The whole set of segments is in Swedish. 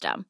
system.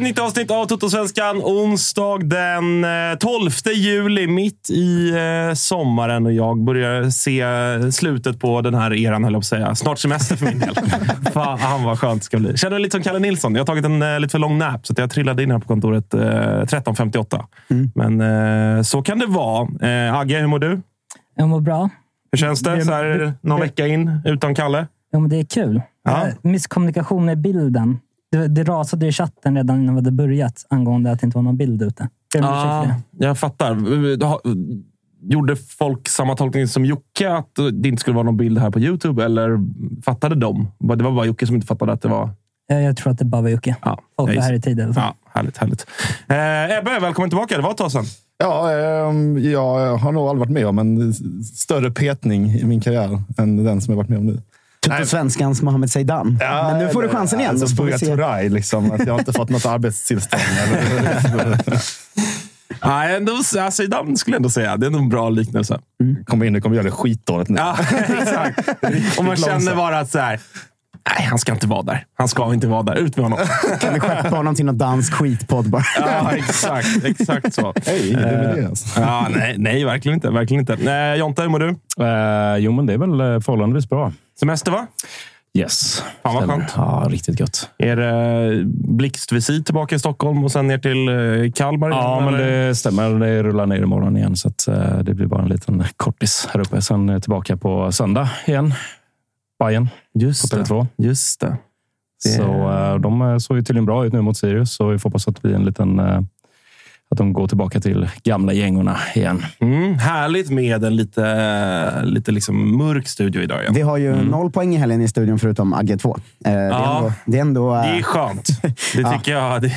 Ett nytt avsnitt av Totosvenskan. Onsdag den eh, 12 juli, mitt i eh, sommaren. Och jag börjar se slutet på den här eran, höll jag på att säga. Snart semester för min del. Fan vad skönt det ska bli. Känner mig lite som Kalle Nilsson. Jag har tagit en eh, lite för lång nap, så att jag trillade in här på kontoret eh, 13.58. Men eh, så kan det vara. Eh, Agge, hur mår du? Jag mår bra. Hur känns det, så här någon vecka in utan Kalle? Ja, men det är kul. Ja. Eh, Misskommunikation med bilden. Det, det rasade i chatten redan innan vi hade börjat angående att det inte var någon bild ute. Det. jag fattar. Gjorde folk samma tolkning som Jocke? Att det inte skulle vara någon bild här på YouTube? Eller fattade de? Det var bara Jocke som inte fattade att det var... Jag, jag tror att det bara var Jocke. Ja, Folk var här i tid i alla fall. Ja, härligt, härligt. Eh, Ebbe, välkommen tillbaka. Det var ett tag sedan. Ja, ehm, jag har nog aldrig varit med om en större petning i min karriär än den som jag varit med om nu. Tuttosvenskans Mohamed Zeidan. Men nu får du chansen igen. Alltså, så får. Turay, liksom. Att jag har inte fått något arbetstillstånd. Nej, ändå, alltså, den skulle jag ändå säga. Det är nog en bra liknelse. Kommer in och kommer göra det skitdåligt nu. Ja, exakt. Och man känner bara att så här, nej, han ska inte vara där. Han ska inte vara där. Ut med honom. Kan vi skeppa honom till någon dansk skitpodd bara? Ja, exakt. Exakt så. Hej, det är det. Alltså. Ja, nej, nej, verkligen inte. Verkligen inte. Nej, Jonte, hur mår du? Eh, jo, men det är väl eh, förhållandevis bra. Semester, va? Yes. Fan vad skönt. Ja, riktigt gött. Är det blixtvisit tillbaka i Stockholm och sen ner till eh, Kalmar? Ja, men eller? det stämmer. Det rullar ner imorgon igen, så att, eh, det blir bara en liten kortis här uppe. Sen eh, tillbaka på söndag igen. Bayern Just på det. Tele2. Just det. Så eh, de eh, såg ju tydligen bra ut nu mot Sirius, så vi får hoppas att det blir en liten... Att de går tillbaka till gamla gängorna igen. Mm, härligt med en lite, lite liksom mörk studio idag. Ja. Vi har ju noll poäng i helgen i studion förutom Agge 2. Eh, det, är Ja. ändå, det är ändå... eh, Det är skönt. Det Ja. tycker jag. Det,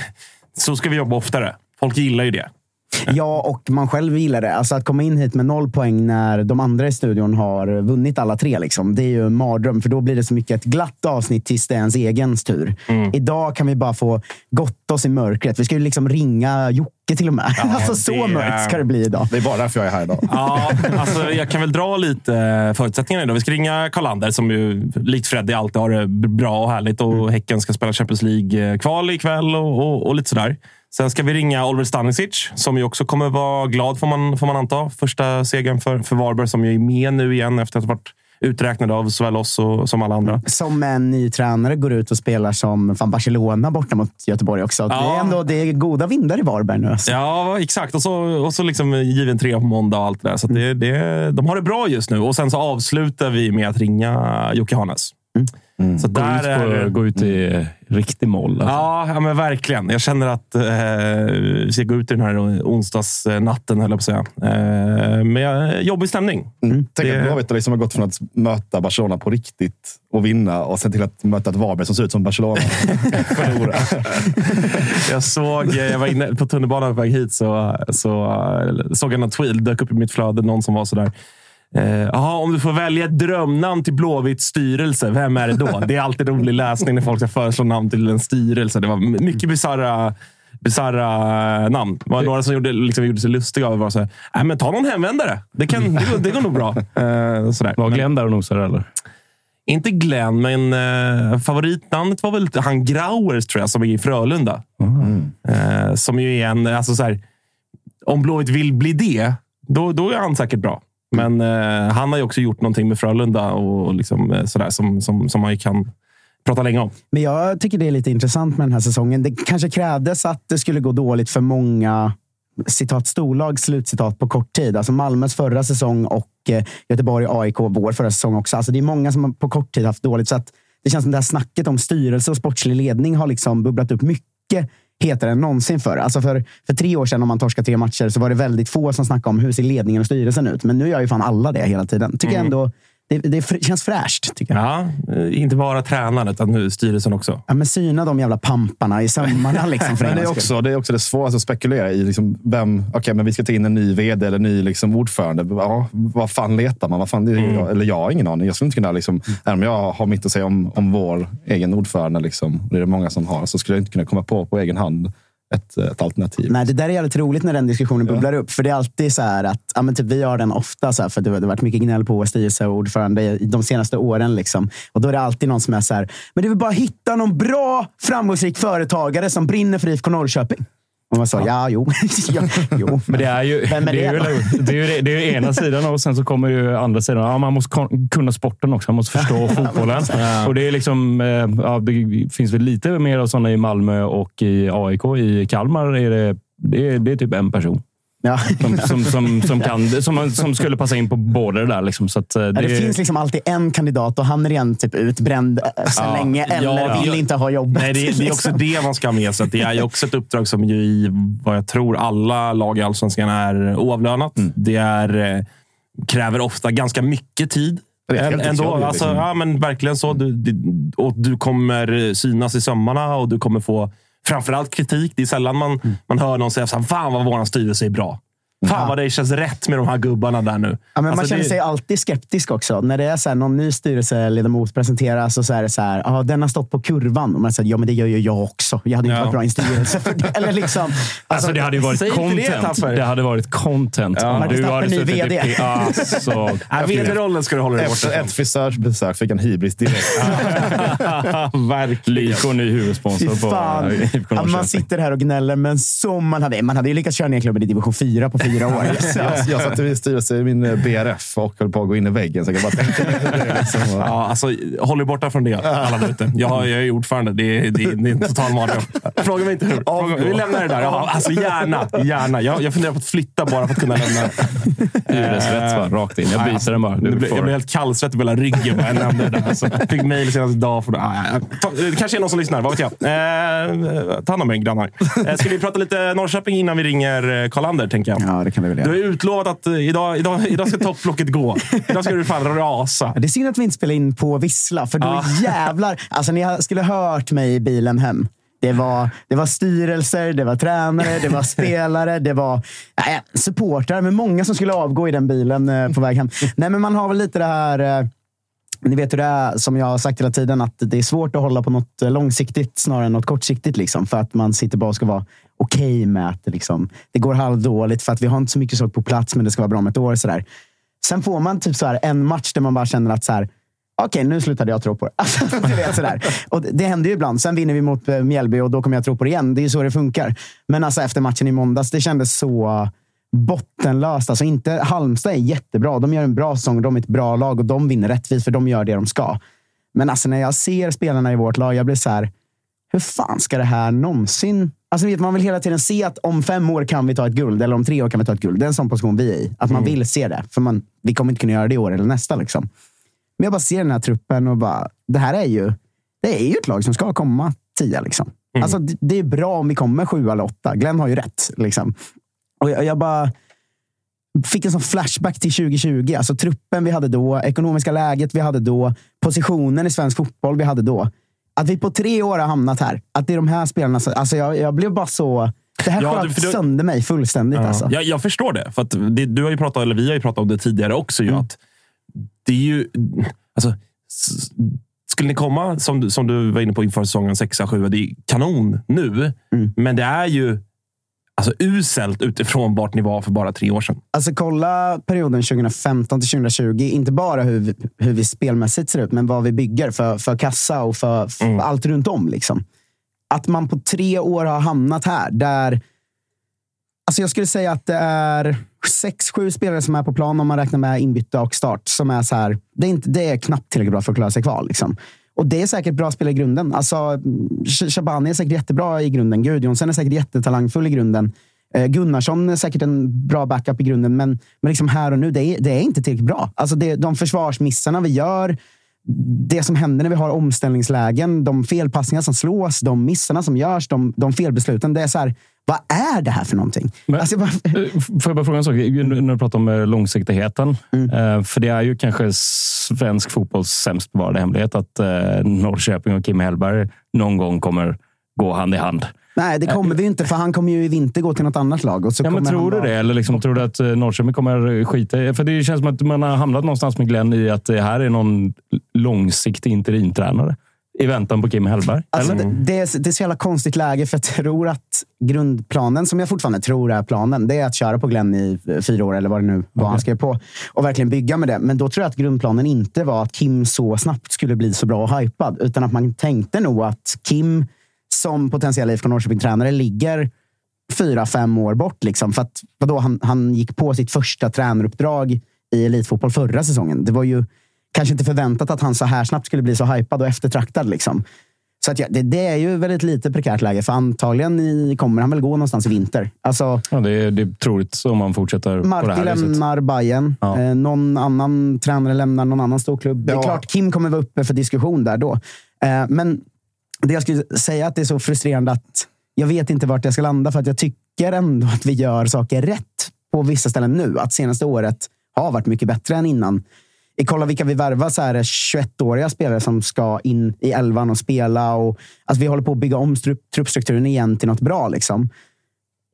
så ska vi jobba oftare. Folk gillar ju det. Ja, och man själv gillar det. Alltså att komma in hit med noll poäng när de andra i studion har vunnit alla tre. Liksom. Det är ju en mardröm, för då blir det så mycket ett glatt avsnitt tills det är ens egen tur. Mm. Idag kan vi bara få gotta oss i mörkret. Vi ska ju liksom ringa Jocke till och med. Ja, alltså så mörkt ska det bli idag. Det är bara därför jag är här idag. Ja, alltså jag kan väl dra lite eh, förutsättningarna idag. Vi ska ringa Karl-Ander som ju likt Freddy alltid har det bra och härligt. Och Häcken ska spela Champions League-kval ikväll och, och, och lite sådär. Sen ska vi ringa Oliver Stanisic som ju också kommer vara glad får man, får man anta. Första segern för, för Varberg som ju är med nu igen efter att ha varit uträknad av såväl oss och, som alla andra. Som en ny tränare går ut och spelar som fan Barcelona borta mot Göteborg också. Det, är Ja. ändå, det är goda vindar i Varberg nu. Alltså. Ja, exakt. Och så, och så liksom given tre på måndag och allt det där. Så det, det, de har det bra just nu. Och sen så avslutar vi med att ringa Jocke Hanes. Så Gå där ut, är på, gå ut i riktig moll. Alltså. Ja, ja, men verkligen. Jag känner att eh, vi ska gå ut i den här onsdagsnatten, höll jag på att säga. Eh, med jobbig stämning. Tänk Det- att Blåvitt liksom har gått från att möta Barcelona på riktigt och vinna och sen till att möta ett Varberg som ser ut som Barcelona. Förlora. Jag såg, jag var inne på tunnelbanan på väg hit, så, så eh, såg jag någon tweet, dök upp i mitt flöde, någon som var sådär. Eh, Jaha, om du får välja ett drömnamn till Blåvitts styrelse, vem är det då? Det är alltid rolig läsning när folk ska föreslå namn till en styrelse. Det var mycket bisarra bisarra namn. Det var några som gjorde, liksom, gjorde sig lustiga. Var så här, Nej, men ta någon hemvändare. Det, kan, det, går, det går nog bra. Eh, sådär. Var Glenn där och nosade eller? Inte Glenn, men eh, favoritnamnet var väl han Grauers, tror jag, som är i Frölunda. Eh, som ju är en... Alltså så här, om Blåvitt vill bli det, då, då är han säkert bra. Men eh, han har ju också gjort någonting med Frölunda och liksom, eh, sådär, som, som, som man ju kan prata länge om. Men jag tycker det är lite intressant med den här säsongen. Det kanske krävdes att det skulle gå dåligt för många citat storlag, slutcitat, på kort tid. Alltså Malmös förra säsong och eh, Göteborg, AIK, vår förra säsong också. Alltså det är många som på kort tid haft dåligt. Så att det känns som det här snacket om styrelse och sportslig ledning har liksom bubblat upp mycket hetare än någonsin förr. Alltså för, för tre år sedan, om man torskade tre matcher, så var det väldigt få som snackade om hur ser ledningen och styrelsen ut. Men nu gör ju fan alla det hela tiden. Tycker jag ändå, det, det känns fräscht. Tycker jag. Ja, eh, inte bara tränaren, utan nu styrelsen också. Ja, men syna de jävla pamparna i sömmarna. Liksom, för Men en det är, också, det är också det svåraste att spekulera i. Liksom vem, okay, men vi ska ta in en ny vd eller ny liksom, ordförande. Ja, vad fan letar man? Vad fan, är, jag, eller jag har ingen aning. Jag skulle inte kunna, liksom, även om jag har mitt att säga om, om vår egen ordförande, liksom, och det är det många som har, så skulle jag inte kunna komma på på egen hand ett, ett alternativ. Nej, det där är jävligt roligt när den diskussionen bubblar upp. För det är alltid så här att, ja, men typ, vi har den ofta, så här, för det har varit mycket gnäll på vår styrelseordförande i de senaste åren. Liksom. Och då är det alltid någon som är så här, men det väl bara hitta någon bra, framgångsrik företagare som brinner för IFK Norrköping. Och man sa, ja, jo. ja, jo. Men det är ju, Vem är det är det ju, då? det är ju, det är ju ena sidan och sen så kommer ju andra sidan. Ja, man måste kunna sporten också. Man måste förstå fotbollen. Och det, är liksom, eh, ja, det finns väl lite mer av sådana i Malmö och i AIK. I Kalmar är det, det, är, det är typ en person. Ja. Som, som, som, som, kan, som, som skulle passa in på båda det där. Liksom. Så eh, Ja, det, det finns liksom alltid en kandidat och han är redan typ utbränd eh, sedan Ja, länge eller ja, vill inte ha jobbet. Nej, det, det är också liksom. det man ska ha med sig. Det är också ett uppdrag som ju i vad jag tror alla lag i Allsvenskan är oavlönat. Det är, eh, kräver ofta ganska mycket tid. Det är Än- Ändå, alltså, liksom. ja, men verkligen så. Du, du, och du kommer synas i sömmarna och du kommer få framförallt kritik. Det är sällan man, man hör någon säga så här, fan vad vår styrelse är bra. Fan vad det känns rätt med de här gubbarna där nu. Ja, men man Alltså, känner det- sig alltid skeptisk också. När det är så här, någon ny styrelseledamot presenteras och så är det så här, ah, den har stått på kurvan. Och man säger, ja men det gör ju jag också. Jag hade inte Ja. varit bra i en styrelse för det. Eller liksom, Alltså, det hade ju varit det, content. Tapper. Det, hade varit content. Ja. Om Marcus du hade ny suttit VD. i... Alltså, Vd-rollen ska du hålla dig borta Efter ett frisörsbesök fick han hybris direkt. Verkligen. Lyko, ny huvudsponsor på IFK man sitter här och gnäller, men som man hade. Man hade ju lyckats köra ner klubben i division 4 på fyra år. jag, jag satt i styrelse i min eh, BRF och höll på att gå in i väggen. Så jag bara det är liksom, och- Ja, alltså, håll er borta från det, alla där ute. Jag, jag är ordförande. Det är, det är, det är en total mardröm. Fråga mig inte hur. Fråga, vi lämnar det där. Ja, alltså, gärna. gärna. Jag, jag funderar på att flytta bara för att kunna lämna. Hyresrätt? Rakt in. Jag byter den bara. Jag blev, helt kallsvettig på hela ryggen bara jag nämnde det där. Alltså, fick mejl senast idag. För, ah, det kanske är någon som lyssnar, vad vet jag. Eh, ta hand om er grannar. Eh, ska vi prata lite Norrköping innan vi ringer Karl-Ander, tänker jag. Ja, det kan vi väl Du har göra. utlovat att eh, idag, idag, idag ska topplocket gå. Idag ska du fan rasa. Det är synd att vi inte spelar in på Vissla, för då Ja. jävlar. Alltså, ni skulle hört mig i bilen hem. Det var, det var styrelser, det var tränare, det var spelare, det var nej, supportrar. Men många som skulle avgå i den bilen eh, på väg hem. Nej, men man har väl lite det här... Eh, ni vet hur det är, som jag har sagt hela tiden, att det är svårt att hålla på något långsiktigt snarare än något kortsiktigt. Liksom, för att man sitter bara och ska vara okej okay med att det, liksom, det går halvdåligt för att vi har inte så mycket saker på plats, men det ska vara bra om ett år. Sådär. Sen får man typ så här, en match där man bara känner att så här, okej, okay, nu slutade jag tro på det. Alltså, vet, sådär. Och det händer ju ibland. Sen vinner vi mot eh, Mjällby och då kommer jag tro på det igen. Det är ju så det funkar. Men alltså, efter matchen i måndags, det kändes så bottenlöst. Alltså, inte, Halmstad är jättebra. De gör en bra säsong. De är ett bra lag och de vinner rättvist för de gör det de ska. Men alltså, när jag ser spelarna i vårt lag, jag blir så här, hur fan ska det här någonsin... Alltså, vet, man vill hela tiden se att om fem år kan vi ta ett guld, eller om tre år kan vi ta ett guld. Det är en sån position vi är i. Att man mm. vill se det. För man, vi kommer inte kunna göra det i år eller nästa. Liksom. Men jag bara ser den här truppen och bara, det här är ju, det är ju ett lag som ska komma tia. Liksom. Mm. Alltså, det, det, är bra om vi kommer sju eller åtta. Glenn har ju rätt. Liksom. Och jag, jag bara fick en sån flashback till 2020. Alltså truppen vi hade då, ekonomiska läget vi hade då, positionen i svensk fotboll vi hade då. Att vi på tre år har hamnat här. Att det är de här spelarna. Alltså jag, jag blev bara så... Det här ja, sköt sönder mig fullständigt. Ja. Alltså. Jag, jag förstår det. För att det, du har ju pratat, eller vi har ju pratat om det tidigare också. Mm. Ju, att det är ju... Alltså, skulle ni komma, som, som du var inne på inför säsongen 6-7, det är kanon nu. Mm. Men det är ju alltså, uselt utifrån vart ni var för bara tre år sedan. Alltså kolla perioden 2015 till 2020. Inte bara hur vi, hur vi spelmässigt ser ut, men vad vi bygger för, för kassa och för, för mm. allt runt om. Liksom. Att man på tre år har hamnat här, där... Alltså jag skulle säga att det är sex, sju spelare som är på plan om man räknar med inbyte och start. Som är så här, det, är inte, det är knappt tillräckligt bra för att klara sig kvar. Liksom. Och det är säkert bra spel i grunden. Alltså, Shabani är säkert jättebra i grunden. Gudjonsson är säkert jättetalangfull i grunden. Eh, Gunnarsson är säkert en bra backup i grunden, men, men liksom här och nu, det är, det är inte tillräckligt bra. Alltså det, de försvarsmissarna vi gör, det som händer när vi har omställningslägen, de felpassningar som slås, de missarna som görs, de, de felbesluten. Det är så här, vad är det här för någonting? Men, alltså, bara... Eh, får jag bara fråga en sak? När du pratar om eh, långsiktigheten. Mm. Eh, för det är ju kanske svensk fotbolls sämst bevarade hemlighet att Norrköping och Kim Hellberg någon gång kommer gå hand i hand. Nej, det kommer vi inte, för han kommer ju i vinter gå till något annat lag. Och så ja, men tror du det? Eller liksom, tror du att Norrköping kommer skita. För det känns som att man har hamnat någonstans med Glenn i att det här är någon långsiktig interimtränare i väntan på Kim Hellberg? Alltså, det, det, är, det är så jävla konstigt läge, för jag tror att grundplanen, som jag fortfarande tror är planen, det är att köra på Glenn i fyra år, eller vad det nu var okay. han skrev på, och verkligen bygga med det. Men då tror jag att grundplanen inte var att Kim så snabbt skulle bli så bra och hypad, utan att man tänkte nog att Kim som potentiell IFK Norrköping-tränare ligger fyra, fem år bort. Liksom. För att, vadå, han, han gick på sitt första tränaruppdrag i elitfotboll förra säsongen. Det var ju kanske inte förväntat att han så här snabbt skulle bli så hypad och eftertraktad. Liksom. Så att ja, det, det, är ju väldigt lite prekärt läge, för antagligen kommer han väl gå någonstans i vinter. Alltså, ja, det, är, det är troligt om man fortsätter Marti på det här lämnar Bayern. Ja. Eh, någon annan tränare lämnar någon annan stor klubb. Ja. Det är klart Kim kommer vara uppe för diskussion där då. Eh, men det jag skulle säga att det är så frustrerande att jag vet inte vart jag ska landa, för att jag tycker ändå att vi gör saker rätt på vissa ställen nu. Att senaste året har varit mycket bättre än innan kolla vilka vi värvar, så är det 21-åriga spelare som ska in i elvan och spela. Och, alltså vi håller på att bygga om truppstrukturen igen till något bra. Liksom.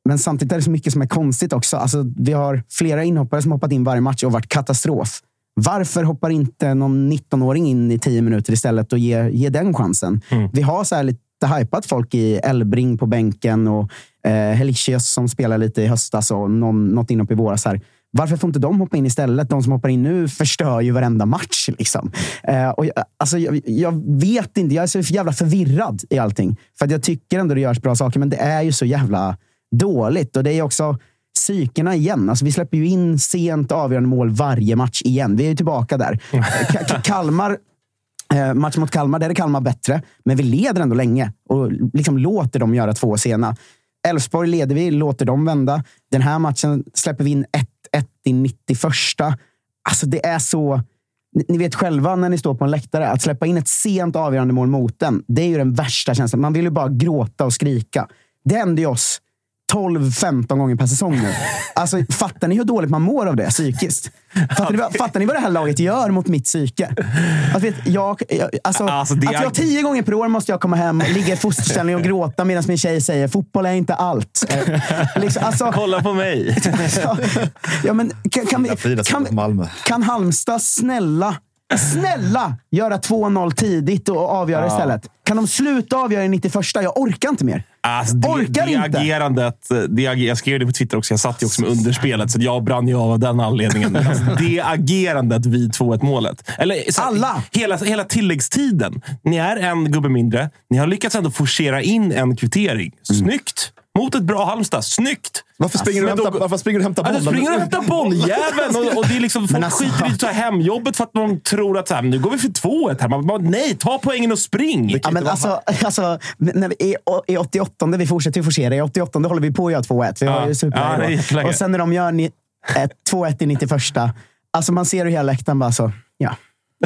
Men samtidigt är det så mycket som är konstigt också. Alltså, vi har flera inhoppare som hoppat in varje match och varit katastrof. Varför hoppar inte någon 19-åring in i tio minuter istället och ger ge den chansen? Mm. Vi har så här lite hypat folk i Elbring på bänken och eh, Helicius som spelar lite i höstas och någon, något inhopp i våras. Här. Varför får inte de hoppa in istället? De som hoppar in nu förstör ju varenda match. Liksom. Eh, och jag, alltså, jag, jag, vet inte. Jag är så jävla förvirrad i allting. För jag tycker ändå det görs bra saker, men det är ju så jävla dåligt. Och det är också psykena igen. Alltså, vi släpper ju in sent avgörande mål varje match igen. Vi är ju tillbaka där. K Kalmar eh, match mot Kalmar, där är Kalmar bättre. Men vi leder ändå länge och liksom låter dem göra två sena. Elfsborg leder vi, låter dem vända. Den här matchen släpper vi in 1-1 i 91. Alltså det är så... Ni vet själva när ni står på en läktare, att släppa in ett sent avgörande mål mot den, det är ju den värsta känslan. Man vill ju bara gråta och skrika. Det hände ju oss 12-15 gånger per säsong nu. Alltså, fattar ni hur dåligt man mår av det psykiskt? Fattar ni, vad- fattar ni vad det här laget gör mot mitt psyke? Att, vet, jag, jag, alltså, Alltså, att är- jag tio gånger per år måste jag komma hem, ligga i fosterställning och gråta medan min tjej säger fotboll är inte allt. Eh, liksom, alltså, Kolla på mig! alltså, ja, men, kan, kan, vi, kan, kan, Halmstad snälla, snälla göra 2-0 tidigt och avgöra istället? Kan de sluta avgöra i 91? Jag orkar inte mer. Alltså, det, Orkar det inte. agerandet, det, ager- jag skrev det på Twitter också, jag satt ju också med underspelet, så jag brann ju av av den anledningen. Alltså, det agerandet vid 2-1 målet. Eller, så, Alla. Hela, hela tilläggstiden. Ni är en gubbe mindre. Ni har lyckats ändå forcera in en kvittering. Snyggt! Mot ett bra Halmstad. Snyggt! Varför springer, Men du, och då- hämtar, varför springer du bollen? du springer och hämtar bolljäveln. Och, och det är liksom, folk alltså- skiter i att ta hemjobbet för att de tror att så här, nu går vi för 2-1 här. Man bara, nej, ta poängen och spring! Ja, men alltså, alltså, när vi, i, I 88, vi fortsätter ju forcera. I 88 håller vi på att göra 2-1. Vi har Ja. ju superläge Ja. Och sen när de gör ni, ett 2-1 i 91. Alltså man ser hur hela läktaren bara så. Ja,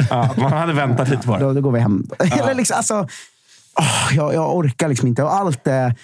Ja, man hade väntat lite på det. då, då går vi hem. Eller liksom, alltså, åh, jag, jag orkar liksom inte. Och allt det,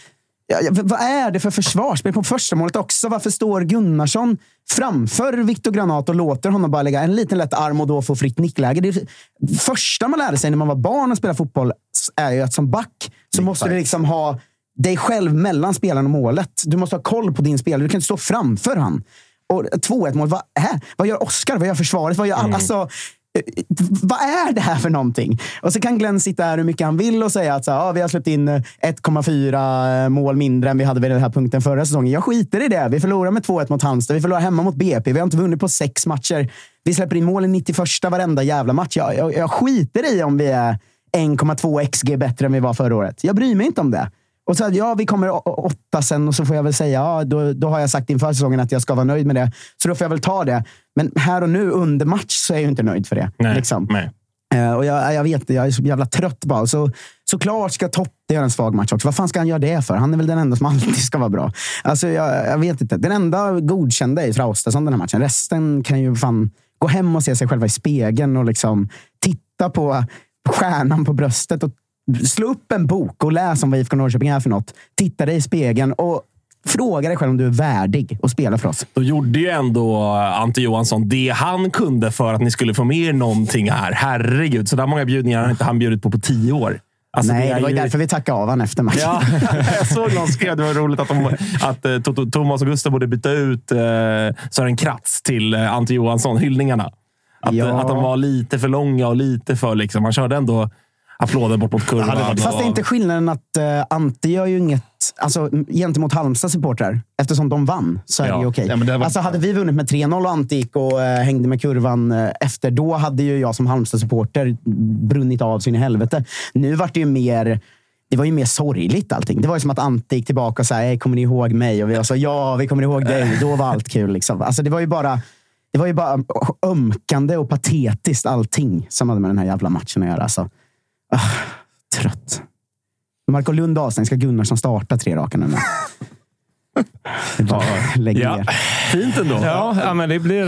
ja, ja, vad är det för försvarsspel på första målet också? Varför står Gunnarsson framför Viktor Granat och låter honom bara lägga en liten lätt arm och då få fritt nickläge? Det första man lärde sig när man var barn och spelade fotboll är ju att som back så måste du liksom ha dig själv mellan spelaren och målet. Du måste ha koll på din spelare. Du kan inte stå framför han. Och 2-1 mål, vad, är, vad gör Oskar? Vad gör försvaret? Vad gör, alltså, eh, Eh, vad är det här för någonting? Och så kan Glenn sitta här hur mycket han vill och säga att så här, vi har släppt in eh, 1,4 eh, mål mindre än vi hade vid den här punkten förra säsongen. Jag skiter i det. Vi förlorar med 2-1 mot Halmstad. Vi förlorar hemma mot BP. Vi har inte vunnit på sex matcher. Vi släpper in mål i 91 varenda jävla match. Jag, jag, jag skiter i om vi är 1,2 XG bättre än vi var förra året. Jag bryr mig inte om det. Och så, ja, vi kommer åtta sen och så får jag väl säga, ja, då, då har jag sagt inför säsongen att jag ska vara nöjd med det. Så då får jag väl ta det. Men här och nu under match så är jag inte nöjd för det. Nej, liksom. nej. Eh, och jag, jag vet, jag är så jävla trött bara. Så, såklart ska Totte göra en svag match också. Vad fan ska han göra det för? Han är väl den enda som alltid ska vara bra. Alltså, jag, jag vet inte. Den enda godkända är Traustason den här matchen. Resten kan ju fan gå hem och se sig själva i spegeln och liksom titta på stjärnan på bröstet och slå upp en bok och läs om vad IFK Norrköping är för något. Titta dig i spegeln och fråga dig själv om du är värdig att spela för oss. Då gjorde ju ändå Ante Johansson det han kunde för att ni skulle få med er någonting här. Herregud, så där många bjudningar har inte han bjudit på på tio år. Alltså, Nej, är det var ju därför vi tackade av honom efter matchen. Ja, jag såg någon skrev det var roligt att, de, att eh, To- Thomas och Gustav borde byta ut eh, Sören Kratz till eh, Ante Johansson, hyllningarna. Att, Ja. eh, att de var lite för långa och lite för... Liksom, han körde ändå applåder bort mot kurvan. Fast det är inte skillnaden att uh, Ante gör ju inget alltså, gentemot Halmstad supportrar. Eftersom de vann så är Ja. det ju okej. Ja, men det var- Alltså, hade vi vunnit med 3-0 och Ante gick och eh, hängde med kurvan eh, efter, då hade ju jag som Halmstad-supporter brunnit av sin helvete. Nu vart det ju mer det var ju mer sorgligt allting. Det var ju som att Ante gick tillbaka och sa, "Hej, kommer ni ihåg mig? Och vi var så, ja, vi kommer ihåg dig. Då var allt kul. Liksom. Alltså, det var ju bara det var ju bara ömkande och patetiskt allting som hade med den här jävla matchen att göra. Alltså. Ah, trött. Marco Lund avstängd. Ska Gunnarsson starta tre raka nu? Ja, Lägg Ja. ner. Fint ändå. Ja, ja, men det blir...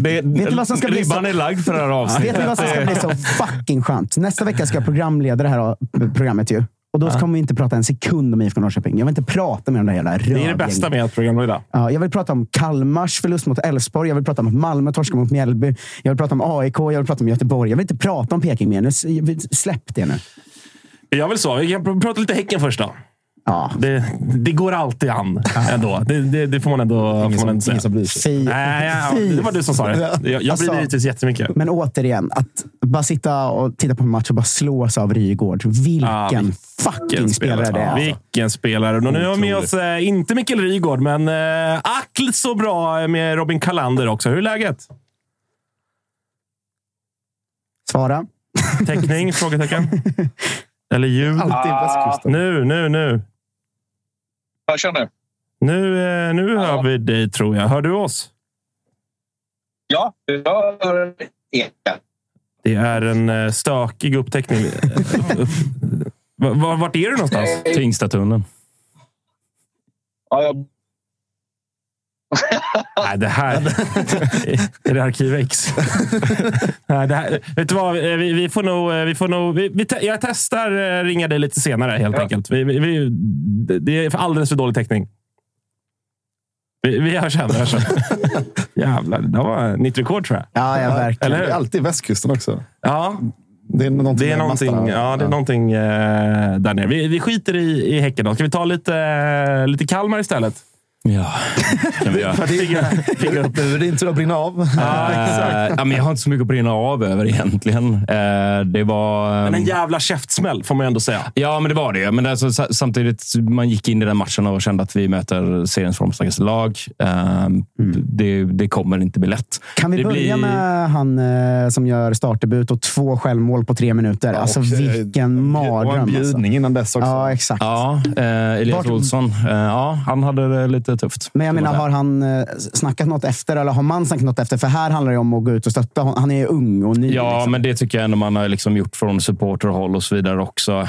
Det, Vet du vad som ska bli ribban så- är lagd för det här avsnittet. Vet ni vad som ska bli så fucking skönt? Nästa vecka ska jag programleda det här programmet ju. Och då kommer vi inte prata en sekund om IFK Norrköping. Jag vill inte prata med de där jävla Det är det bästa med att programleda. Ja, jag vill prata om Kalmars förlust mot Elfsborg. Jag vill prata om att Malmö torskar mot Mjällby. Jag vill prata om AIK. Jag vill prata om Göteborg. Jag vill inte prata om Peking mer. Släpp det nu. Jag vill så. Vi kan pr- prata lite Häcken först då. Ja, Det, det går alltid an ändå. Det, det, det får man ändå, får man ändå Ingen säga. som bryr sig. Nej, ja, det var du som sa det. Jag, jag Alltså- blir givetvis jättemycket. Men återigen, att bara sitta och titta på en match och bara slås av Rygård. Vilken Ja, fucking spelare det är. alltså. Vilken spelare. Och nu har vi med oss, eh, inte Mikael Rygaard, men eh, ack så bra med Robin Kalander också. Hur är läget? Svara. Täckning? frågetecken. Eller ljud? Alltid västkusten. Nu, nu, nu. Jag känner. Nu, eh, nu hör vi dig, tror jag. Hör du oss? Ja, jag hör eka. Det är en eh, stökig upptäckning. Va- va- Vart är du någonstans? Tingstatunneln. Ja, jag... Nej, det här... är det Arkiv X? Nej, det här, vet du vad? Vi, vi får nog... Vi får nog vi, vi, te- jag testar eh, ringa dig lite senare, helt Ja. enkelt. Vi, vi, vi, det är alldeles för dålig täckning. Vi, vi hörs sen. vi hörs sen. Jävlar, det var nytt rekord tror jag. Ja, ja verkligen. Eller Det är alltid västkusten också. Ja, Det är någonting, det är någonting, ja, det är någonting eh, där nere. Vi, vi skiter i, i Häcken då. Ska vi ta lite, eh, lite Kalmar istället? Ja, kan vi göra. Pigga, upp. Det din tur att brinna av. Eh, ja, men jag har inte så mycket att brinna av över egentligen. Eh, det var... Men en jävla käftsmäll får man ändå säga. Ja, men det var det. Men alltså, sa- samtidigt, man gick in i den matchen och kände att vi möter seriens formstarkaste lag. Eh, det, det kommer inte bli lätt. Kan vi det börja blir- med han eh, som gör startdebut och två självmål på tre minuter? alltså Och, eh, vilken Och mardröm. en Alltså. bjudning innan dess också. Ja, exakt. Ja, eh, Elias Vart- Olsson. Ja, han hade det tufft. Men jag menar, har han eh, snackat något efter? Eller har man snackat något efter? För här handlar det om att gå ut och stötta. Han är ung och ny. Ja, liksom. men det tycker jag ändå man har liksom gjort från supporterhåll och så vidare också. Eh,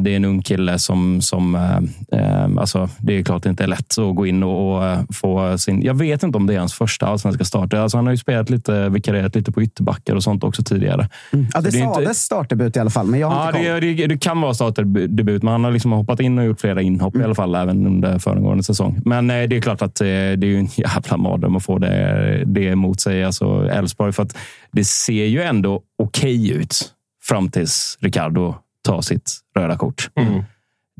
det är en ung kille som... som eh, alltså, det är klart det inte är lätt att gå in och, få sin... Jag vet inte om det är hans första allsvenska start. Alltså, han har ju spelat lite, vikarierat lite på ytterbackar och sånt också tidigare. ja, det det är inte- sades startdebut i alla fall, men jag har Ja, inte det, det, det kan vara startdebut, men han har liksom hoppat in och gjort flera inhopp Mm. i alla fall, även under föregående säsong. Men eh, det är klart att eh, det är en jävla mardröm att få det, det emot sig, alltså Elfsborg. För att det ser ju ändå okej ut fram tills Ricardo tar sitt röda kort.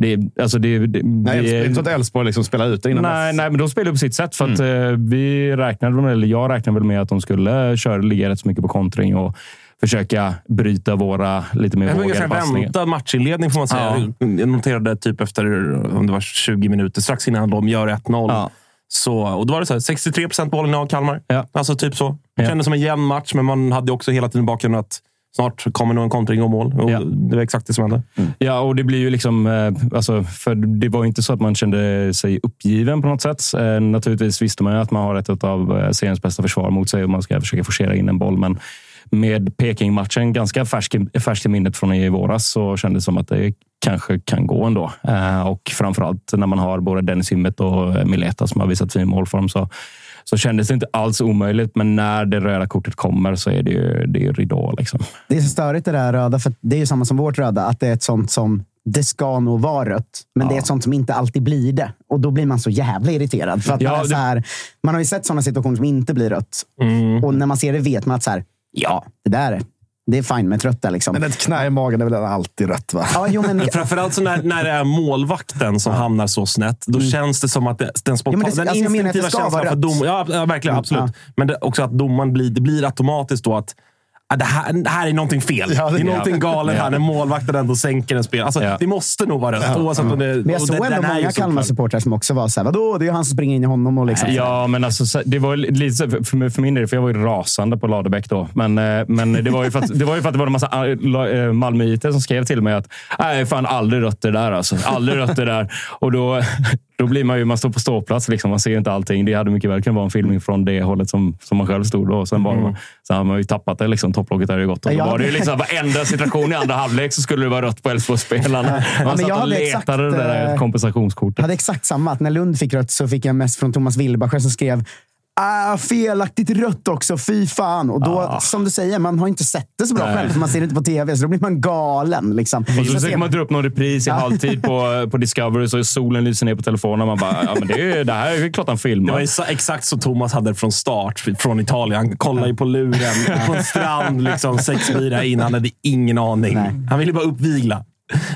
Det, är- alltså det, det, Nej, det det är inte så att Elfsborg liksom spelar ut det innan Nej, dess. nej, men de spelar på sitt sätt. För att, eh, vi räknade, eller jag räknade väl med att de skulle köra, ligga rätt så mycket på kontring och försöka bryta våra lite mer Det vågade passningar. väntad matchinledning får man säga. Jag noterade typ efter om det var 20 minuter, strax innan de gör 1-0. Ja. Så, och då var det så här, 63 procent bollen av Kalmar. Ja. Alltså typ så. Ja. Kändes som en jämn match, men man hade också hela tiden bakgrunden att snart kommer nog en kontring och mål. Och Ja. Det var exakt det som hände. Ja, och det blir ju liksom... eh, Alltså, för det var inte så att man kände sig uppgiven på något sätt. Eh, Naturligtvis visste man ju att man har ett av eh, seriens bästa försvar mot sig och man ska försöka forcera in en boll. Men med Peking-matchen, ganska färsk, färsk i minnet från i våras, så kändes det som att det kanske kan gå ändå. Eh, Och framförallt när man har både Dennis Himmet och Mileta som har visat fin målform så, så kändes det inte alls omöjligt. Men när det röda kortet kommer så är det ju, det är ju ridå. Liksom. Det är så störigt det där röda, för det är ju samma som vårt röda. Att det är ett sånt som det ska nog vara rött, men det är sånt som inte alltid blir det. Och då blir man så jävla irriterad. För att Ja, man, är så här, man har ju sett sådana situationer som inte blir rött. Och när man ser det vet man att så här, ja, det där är, det är fine med ett rött där. Liksom. Men ett knä i magen är väl alltid rätt, va? ja, jo, men, framförallt så när, när det är målvakten som hamnar så snett, då känns det som att det, den, spontana, Mm. Ja, det- den alltså instinktiva känslan för dom, rätt. ja, ja, verkligen, absolut. ja. Men det, också att domaren blir, det blir automatiskt då att det här, det här är någonting fel. Ja, det- det är någonting galet här när målvakten ändå sänker en spel. Alltså, Ja. Det måste nog vara rött. Oavsett om det, men jag såg ändå många Kalmar-supportrar som också var så här, vadå, det är ju han som springer in i honom. Och liksom, Ja, men alltså, så- det var lite för, för min del, för jag var ju rasande på Ladebäck då. Men, eh, men det var ju för att det var, ju för att det var en massa la- eh, Malmöiter som skrev till mig att nej, fan aldrig rött det där. Alltså. Aldrig rött det där. Och då, då blir man ju, man står på ståplats. Liksom. Man ser inte allting. Det hade mycket väl kunnat vara en filmning från det hållet som, som man själv stod. Då. Och sen, var man, sen hade man ju tappat det. Liksom. Topplocket hade ju gått. Och då Ja, var det ju liksom, varenda situation i andra halvlek så skulle det vara rött på Elfsborgsspelarna. Man men satt jag och letade exakt, det där eh, kompensationskortet. Jag hade exakt samma. Att när Lund fick rött så fick jag mest från Thomas Wilbacher som skrev Ah, felaktigt rött också, fy fan. Och då, som du säger, man har inte sett det så bra Nej. själv, för man ser det inte på tv. Så då blir man galen. Liksom. Och så försöker man dra upp någon repris i halvtid på, på Discovery så solen lyser ner på telefonen. Man bara, ja, men det, är, det här är ju klart han Det var filmar. exa- exakt så Thomas hade det från start, från Italien. Han kollade ju på luren på en strand liksom, sex mil in. Han hade ingen aning. Nej. Han ville bara uppvigla.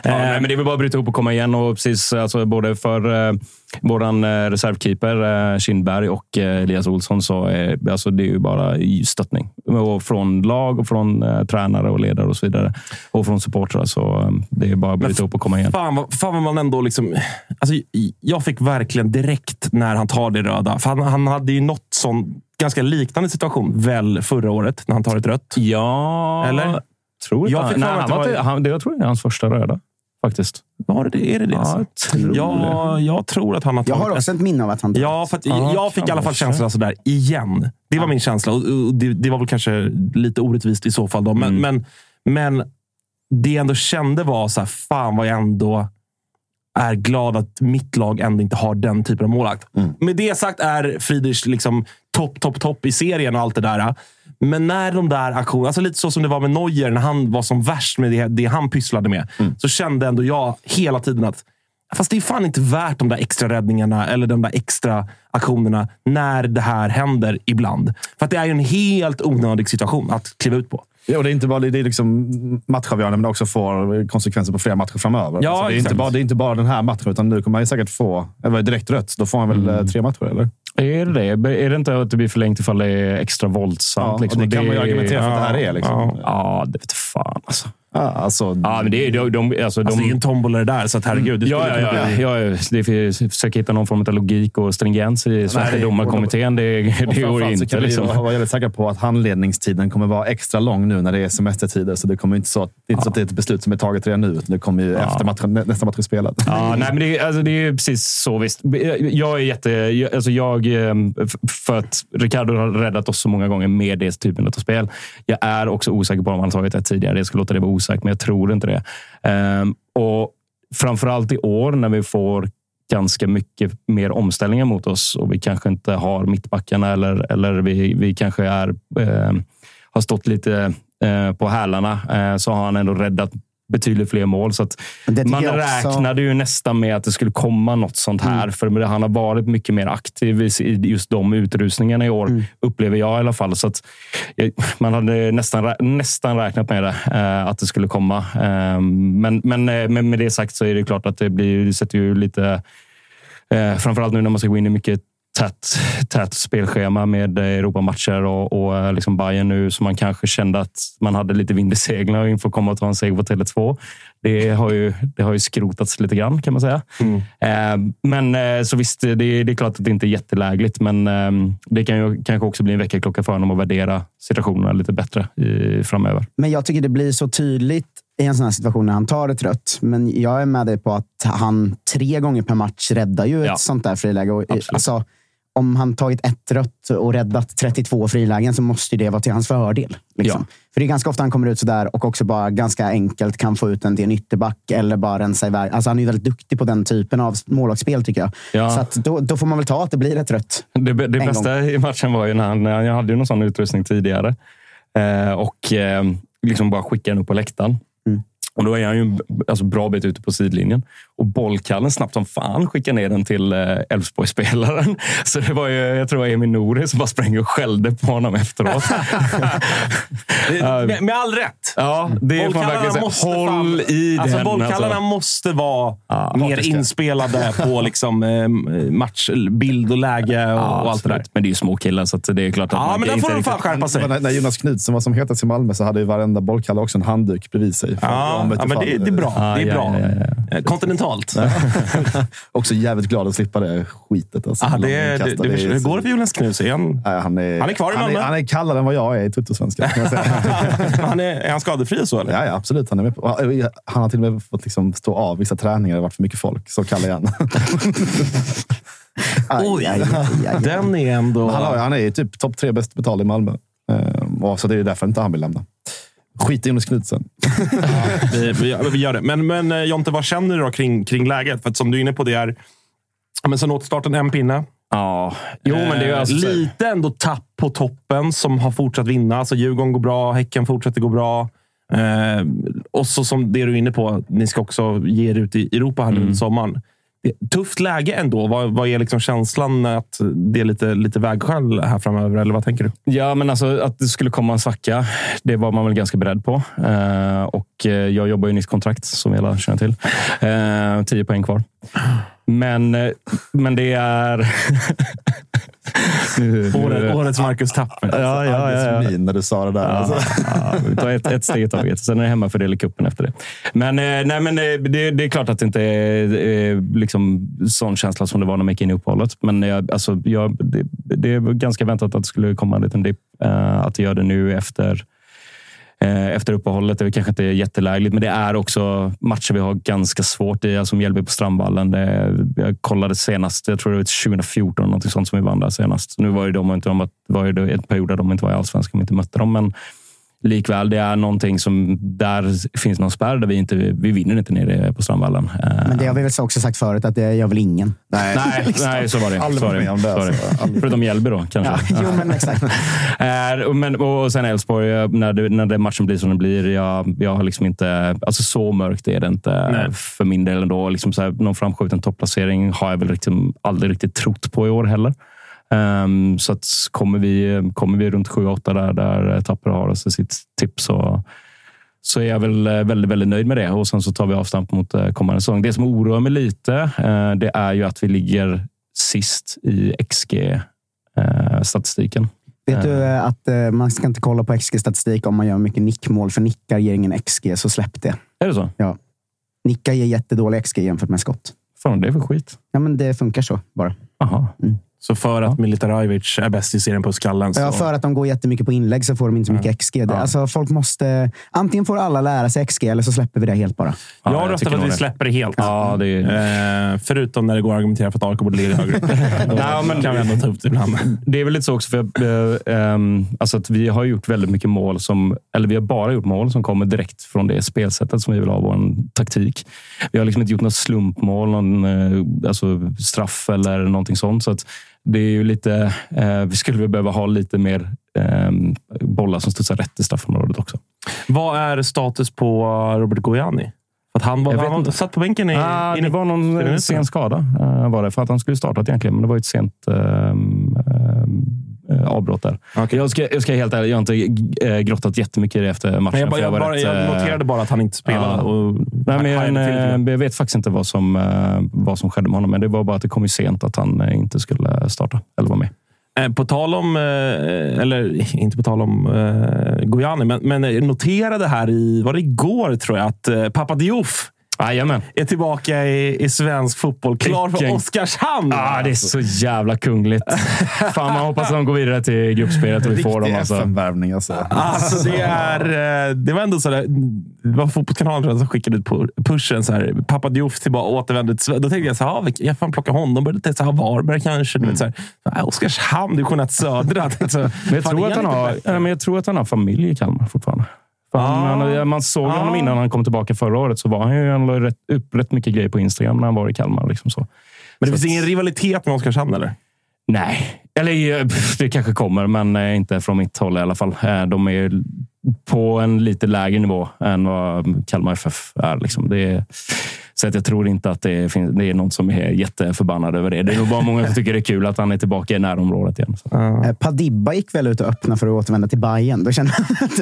Ja, nej, men det är väl bara att bryta ihop och komma igen. Och precis, alltså, både för eh, vår eh, reservkeeper eh, Kindberg och eh, Elias Olsson så är alltså, det är ju bara stöttning. Och från lag och från eh, tränare och ledare och så vidare. Och från supportrar. Så eh, det är bara att bryta ihop och komma igen. Fan fan vad man ändå liksom... Alltså, jag fick verkligen direkt när han tar det röda. För han, han hade ju något sån ganska liknande situation väl förra året när han tar ett rött. Ja, Eller? Tror inte Jag han, nej, han det var, han, det, jag tror det är hans första röda. Faktiskt. Var det? Är det det? Ja, jag tror ja, jag tror att han har Jag tagit har också ett minne av att han Ja, för att Ja, jag fick i alla fall känslan sådär igen. Det var min känsla. Och och det, det var väl kanske lite orättvist i så fall. Då. Men, men, men det jag ändå kände var så här, fan vad jag ändå är glad att mitt lag ändå inte har den typen av målvakt. Med det sagt är Friedrich liksom topp, topp, topp i serien och allt det där. Men när de där aktionerna, alltså lite så som det var med Neuer när han var som värst med det, det han pysslade med, så kände ändå jag hela tiden att Fast det är fan inte värt de där extra räddningarna eller de där extra aktionerna när det här händer ibland. För det är ju en helt onödig situation att kliva ut på. Ja, och det är inte bara det är liksom matchavgörande, men det också får konsekvenser på flera matcher framöver. Ja, alltså det, är exakt. inte bara, det är inte bara den här matchen, utan nu kommer han säkert få eller direkt rött. Då får han väl eh, tre matcher, eller? Är det det? Är det inte att det blir förlängt ifall det är extra våldsamt? Ja, och liksom? det kan man ju argumentera för att det här är. Liksom. Ja, ja det vet fan alltså. Ja, alltså, Ja, men det är, de, de, alltså, Alltså, de, det är en tombola det där, så att herregud. det Ja, skulle ja, ja, bli- ja, ja. Det försöka hitta någon form av logik och stringens i svenska domarkommittén. Det, det går inte. kan vi Liksom. vara vara väldigt säkra på att handledningstiden kommer vara extra lång nu när det är semestertider. Så det kommer inte så det är inte så att det är ett beslut som är taget redan nu. Det kommer ju efter matchen, nä- nästa match är spelad. Ja, nej, men det, är- alltså, det är precis så visst. Jag är jätte... Alltså, jag, eh, f- för att Ricardo har räddat oss så många gånger med det typen av spel. Jag är också osäker på om han tagit ett tidigare. Jag ska låta det vara osagt, men jag tror inte det. Ehm, och framförallt i år när vi får ganska mycket mer omställningar mot oss och vi kanske inte har mittbackarna eller, eller vi, vi kanske är, eh, har stått lite eh, på hälarna eh, så har han ändå räddat betydligt fler mål. Så att man räknade ju nästan med att det skulle komma något sånt här. För han har varit mycket mer aktiv i just de utrustningarna i år, upplever jag i alla fall. Så man hade nästan, nästan räknat med det, eh, att det skulle komma. Eh, men, men, eh, men med det sagt så är det klart att det, blir, det sätter ju lite... Eh, framförallt nu när man ska gå in i mycket tätt, tätt spelschema med Europamatcher och, och eh, liksom Bayern nu så man kanske kände att man hade lite vind i seglen inför att komma och ta en seger på Tele2. Det har ju, det har ju skrotats lite grann kan man säga. Eh, men eh, så visst, det, det är klart att det inte är jättelägligt, men eh, det kan ju kanske också bli en väckarklocka för honom att värdera situationerna lite bättre i, framöver. Men jag tycker det blir så tydligt i en sån här situation när han tar ett rött. Men jag är med dig på att han tre gånger per match räddar ju Ja. ett sånt där friläge. Och, Absolut. alltså, om han tagit ett rött och räddat 32 frilägen så måste det vara till hans fördel. Liksom. För det är ganska ofta han kommer ut sådär och också bara ganska enkelt kan få ut den till en ytterback eller bara rensa iväg. Alltså han är väldigt duktig på den typen av målvaktsspel tycker jag. Ja. Så då, då får man väl ta att det blir ett rött. Det, det bästa i matchen var ju när han, jag hade ju någon sån utrustning tidigare eh, och eh, liksom bara skickade den upp på läktaren. Och då är han ju alltså, bra bit ute på sidlinjen. Och bollkallen snabbt som fan skickar ner den till eh, Elfsborgsspelaren. Så det var ju, jag tror det var Emil Nouri som bara sprang och skällde på honom efteråt. Med, med all rätt. ja, det är fan verkligen här, Håll fan- i alltså, den. Bollkallarna Alltså. måste vara Ja, mer hatiska. inspelade på liksom, eh, matchbild och läge och, Ja, och allt det där. Men det är ju små killar, så att det är klart att Ja, man men där får de fan skärpa sig. När, när Jonas Knutsen var som hetast i Malmö så hade ju varenda bollkalle också en handduk bredvid sig. För Ja, om ja, men det, det är bra. Ja, det är ja, bra. ja, ja, Eh, Kontinentalt. Också jävligt glad att slippa det skitet. Alltså. Ah, det, det, det, är hur går det för Jonas Knus? Är han, han, är, Han är kvar i han Malmö. är, han är kallare än vad jag är i säga. han är, är han skadefri och så? Eller? ja, ja, absolut. Han, är med på, han har till och med fått liksom stå av vissa träningar. Det har varit för mycket folk. Så kallar jag han. Aj, aj, aj, aj, aj. Den är ändå... Men han, han är ju typ topp tre bäst betald i Malmö. Och så det är därför inte han vill lämna. Skit i Jonas Knutsen. vi, vi, vi gör det. Men, men eh, Jonte, vad känner du då kring, kring läget? För att som du är inne på, det är ja, men sen återstarten en pinne. Ja, jo, men det är Eh, alltså... Lite ändå tapp på toppen som har fortsatt vinna. Alltså Djurgården går bra, Häcken fortsätter gå bra. Eh, och så som det du är inne på, ni ska också ge er ut i Europa här nu Mm. under sommaren. Tufft läge ändå. Vad, vad är liksom känslan att det är lite, lite vägskäl här framöver? Eller vad tänker du? Ja, men alltså att det skulle komma en svacka, det var man väl ganska beredd på. Eh, och eh, jag jobbar ju nytt kontrakt, som vi alla känner till. Eh, tio poäng kvar. Men, eh, men det är... Året, årets Marcus Tapp. Ja, ja, ja, ja. Min när du sa det där. Alltså. Ja, vi tar ett, ett steg i taget. Sen är det hemmafördel i cupen efter det. Men, eh, nej, men eh, det, det är klart att det inte är liksom sån känsla som det var när man gick in i uppehållet. Men jag, alltså, jag, det, det är ganska väntat att det skulle komma en liten dipp. Att det gör det nu efter Eh, efter uppehållet. Det är kanske inte jättelägligt, men det är också matcher vi har ganska svårt i. Alltså Mjällby på Strandvallen. Det, jag kollade senast, jag tror det var 2014, något sånt som vi vann där senast. Nu var ju de inte, de var ju det en period där de inte var i allsvenskan, vi inte mötte dem. Men likväl, det är någonting som... Där finns någon spärr där vi inte... Vi vinner inte nere på Strandvallen. Men det har vi väl också sagt förut, att det gör väl ingen. Nej, Nej, nej, så var det. Aldrig Så var med om det, var alltså. Förutom Mjällby då, kanske. Ja, jo, men exakt. Eh, men, och sen Elfsborg, eh, när, det, när det matchen blir som den blir. Jag, jag har liksom inte... Alltså så mörkt är det inte Nej. för min del ändå. Liksom så här, någon framskjuten topplacering har jag väl liksom aldrig riktigt trott på i år heller. Ehm, så att kommer vi, kommer vi runt 7-8 där, där Tapper har alltså sitt tips så, så är jag väl eh, väldigt, väldigt nöjd med det. Och sen så tar vi avstamp mot eh, kommande säsong. Det som oroar mig lite, eh, det är ju att vi ligger sist i XG-statistiken. Vet du eh, att man ska inte kolla på XG-statistik om man gör mycket nickmål, för nickar ger ingen XG, så släpp det. Är det så? Nickar ger jättedålig XG jämfört med skott. Fan, det är för skit. Ja, men det funkar så bara. Aha. Så för att Militarevic är bäst i serien på skallen. Så... Ja, för att de går jättemycket på inlägg så får de inte så mycket XG. Det, alltså, folk måste, antingen får alla lära sig XG eller så släpper vi det helt bara. jag jag röstar för att vi det. släpper det helt. Ja, det är... Eh, förutom när det går att argumentera för att AIK borde ligga högre upp. Då Nej, men- kan vi ändå ta upp det ibland. Det är väl lite så också, för eh, ehm, alltså att vi har gjort väldigt mycket mål som, eller vi har bara gjort mål som kommer direkt från det spelsättet som vi vill ha, vår taktik. Vi har liksom inte gjort något slumpmål, någon eh, alltså straff eller någonting sånt. Så att det är ju lite, eh, vi skulle väl behöva ha lite mer eh, bollar som studsar rätt i straffområdet också. Vad är status på Robert Gojani? Att han var, han inte. satt på bänken i... Ah, in det i- var någon sen skada. eh, var det, för att han skulle startat egentligen, men det var ett sent ehm, eh, avbrott där. Okej. Jag, ska, jag ska helt ärligt, jag har inte äh, grottat jättemycket i det efter matchen. Men jag, jag, var bara, jag eh, noterade bara att han inte spelade. ja. Och, Nej, men jag, eh, jag vet faktiskt inte vad som, eh, vad som skedde med honom, men det var bara att det kom ju sent att han eh, inte skulle starta eller vara med. Eh, På tal om, eh, eller inte på tal om eh, Gojani, men, men jag noterade här i, var det igår tror jag, att eh, Papa Diouf Jajamän. är tillbaka i, i svensk fotboll. Klar för Vilken- Oskarshamn! Ah, det är så jävla kungligt. Fan, man hoppas att de går vidare till gruppspelet och vi får dem. Riktig Alltså. FM-värvning alltså. Alltså, det, är, eh, det var ändå sådär. Det var Fotbollskanalen som skickade ut pushen. Så här, Pappa Diouf tillbaka, återvände till Sverige. Då tänkte jag så här, ah, jag fan plocka honom. Började här, Varberg kanske. Vet, så här, ah, Oskarshamn, du kunde Södra. Så här, Men jag, tror att han har, men jag tror att han har familj i Kalmar fortfarande. Han, Ah. man såg honom Ah. innan han kom tillbaka förra året. Så var han ju, han la rätt, upp rätt mycket grejer på Instagram när han var i Kalmar. Liksom så. Men det Så finns att- ingen rivalitet med Oskarshamn, eller? Nej, eller eh, det kanske kommer, men eh, inte från mitt håll i alla fall. Eh, De är på en lite lägre nivå än vad Kalmar FF är. Liksom. Det är så att jag tror inte att det, finns, det är någon som är jätteförbannad över det. Det är nog bara många som tycker det är kul att han är tillbaka i närområdet igen. Så. Eh, Padibba gick väl ut och öppnade för att återvända till Bayern. Då kände att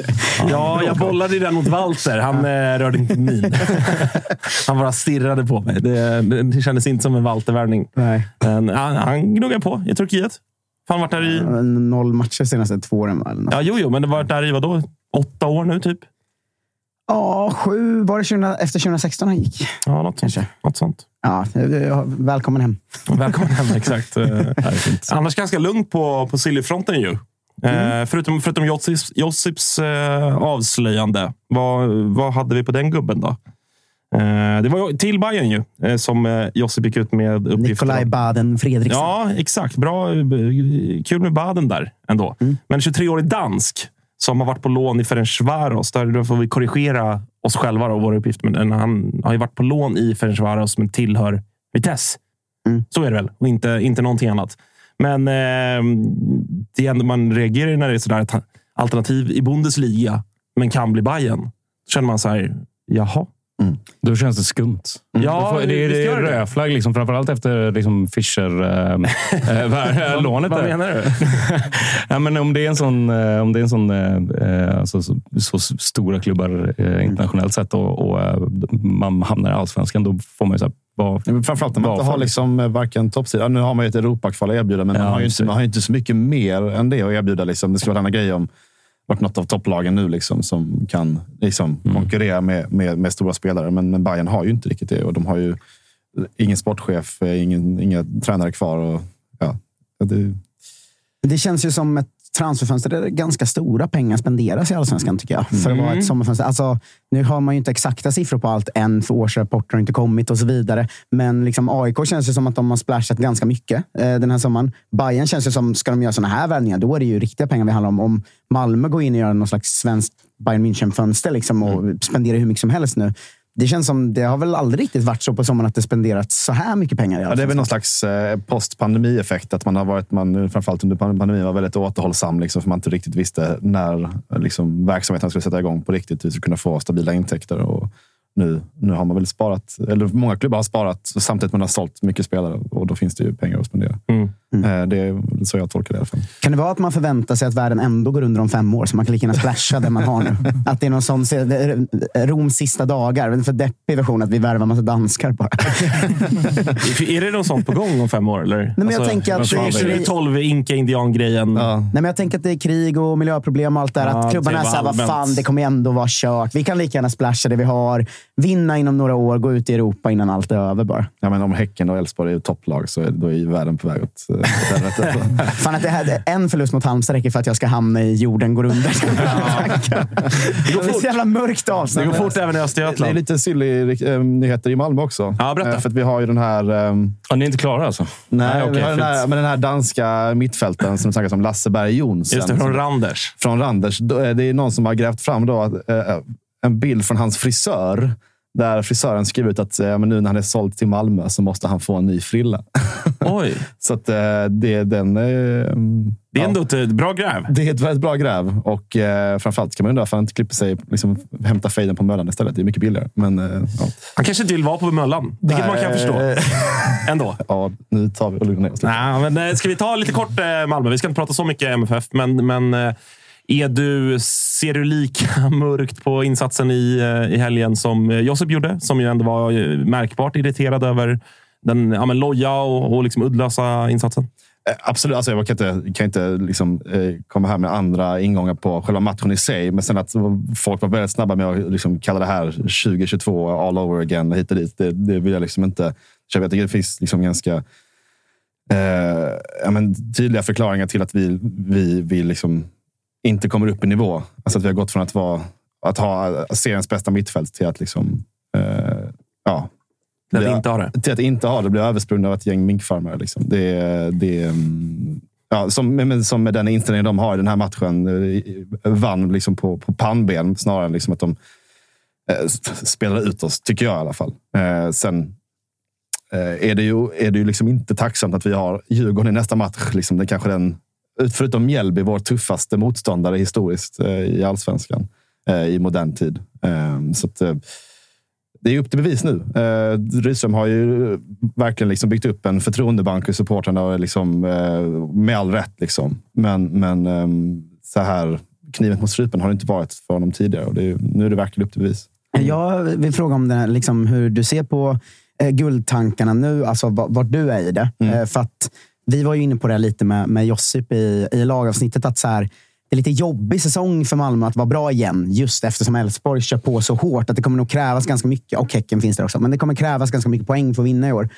Ja, jag bollade den mot Walter. Han eh, rörde inte min. han bara stirrade på mig. Det, det, det kändes inte som en Walter-värvning. Han, han gnuggar på i Turkiet. Han varit där i... Noll matcher senaste två åren. Ja, jo, jo, men det har varit där i vadå? Åtta år nu, typ? Ja, sju. Var det 20, efter 2016 han gick? Ja, något sånt. Kanske. Något sånt. Ja, välkommen hem. Välkommen hem, exakt. Eh. Annars ganska lugnt på, på Sillyfronten ju. Eh, förutom förutom Josips, Josips eh, avslöjande. Vad, vad hade vi på den gubben då? Eh, det var till Bayern ju, som Josip gick ut med uppgifter. Nikolaj. Baden Fredriksson. Ja, exakt. Bra. Kul med Baden där ändå. Men 23-årig dansk som har varit på lån i Ferencvaros. Där då får vi korrigera oss själva och våra uppgifter. Men han har ju varit på lån i Ferencvaros men tillhör Vitesse. Mm. Så är det väl och inte, inte någonting annat. Men eh, det är ändå man reagerar när det är sådär ett alternativ i Bundesliga men kan bli Bayern. Då känner man så här, jaha. Då känns det skumt. Ja, Då får- det, det är rödflagg, liksom, framförallt efter liksom, Fischer-lånet. Vad menar du? ja, men om det är en sån, eh, om det är en sån eh, eh, alltså, så, så stora klubbar eh, internationellt sett och, och eh, man hamnar i allsvenskan, då får man ju så här, Ja, men Framförallt när man inte har liksom eh, varken toppsida. Nu har man ju ett Europakval att erbjuda, men Ja, man, har inte, man har ju inte så mycket mer än det att erbjuda. Liksom. Det ska vara denna grej om varit något av topplagen nu liksom, som kan liksom, Mm. konkurrera med, med, med stora spelare. Men, men Bayern har ju inte riktigt det och de har ju ingen sportchef, eh, ingen, inga tränare kvar. Och, ja, det, Det känns ju som ett transferfönster där ganska stora pengar spenderas i allsvenskan tycker jag. För att vara ett sommarfönster. Alltså, nu har man ju inte exakta siffror på allt än, för årsrapporter har inte kommit och så vidare. Men liksom AIK känns det som att de har splashat ganska mycket eh, den här sommaren. Bayern känns det som, ska de göra sådana här värvningar, då är det ju riktiga pengar vi handlar om. Om Malmö går in och gör någon slags svenskt Bayern München-fönster liksom, och spenderar hur mycket som helst nu. Det känns som, det har väl aldrig riktigt varit så på sommaren att det spenderats så här mycket pengar. i Ja, det är väl någon slags eh, postpandemi-effekt. Att man har varit, man, framförallt under pandemin, var väldigt återhållsam. Liksom, för man inte riktigt visste när liksom, verksamheten skulle sätta igång på riktigt. Vi skulle kunna få stabila intäkter. Och nu, nu har man väl sparat, eller många klubbar har sparat samtidigt man har sålt mycket spelare. Och då finns det ju pengar att spendera. Mm. Eh, det är så jag tolkar det i alla fall. Kan det vara att man förväntar sig att världen ändå går under om fem år, så man kan lika gärna splasha det man har nu? Att det är någon sån Roms sista dagar, en för deppig version, att vi värvar massa danskar bara. Är det något sånt på gång om fem år? Eller? Alltså, men jag tänker att vad fan, det är- är det 12 inka-indian-grejen. Ja. Nej, men jag tänker att det är krig och miljöproblem och allt det här. Ja, att klubbarna är såhär, vad fan, det kommer ändå vara kört. Vi kan lika gärna splasha det vi har, vinna inom några år, gå ut i Europa innan allt är över bara. Ja, men om Häcken och Elfsborg är topplag så är, då är ju världen på väg åt, eh, helvete. Fan, att det här, en förlust mot Halmstad räcker för att jag ska hamna i jorden går under. det går så jävla mörkt Det avsnitt. går fort även i Det är Östergötland. lite silly eh, nyheter i Malmö också. Ja, berätta. Eh, för att vi har ju den här... Ja, ni är inte klara alltså? Nej, Nej, har den, här, men den här danska mittfälten som snackas om, Lasse Berg Jonsson. Just det, från Randers. från Randers. Är Det är någon som har grävt fram då, att, en bild från hans frisör. Där frisören skriver ut att eh, men nu när han är såld till Malmö så måste han få en ny frilla. Oj, så att, eh, det, den, eh, det är ja, ändå ett bra gräv. det är ett väldigt bra gräv. Och eh, framförallt kan man undra varför han inte klipper sig, liksom, hämtar fejden på Möllan istället. Det är mycket billigare. Men, eh, ja. Han kanske inte vill vara på Möllan, vilket man kan förstå. Ändå. ja, nu tar vi och lugnar ner oss lite. Nej, men, eh, ska vi ta lite kort Malmö? Vi ska inte prata så mycket MFF, men, men är du, ser du lika mörkt på insatsen i, eh, i helgen som eh, Josip gjorde? Som ju ändå var eh, märkbart irriterad över den ja, men loja och, och liksom uddlösa insatsen. Absolut. Alltså jag kan inte, kan inte liksom, eh, komma här med andra ingångar på själva matchen i sig. Men sen att folk var väldigt snabba med att liksom kalla det här 2022 all over again hit och dit. Det, det vill jag liksom inte köpa. Jag tycker det finns liksom ganska eh, ja, men tydliga förklaringar till att vi, vi, vill liksom inte kommer upp i nivå. Alltså att vi har gått från att, vara, att ha seriens bästa mittfält till att liksom, eh, ja, vi Ja. inte har det. till att inte ha det, bli översprungna av ett gäng minkfarmare. Liksom. Det, det, mm, ja, som, men som med den inställningen de har i den här matchen. eh, Vann liksom på, på pannben snarare än liksom att de eh, s- spelar ut oss, tycker jag i alla fall. Eh, sen eh, är det ju, är det ju liksom inte tacksamt att vi har Djurgården i nästa match. Liksom, det är kanske den, förutom Mjällby, vår tuffaste motståndare historiskt eh, i allsvenskan eh, i modern tid. Eh, så att, eh, det är upp till bevis nu. Eh, Rydström har ju verkligen liksom byggt upp en förtroendebank hos supportrarna och liksom, med all rätt. Liksom. Men, men eh, så här kniven mot strupen har det inte varit för honom tidigare. Och är, nu är det verkligen upp till bevis. Jag vill fråga om det, här, liksom, hur du ser på guldtankarna nu, alltså va- vart du är i det. Eh, för att vi var ju inne på det lite med, med Josip i, i lagavsnittet. Att så här, det är lite jobbig säsong för Malmö att vara bra igen. Just eftersom Elfsborg kör på så hårt att det kommer nog krävas ganska mycket. Och Häcken finns där också. Men det kommer krävas ganska mycket poäng för att vinna i år.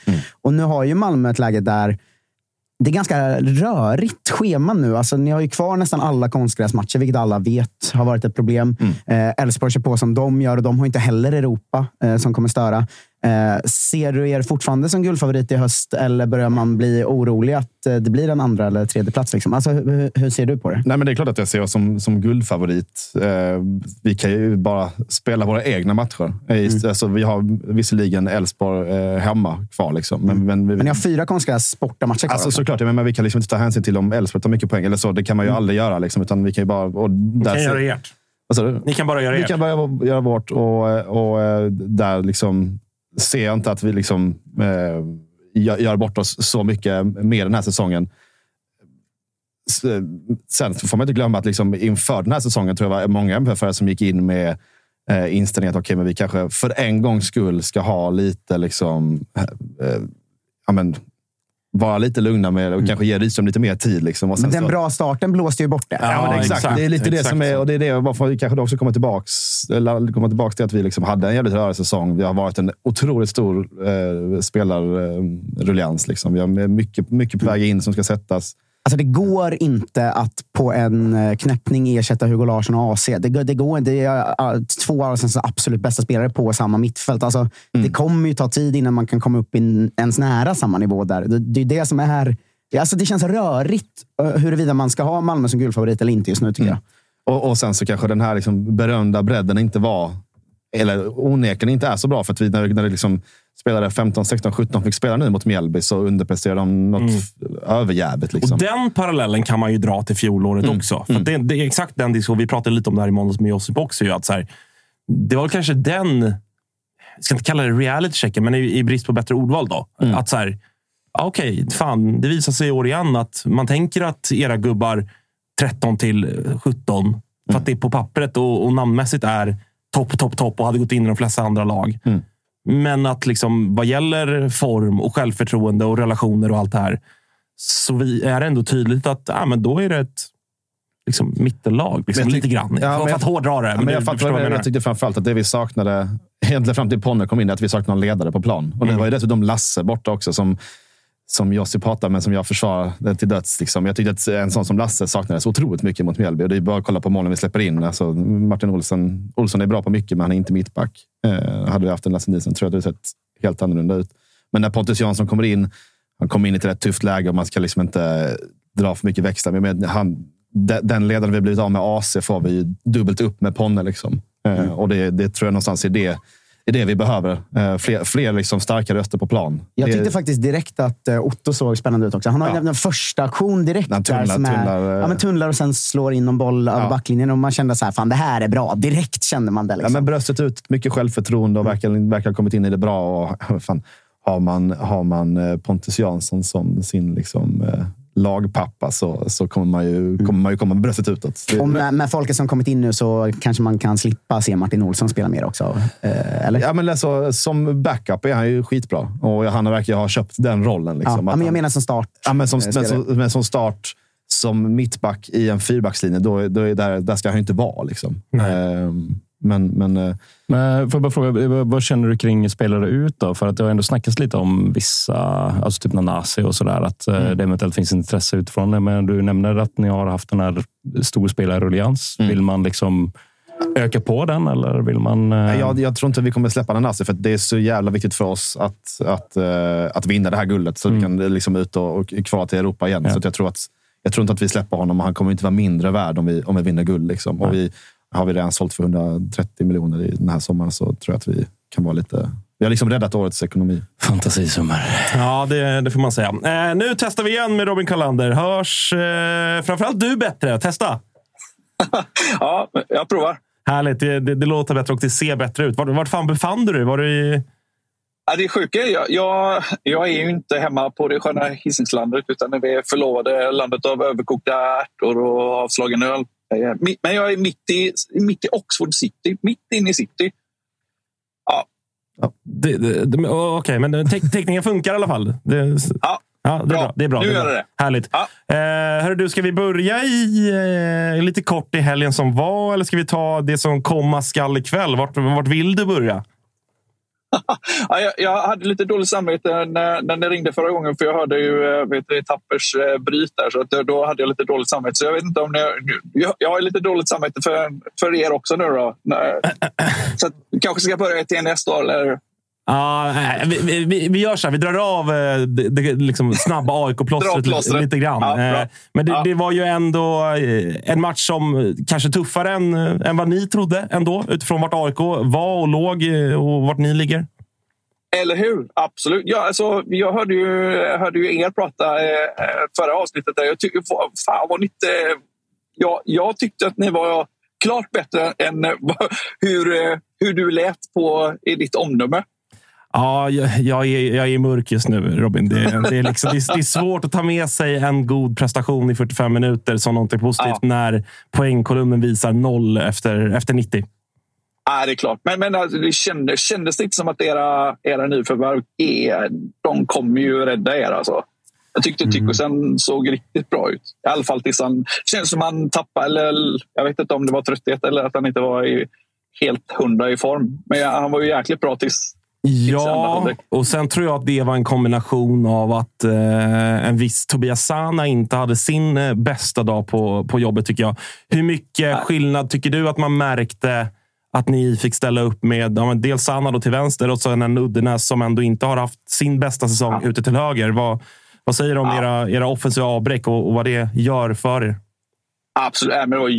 Och nu har ju Malmö ett läge där det är ganska rörigt schema nu. Alltså, ni har ju kvar nästan alla konstgräsmatcher, vilket alla vet har varit ett problem. Eh, Elfsborg kör på som de gör och de har inte heller Europa eh, som kommer störa. Eh, ser du er fortfarande som guldfavorit i höst eller börjar man bli orolig att eh, det blir en andra eller tredje plats? Liksom? Alltså, hur, hur ser du på det? Nej, men det är klart att jag ser oss som, som guldfavorit. Eh, vi kan ju bara spela våra egna matcher. Eh, Alltså, vi har visserligen Elfsborg eh, hemma kvar. Liksom. Men, men, vi, Men ni har fyra konstgräs bortamatcher kvar. Alltså, också. såklart, ja, men vi kan liksom inte ta hänsyn till om Elfsborg tar mycket poäng. Eller så, det kan man ju aldrig göra. Liksom, utan vi kan ju bara... Och där kan göra ert. Du? Ni kan bara göra Vi ert. kan börja göra vårt och, och eh, där liksom ser jag inte att vi liksom eh, gör bort oss så mycket mer den här säsongen. Eh, sen får man inte glömma att liksom inför den här säsongen tror jag var många MFF som gick in med eh, inställningen att okay, men vi kanske för en gångs skull ska ha lite liksom, eh, eh, ja, men, vara lite lugna med och kanske ge Rydström lite mer tid. Liksom. Och sen Men den så- bra starten blåste ju bort det. Ja, men exakt. exakt. Det är lite det Exakt som är, och det är det varför vi kanske också kommer tillbaks, eller kommer tillbaks till att vi liksom hade en jävligt rörig säsong. Vi har varit en otroligt stor eh, spelarruljans. Liksom. Vi har mycket, mycket på väg in som ska sättas. Alltså det går inte att på en eh, knäppning ersätta Hugo Larsson och AC. Det, går- det går inte. Det är uh, två av sina absolut bästa spelare på samma mittfält. Alltså, Det kommer ju ta tid innan man kan komma upp i en- ens nära samma nivå där. Det, det är det som är... Alltså det känns rörigt uh, huruvida man ska ha Malmö som guldfavorit eller inte just nu, tycker jag. Och, och sen så kanske den här liksom berömda bredden inte var, eller onekligen inte är så bra. För att vi, när, när det liksom spelade 15, 16, 17 fick spela nu mot Mjällby så underpresterade de något mm. överjävligt. Liksom. Och den parallellen kan man ju dra till fjolåret också. För att det, det är exakt den diskussion. Vi pratade lite om det här i måndags med Josip också. Ju, att så här, det var kanske den, jag ska inte kalla det reality checken, men i, i brist på bättre ordval. då. Att så här, okej, fan, det visar sig i år igen att man tänker att era gubbar 13 till 17, för att det på pappret och, och namnmässigt är topp, topp, topp och hade gått in i de flesta andra lag. Men att liksom, vad gäller form och självförtroende och relationer och allt det här så vi, är det ändå tydligt att ja, men då är det ett liksom, mittellag. Liksom, Men lite grann. Ja, för men att hårdra det. Ja, men du- jag fattar jag, jag jag tyckte framförallt att det vi saknade, egentligen fram till Ponne kom in, är att vi saknade någon ledare på plan. Och det var ju dessutom Lasse borta också, som, som Josip hatar, men som jag försvarar till döds. Liksom. Jag tyckte att en sån som Lasse saknades otroligt mycket mot Mjällby. Och det är bara att kolla på målen vi släpper in. Alltså, Martin Olsson, Olsson är bra på mycket, men han är inte mittback. Eh, hade vi haft en Lasse Nilsson tror jag det hade sett helt annorlunda ut. Men när Pontus Jansson kommer in, han kommer in i ett rätt tufft läge och man ska liksom inte dra för mycket växlar. Men han, de- den ledaren vi blivit av med AC får vi dubbelt upp med Ponne. Liksom. Eh, och det, det tror jag någonstans är det, är det vi behöver. Eh, fler fler liksom starka röster på plan. Jag det, tyckte faktiskt direkt att eh, Otto såg spännande ut också. Han har Ja. en första aktion direkt. Han tunnlar- där som är, tunnlar, eh. ja, men tunnlar och sen slår in någon boll över Ja. backlinjen. Och man kände så här, fan det här är bra. Direkt kände man det. ja, Liksom. men bröstet ut, mycket självförtroende och verkligen, verkligen kommit in i det bra. Och, fan, har, man, har man eh, Pontus Jansson som sin liksom, eh, lagpappa så, så kommer man ju, kommer man ju komma med bröstet utåt. Och med, med folket som kommit in nu så kanske man kan slippa se Martin Olsson spela mer också. Eh, eller? Ja, men alltså, som backup är han ju skitbra. Och han verkar ha köpt den rollen. Ja, Liksom, ja, men jag han- menar som start. Ja, men, som, men, som, men som start som mittback i en fyrbackslinje, då, då är där, där ska han ju inte vara. Liksom. Ehm, men, men eh, Men får jag bara fråga, vad- vad känner du kring spelare ut då? För att det har ändå snackats lite om vissa, alltså typ Nanasi och sådär, att eh, Mm. det eventuellt finns intresse utifrån det. Men du nämner att ni har haft den här storspelarruljans. Mm. Vill man liksom öka på den eller vill man? eh, jag, jag tror inte vi kommer släppa Nanasi, för det är så jävla viktigt för oss att, att, eh, att vinna det här guldet. Så vi kan liksom ut och, och kvala till Europa igen. Så att jag, tror att, jag tror inte att vi släpper honom och han kommer inte vara mindre värd om vi, om vi vinner guld. Liksom. Och vi, har vi redan sålt för 130 miljoner i den här sommaren så tror jag att vi kan vara lite... Vi har liksom räddat årets ekonomi. Fantasisummor. Ja, det, det får man säga. Eh, nu testar vi igen med Robin Karlander. Hörs eh, framförallt du bättre? Testa! Ja, jag provar. Härligt. Det, det, det låter bättre och det ser bättre ut. Vart, vart fan befann du dig? Var du i... Ja, det sjuka är jag, jag, jag är ju inte hemma på det sköna Hisingslandet utan vi är förlovade landet av överkokta ärtor och avslagen öl. Eh, Men jag är mitt i, mitt i Oxford city, mitt inne i city. Det, det, det, Okej, men te, teckningen funkar i alla fall. Det, Ja, ja, det är bra. Det är bra. Nu det är gör bra. det det. Härligt. Ja. Eh, hörru du, ska vi börja i eh, lite kort i helgen som var eller ska vi ta det som komma skall ikväll? Vart, vart vill du börja? Ja, jag, hade lite dåligt samvete när, när det ringde förra gången för jag hörde ju eh, vet du, Tappers eh, bryt där. Så att, eh, då hade jag lite dåligt samvete. Så jag vet inte om ni, jag, jag har lite dåligt samvete för, för er också nu då. Så att, kanske ska börja i TNS då eller? Ja, nej, vi, vi, vi gör så här. Vi drar av eh, det, det liksom snabba AIK-plåstret lite, grann. Ja. Eh, Men det, Ja. det var ju ändå eh, en match som kanske tuffare än, än vad ni trodde ändå. Utifrån vart AIK var och låg och vart ni ligger. Eller hur? Absolut. Ja, alltså, jag hörde ju, hörde ju er prata eh, förra avsnittet. Där. Jag tycker, fan ni inte... Jag, jag tyckte att ni var klart bättre än hur, hur du lät på i ditt omdöme. Ja, jag, jag, är, jag är mörk just nu, Robin. Det, det, är liksom, det, är, det är svårt att ta med sig en god prestation i 45 minuter som någonting positivt Ja. när poängkolumnen visar noll efter, efter 90. Ja, det är klart. Men, men alltså, det kändes, kändes det inte som att era, era nyförvärv är, de kommer ju rädda er. Alltså. Jag tyckte Tyckosen såg riktigt bra ut. I alla fall tills han... känns som han tappade, eller jag vet inte om det var trötthet eller att han inte var i, helt hundra i form. Men han var ju jäkligt bra tills, Ja, och sen tror jag att det var en kombination av att eh, en viss Tobias Sana inte hade sin eh, bästa dag på, på jobbet, tycker jag. Hur mycket skillnad tycker du att man märkte att ni fick ställa upp med ja, dels Sana då till vänster och sen en Uddenäs som ändå inte har haft sin bästa säsong ja. ute till höger. Vad, vad säger du om ja. era, era offensiva avbräck och, och, vad det gör för er? Absolut, men det var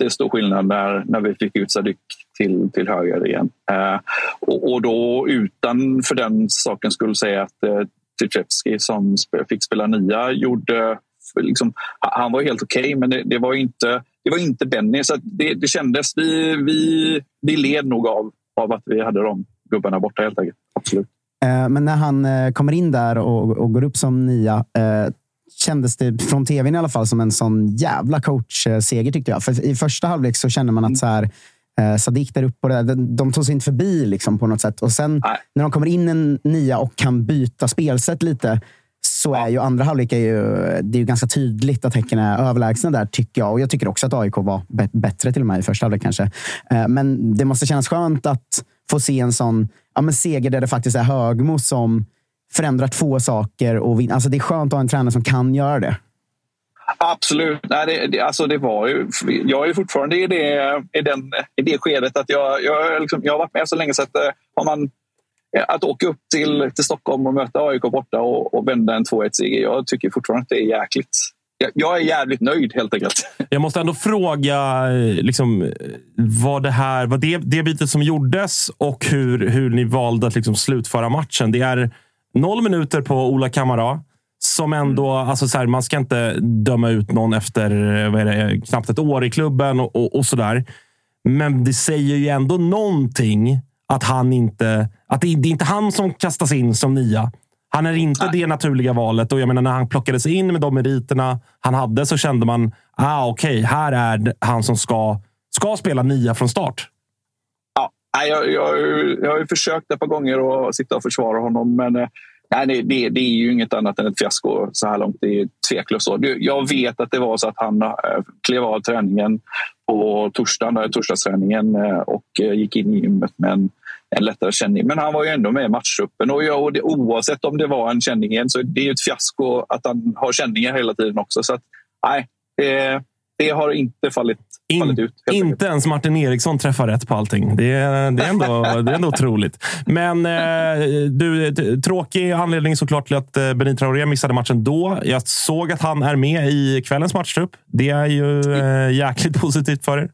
jättestor skillnad när, när vi fick ut Sadik till, till höger igen. Eh, och, och, då utan för den sakens skull säga att eh, Tchaikovsky som fick spela nia gjorde Liksom, han var helt okej, okay, men det, det, var inte, det var inte Benny. Så det, det kändes... Vi, vi, vi led nog av, av att vi hade de gubbarna borta helt enkelt. Absolut. Eh, men när han eh, kommer in där och, och går upp som nia eh, kändes det från tvn i alla fall som en sån jävla coachseger tyckte jag. För I första halvlek så kände man att så här, eh, Sadik där uppe, där, de tog sig inte förbi liksom, på något sätt. Och sen Nej. när de kommer in en nia och kan byta spelsätt lite så är ju andra halvlek är ju, det är ju ganska tydligt att Häcken är överlägsna där, tycker jag. Och jag tycker också att AIK var bättre till och med i första halvlek kanske. Eh, men det måste kännas skönt att få se en sån ja, men seger där det faktiskt är Högmo som förändrar två saker. Och vin- alltså det är skönt att ha en tränare som kan göra det. Absolut. Nej, det, det, alltså det var ju, jag är fortfarande i det, i den, i det skedet att jag, jag, liksom, jag har varit med så länge så att eh, har man att åka upp till, till Stockholm och möta AIK borta och, och vända en 2-1-seger. Jag tycker fortfarande att det är jäkligt. Jag är jävligt nöjd helt enkelt. Jag måste ändå fråga liksom, vad det här vad det, det bytet som gjordes och hur, hur ni valde att liksom slutföra matchen. Det är noll minuter på Ola Kamara. Som ändå, alltså så här, man ska inte döma ut någon efter det, knappt ett år i klubben och, och, och sådär. Men det säger ju ändå någonting att han inte... Att det, det är inte han som kastas in som nia. Han är inte Nej. det naturliga valet. Och jag menar, när han plockades in med de meriterna han hade så kände man ah, okej, okay, här är han som ska, ska spela nia från start. Nej, jag, jag, jag har ju försökt ett par gånger att sitta och försvara honom, men eh, Nej, det, det, är ju inget annat än ett fiasko så här långt. Det är tveklöst så. Jag vet att det var så att han eh, klev av träningen på torsdagen, eh, torsdagsträningen och gick in i gymmet med en, en lättare känning. Men han var ju ändå med i matchtruppen och, jag, och det, oavsett om det var en känning igen så det är ett fiasko att han har känningar hela tiden också. Så att, nej, det, det har inte fallit, In, fallit ut. Inte enkelt. ens Martin Eriksson träffar rätt på allting. Det, är, det, är, ändå, det är ändå otroligt. Men eh, du, tråkig anledning såklart till att eh, Benit Traoré missade matchen då. Jag såg att han är med i kvällens matchtrupp. Det är ju eh, jäkligt positivt för er.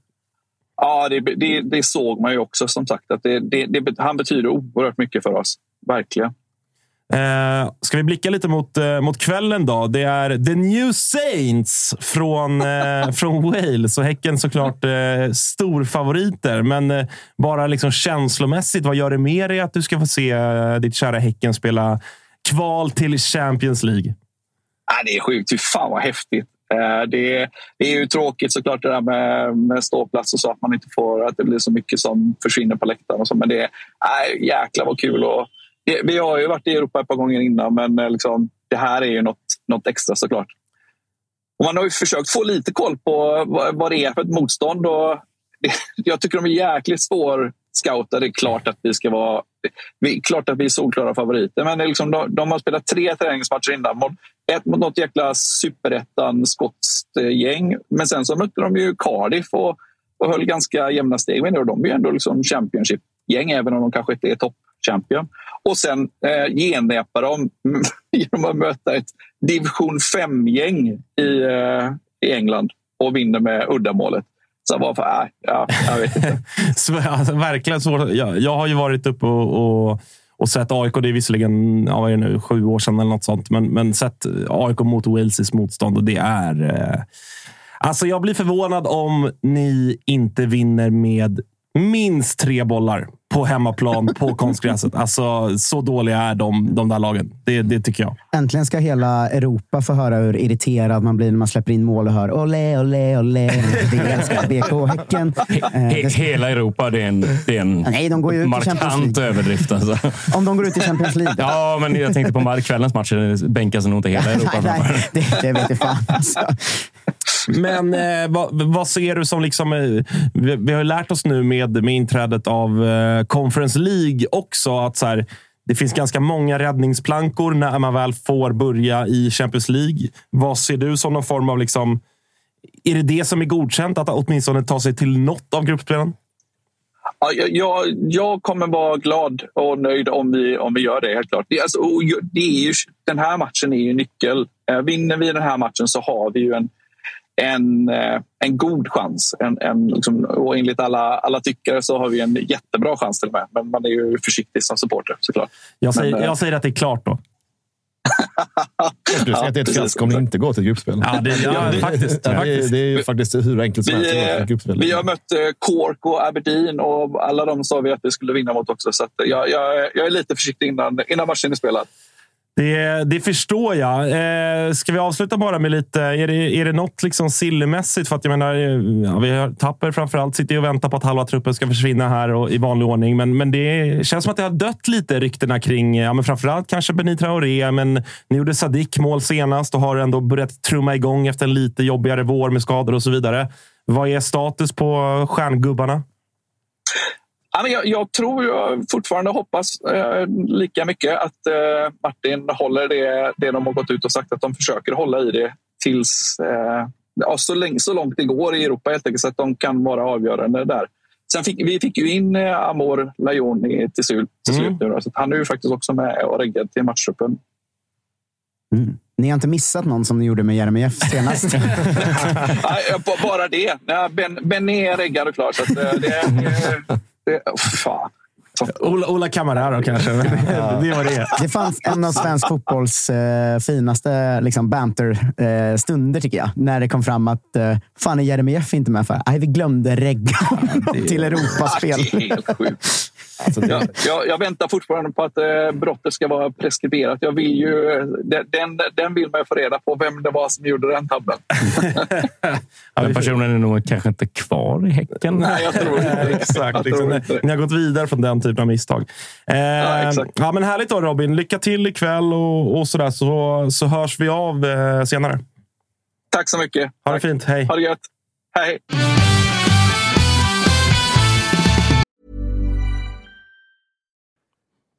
Ja, det, det, det, såg man ju också. Som sagt, att det, han betyder oerhört mycket för oss. Verkligen. Eh, ska vi blicka lite mot, eh, mot kvällen då? Det är The New Saints från, eh, från Wales och Häcken såklart eh, storfavoriter. Men eh, bara liksom känslomässigt, vad gör det med dig att du ska få se eh, ditt kära Häcken spela kval till Champions League? Ah, det är sjukt. Fy fan vad häftigt. Eh, det är, det är ju tråkigt såklart det där med, med ståplats och så att man inte får att det blir så mycket som försvinner på läktaren och så. Men det är äh, jäklar vad kul och vi har ju varit i Europa ett par gånger innan, men eh, liksom, det här är ju något, något extra såklart. Och man har ju försökt få lite koll på vad, det är för ett motstånd. Och jag tycker de är jäkligt svårscoutade. Det är klart att vi ska vara vi, klart att vi är solklara favoriter. Men liksom, de, de har spelat tre träningsmatcher innan. Mot, ett mot något jäkla superettan skotskt gäng. Men sen så mötte de ju Cardiff och, och höll ganska jämna steg med det. Och de är ju ändå liksom Championship-gäng, även om de kanske inte är topp champion. Och sen eh, genrepa dem genom att möta ett division 5-gäng i, eh, i England och vinner med uddamålet. Så varför? Äh, ja, jag vet inte. alltså, verkligen svårt. Jag, jag har ju varit uppe och, och, och sett AIK. Det är visserligen ja, vad är det nu, sju år sedan eller något sånt. Men, men sett AIK mot Wales motstånd och det är... Eh, alltså jag blir förvånad om ni inte vinner med minst tre bollar på hemmaplan på konstgräset. Alltså, så dåliga är de, de där lagen. Det, det tycker jag. Äntligen ska hela Europa få höra hur irriterad man blir när man släpper in mål och hör olé, olé, olé. Det älskar BK Häcken. He, eh, hela Europa, det är en, det är en Nej, de går ju markant överdrift. Alltså. Om de går ut i Champions League. Ja, men jag tänkte på kvällens matcher bänkas nog inte hela Europa. nej, nej, det, det vet jag fan. Alltså. Men eh, vad, vad, ser du som... liksom eh, vi, vi, har lärt oss nu med, med inträdet av eh, Conference League också att så här, det finns ganska många räddningsplankor när man väl får börja i Champions League. Vad ser du som någon form av... liksom Är det det som är godkänt, att åtminstone ta sig till något av gruppspelen? Ja, jag, jag kommer vara glad och nöjd om vi, om vi gör det. helt klart. Det, alltså, det är ju, den här matchen är ju nyckel. Eh, vinner vi den här matchen så har vi ju en, en, eh, en god chans. En, en, liksom, och enligt alla, alla tyckare så har vi en jättebra chans till och med. Men man är ju försiktig som supporter såklart. Jag säger, Men, jag säger att det är klart då. Du säger att det är ett fiasko om ni inte går till gruppspel. Ja, det, ja, det, faktiskt, det, är, det är ju faktiskt hur enkelt som helst. Vi, vi har mött eh, Cork och Aberdeen och alla de sa vi att vi skulle vinna mot också. Så jag, jag, jag är lite försiktig innan, innan matchen är spelad. Det, det förstår jag. Eh, ska vi avsluta bara med lite... Är det, är det något liksom sillemässigt? För att jag menar, eh, ja, vi har Tapper framförallt sitter och väntar på att halva truppen ska försvinna här och, i vanlig ordning. Men, men det känns som att det har dött lite ryktena kring ja, men framförallt kanske Benit Traoré. Men ni gjorde Sadik mål senast och har ändå börjat trumma igång efter en lite jobbigare vår med skador och så vidare. Vad är status på stjärngubbarna? Jag, jag tror jag fortfarande hoppas eh, lika mycket att eh, Martin håller det, det de har gått ut och sagt att de försöker hålla i det tills eh, ja, så, länge, så långt det går i Europa helt enkelt så att de kan vara avgörande där. Sen fick, vi fick ju in eh, Amor Lajoni till, slut, till slut mm. nu. Så han är ju faktiskt också med och reggad till matchtruppen. Mm. Ni har inte missat någon som ni gjorde med Jeremejeff senast? Bara det. Ben, ben är reggad och klar. Så det, det, det, fan. Ola, Ola Camarero kanske. Ja. det var det Det fanns en av svensk fotbolls eh, finaste liksom, banter-stunder, eh, tycker jag. När det kom fram att eh, fan är Jeremejeff inte med för? Nej, vi glömde regga honom till Europaspel. Det är helt sjukt. Alltså det... jag, jag, jag, väntar fortfarande på att eh, brottet ska vara preskriberat. Jag vill ju, den, den vill man få reda på vem det var som gjorde den tabben. den personen är nog kanske inte kvar i Häcken. Nej, jag tror inte Exakt. Liksom, inte. Ni har gått vidare från den typen av misstag. Eh, ja, ja, men härligt då Robin. Lycka till ikväll och, och sådär så, så hörs vi av eh, senare. Tack så mycket. Ha det fint. Hej. Ha det gött. Hej.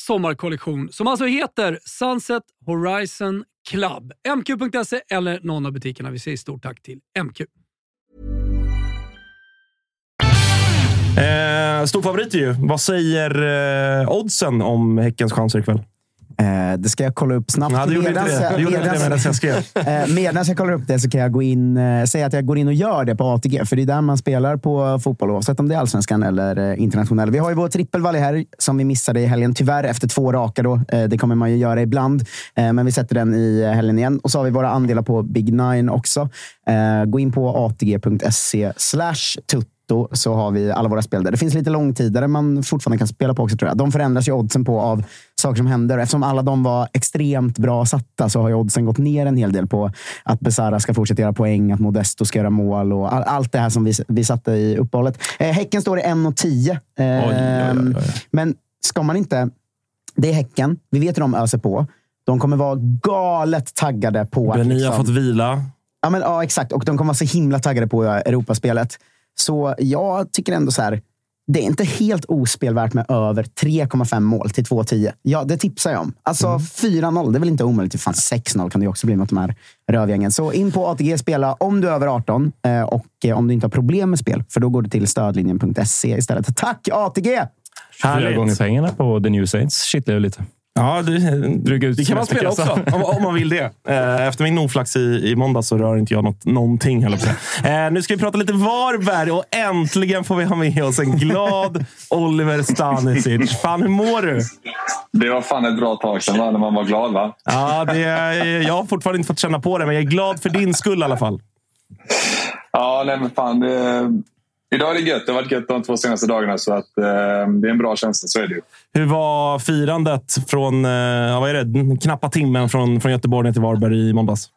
sommarkollektion som alltså heter Sunset Horizon Club. MQ.se eller någon av butikerna. Vi säger stort tack till MQ. Eh, stor favorit ju. Vad säger eh, oddsen om Häckens chanser ikväll? Eh, det ska jag kolla upp snabbt. Ja, du gjorde inte Medans det. jag- Du gjorde inte det medan jag skrev. Eh, Medan jag kollar upp det så kan jag gå in, eh, säga att jag går in och gör det på ATG. För det är där man spelar på fotboll, oavsett om det är allsvenskan eller eh, internationell. Vi har ju vår trippelvalj här som vi missade i helgen. Tyvärr efter två raka. Då. Eh, Det kommer man ju göra ibland. Eh, Men vi sätter den i helgen igen. Och så har vi våra andelar på Big Nine också. Gå in på atg.se slash tutto Lotto så har vi alla våra spel där. Det finns lite långtidare man fortfarande kan spela på också tror jag. De förändras ju oddsen på av saker som händer. Eftersom alla de var extremt bra satta så har ju oddsen gått ner en hel del på att Besara ska fortsätta göra poäng, att Modesto ska göra mål och all, allt det här som vi, vi satte i uppehållet. Eh, häcken står i 1,10. Eh. Men ska man inte... Det är Häcken. Vi vet hur de öser på. De kommer vara galet taggade på att... Beni har liksom- fått vila. Ja, men, ja, exakt. Och de kommer vara så himla taggade på Europaspelet. Så jag tycker ändå så här. Det är inte helt ospelvärt med över 3,5 mål till 2,10. Ja, det tipsar jag om. Alltså 4-0, det är väl inte omöjligt. Fan, 6-0 kan det ju också bli mot de här rövgängen. Så in på ATG spela om du är över 18 eh, och eh, om du inte har problem med spel. För då går du till stödlinjen.se istället. Tack ATG! Fyra Härligt. gånger pengarna på The New Saints. Kittlar ju lite. Ja, det, det kan man spela också om, om man vill det. Eh, Efter min oflax i, i måndag så rör inte jag något, någonting. säga. Eh, nu ska vi prata lite Varberg och äntligen får vi ha med oss en glad Oliver Stanisic. Fan, hur mår du? Det var fan ett bra tag sedan va? när man var glad va? Ja, det är, jag har fortfarande inte fått känna på det, men jag är glad för din skull i alla fall. Ja, nej men fan. Det, idag är det gött. Det har varit gött de två senaste dagarna så att eh, det är en bra känsla. Så är det ju. Hur var firandet från eh, vad är det, knappa timmen från, från Göteborg ner till Varberg i måndags?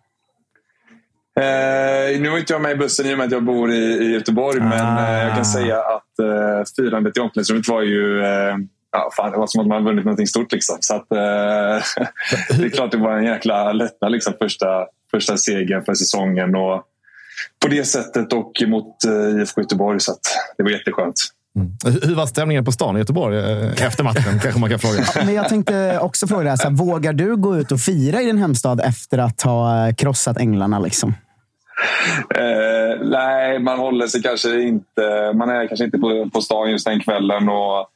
Eh, nu var inte jag med i bussen i och med att jag bor i, i Göteborg. Men eh, jag kan säga att eh, firandet i omklädningsrummet var ju... Eh, ja, fan, det var som att man vunnit något stort. Liksom. Så att, eh, det är klart det var en jäkla lättnad. Liksom, första, första segern för säsongen. Och på det sättet och mot eh, IFK Göteborg. Så att det var jätteskönt. Hur var stämningen på stan i Göteborg eh, efter matchen? kanske man kan fråga. Men jag tänkte också fråga så här, vågar du gå ut och fira i din hemstad efter att ha eh, krossat änglarna? Liksom? Eh, nej, man håller sig kanske inte... Man är kanske inte på, på stan just den kvällen. Och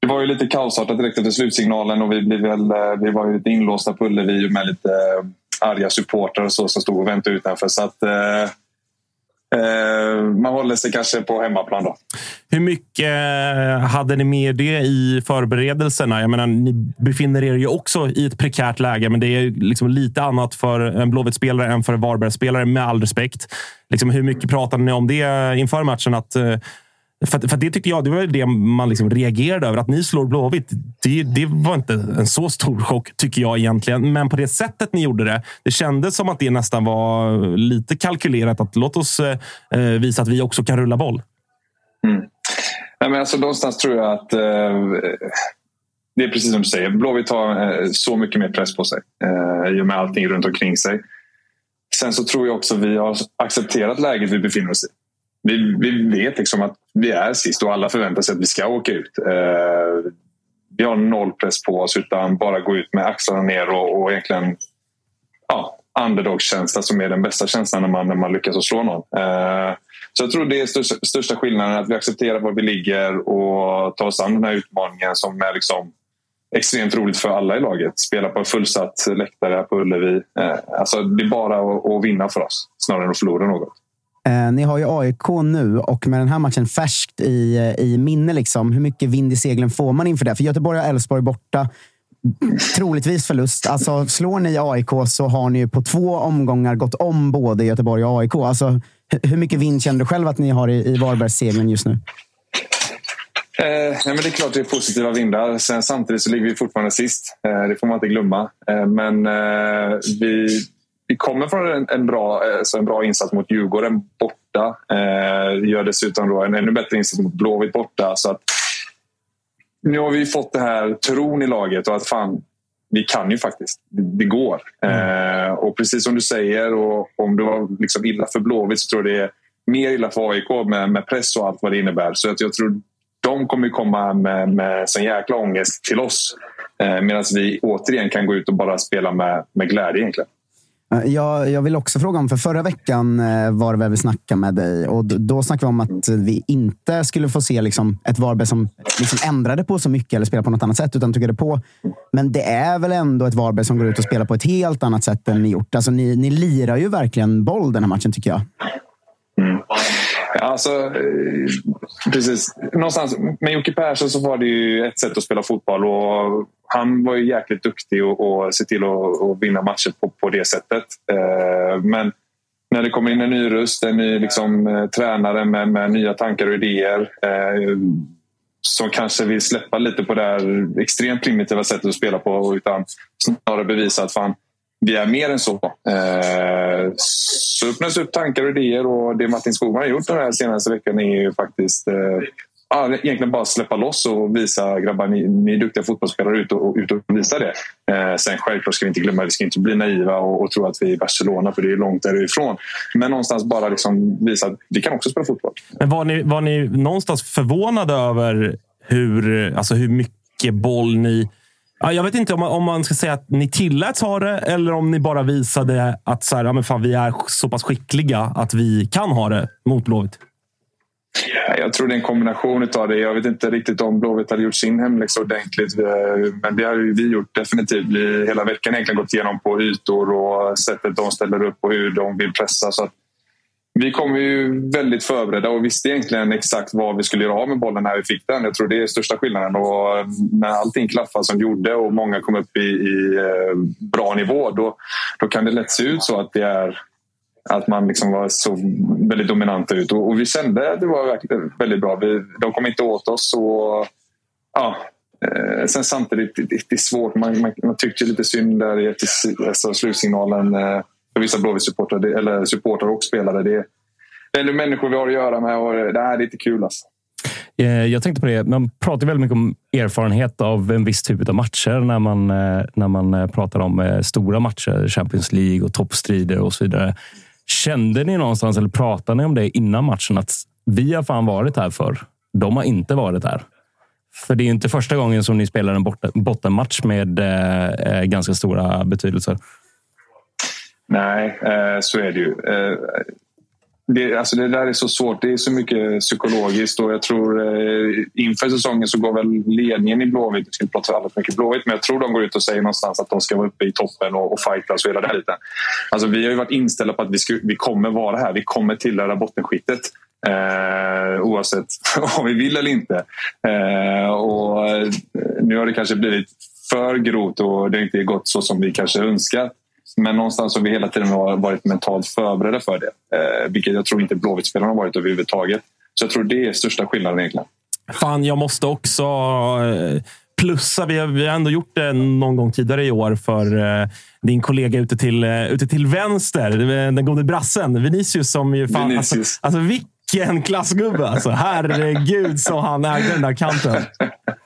det var ju lite kaosartat direkt efter slutsignalen och vi, blev väl, vi var ju lite inlåsta på Ullevi med lite arga supportrar och så som stod och väntade utanför. Så att, eh, eh, man håller sig kanske på hemmaplan då. Hur mycket eh, hade ni med det i förberedelserna? Jag menar, ni befinner er ju också i ett prekärt läge, men det är ju liksom lite annat för en Blåvitt-spelare än för en Varberg-spelare, med all respekt. Liksom, hur mycket pratade ni om det inför matchen? Att, eh, för, för det tyckte jag det var det man liksom reagerade över. Att ni slår Blåvitt, det, det var inte en så stor chock, tycker jag egentligen. Men på det sättet ni gjorde det, det kändes som att det nästan var lite kalkylerat. Att låt oss eh, eh visa att vi också kan rulla boll. Mm. Nej, men alltså, någonstans tror jag att eh, det är precis som du säger. Blåvitt har eh, så mycket mer press på sig eh, i och med allting runt omkring sig. Sen så tror jag också vi har accepterat läget vi befinner oss i. Vi, vi vet liksom att vi är sist och alla förväntar sig att vi ska åka ut. Eh, vi har noll press på oss utan bara gå ut med axlarna ner och, och egentligen ja, underdog-känsla som är den bästa känslan när man, när man lyckas slå någon. Eh, så jag tror det är största, största skillnaden, att vi accepterar var vi ligger och tar oss an den här utmaningen som är liksom extremt roligt för alla i laget. Spela på en fullsatt läktare på Ullevi. Eh, alltså, det är bara att, att vinna för oss snarare än att förlora något. Eh, ni har ju AIK nu och med den här matchen färskt i, eh, i minne. Liksom, hur mycket vind i seglen får man inför det? För Göteborg och Elfsborg borta. Troligtvis förlust. Alltså, slår ni AIK så har ni ju på två omgångar gått om både Göteborg och AIK. Alltså, hur mycket vind känner du själv att ni har i, i Varbergsseglen just nu? Eh, nej, men det är klart det är positiva vindar. Sen, samtidigt så ligger vi fortfarande sist. Eh, det får man inte glömma. Eh, men eh, vi, vi kommer från en, en, bra, eh, så en bra insats mot Djurgården borta. Eh, gör dessutom då en ännu bättre insats mot Blåvitt borta. Så att, nu har vi fått det här tron i laget och att fan, vi kan ju faktiskt. Det, går. Eh, och precis som du säger, och om det var liksom illa för Blåvitt så tror jag det är mer illa för AIK med, med press och allt vad det innebär. Så att jag tror de kommer komma med, med sån jäkla ångest till oss. Eh, Medan vi återigen kan gå ut och bara spela med, med glädje egentligen. Eh, jag, jag vill också fråga om, för förra veckan eh, var det väl vi snackade med dig och då snackade vi om att vi inte skulle få se liksom ett Varberg som liksom ändrade på så mycket eller spelade på något annat sätt utan tuggade på. Men det är väl ändå ett Varberg som går ut och spelar på ett helt annat sätt än ni gjort. Alltså, ni, ni lirar ju verkligen boll den här matchen tycker jag. Mm. Alltså, eh, precis. Någonstans, med Jocke Persson så var det ju ett sätt att spela fotboll och han var ju jäkligt duktig och, och se till att, och vinna matcher på, på det sättet. Eh, men när det kommer in en ny röst, en ny liksom, eh, tränare med, med nya tankar och idéer som kanske vill släppa lite på det här extremt primitiva sättet att spela på utan snarare bevisa att fan, vi är mer än så. Eh, så öppnas upp tankar och idéer och det Martin Skogman har gjort den här senaste veckan är ju faktiskt eh, ja, egentligen bara släppa loss och visa grabbar, ni, ni är duktiga fotbollsspelare ut och, ut och visa det. Eh, sen självklart ska vi inte glömma, vi ska inte bli naiva och, och tro att vi är Barcelona för det är långt därifrån. Men någonstans bara liksom visa att vi kan också spela fotboll. Men var ni, var ni någonstans förvånade över hur, alltså hur mycket boll ni... Ja, jag vet inte om man, om man ska säga att ni tilläts ha det eller om ni bara visade att så här, ja, men fan, vi är så pass skickliga att vi kan ha det mot Blåvitt. Jag tror det är en kombination av det. Jag vet inte riktigt om Blåvitt hade gjort sin hemläxa ordentligt. Men det har ju vi gjort definitivt. Vi hela veckan egentligen gått igenom på ytor och sättet de ställer upp och hur de vill pressa. Så vi kom ju väldigt förberedda och visste egentligen exakt vad vi skulle göra av med bollen när vi fick den. Jag tror det är största skillnaden. Och när allting klaffade som gjorde och många kom upp i, i eh, bra nivå då, då kan det lätt se ut så att det är att man liksom var så väldigt dominanta ut. Och, och vi kände att det var väldigt bra. Vi, de kom inte åt oss. Och, ja, eh, sen samtidigt, det, det är svårt. Man, man, man tyckte lite synd där i alltså, slutsignalen eh, för vissa Blåvitt-supportrar eller supportrar och spelare. Det, det är människor vi har att göra med och det här är lite kul. Alltså. Eh, jag tänkte på det, man pratar väldigt mycket om erfarenhet av en viss typ av matcher när man, eh, när man eh, pratar om stora matcher, Champions League och toppstrider och så vidare. Kände ni någonstans, eller pratade ni om det innan matchen, att vi har fan varit här för. De har inte varit här. För det är inte första gången som ni spelar en bottenmatch med ganska stora betydelser. Nej, eh, så är det ju. Eh, det, alltså det där är så svårt. Det är så mycket psykologiskt och jag tror eh, inför säsongen så går väl ledningen i Blåvitt, jag ska inte prata alldeles mycket Blåvitt, men jag tror de går ut och säger någonstans att de ska vara uppe i toppen och, och fightas och hela den biten. Alltså vi har ju varit inställda på att vi, ska, vi kommer vara här. Vi kommer tillhöra bottenskiktet. Eh, oavsett om vi vill eller inte. Eh, och eh, nu har det kanske blivit för grovt och det har inte gått så som vi kanske önskar. Men någonstans har vi hela tiden varit mentalt förberedda för det. Eh, vilket jag tror inte Blåvitt-spelarna har varit överhuvudtaget. Så jag tror det är största skillnaden egentligen. Fan, jag måste också eh, plussa. Vi har, vi har ändå gjort det någon gång tidigare i år för eh, din kollega ute till, eh, ute till vänster. Den gode brassen Vinicius. Som ju fan, alltså, alltså, vilken klassgubbe! Alltså, herregud så han ägde den där kanten.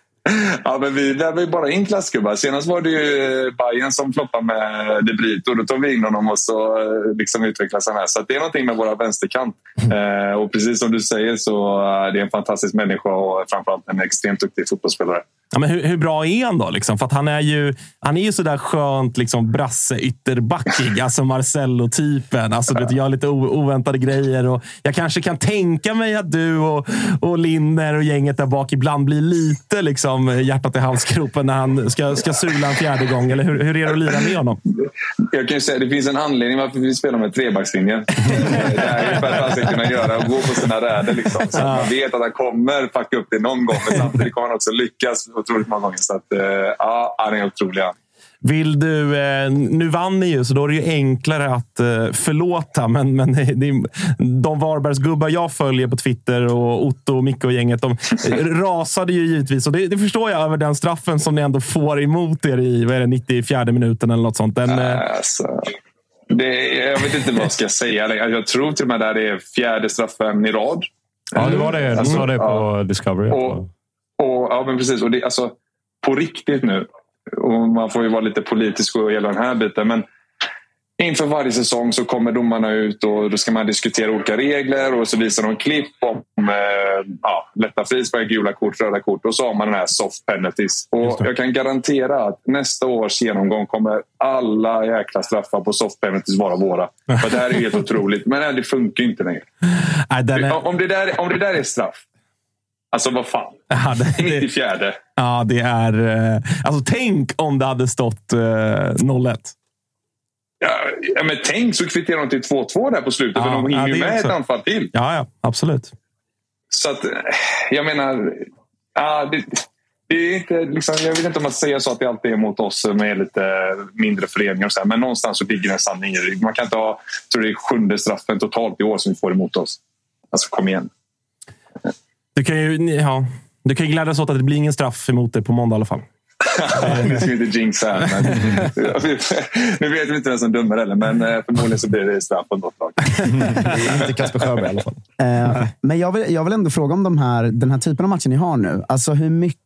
Ja, men vi värvar ju bara in klassgubbar. Senast var det ju Bayern som floppade med De Brito. Då tog vi in honom och så eh, liksom utvecklas han här. Så det är någonting med våra vänsterkant. Eh, och precis som du säger så eh, är det en fantastisk människa och framförallt en extremt duktig fotbollsspelare. Ja, men hur, hur, bra är han då? Liksom? För han är ju, han är ju sådär skönt liksom, brasse-ytterbackig. alltså Marcello-typen. Alltså, du gör lite oväntade grejer. Och jag kanske kan tänka mig att du och, och Linner och gänget där bak ibland blir lite liksom, hjärtat i halsgropen när han ska, ska sula en fjärde gång. Eller hur, hur är det att lira med honom? Jag kan säga det finns en anledning varför vi spelar med trebackslinjen. det är för att han ska kunna göra och gå på sina räder. Liksom. Så ja. man vet att han kommer fucka upp det någon gång, men samtidigt kommer han också lyckas otroligt många gånger. Så att, eh, ja, han är otrolig. Vill du, eh, nu vann ni ju, så då är det ju enklare att eh, förlåta. Men, men det, de Varbergsgubbar jag följer på Twitter och Otto, och Micke och gänget, de rasade ju givetvis. Och det, det, förstår jag över den straffen som ni ändå får emot er i vad är det, 94 minuten eller något sånt. Den, alltså, det, jag vet inte vad jag ska säga. Jag tror till och med att det är fjärde straffen i rad. Ja, det var det. Alltså, var det på ja. Discovery. Och, och, ja, men precis. Och det, alltså, på riktigt nu. Och man får ju vara lite politisk och hela den här biten. Men inför varje säsong så kommer domarna ut och då ska man diskutera olika regler och så visar de klipp om eh, ja, lätta frisparkar, gula kort, röda kort och så har man den här soft penalties. Och jag kan garantera att nästa års genomgång kommer alla jäkla straffar på soft penalties vara våra. För det här är helt otroligt. Men det funkar inte längre. Om, det där, om det där är straff, Alltså vad fan. Ja, det, 94. Ja, det är... Eh, alltså tänk om det hade stått eh, 0-1. Ja, men tänk så kvitterar de till 2-2 där på slutet. Ja, för de hinner ju med också. ett anfall till. Ja, ja absolut. Så att, jag menar... Ja, det, det är inte, liksom, jag vet inte om man säger så att det alltid är mot oss är lite mindre föreningar. Och så här, men någonstans så ligger det en sanning i. Man kan inte ha, tror det är sjunde straffen totalt i år som vi får emot oss. Alltså kom igen. Du kan ju ja, du kan ju glädjas åt att det blir ingen straff emot dig på måndag i alla fall. Nu ska vi inte jinxa här. Men, nu vet vi inte vem som dömer heller, men eh, förmodligen så blir det straff på något lag. Inte Kasper Sjöberg i alla fall. Eh, men jag vill, jag vill ändå fråga om de här, den här typen av matcher ni har nu. Alltså hur mycket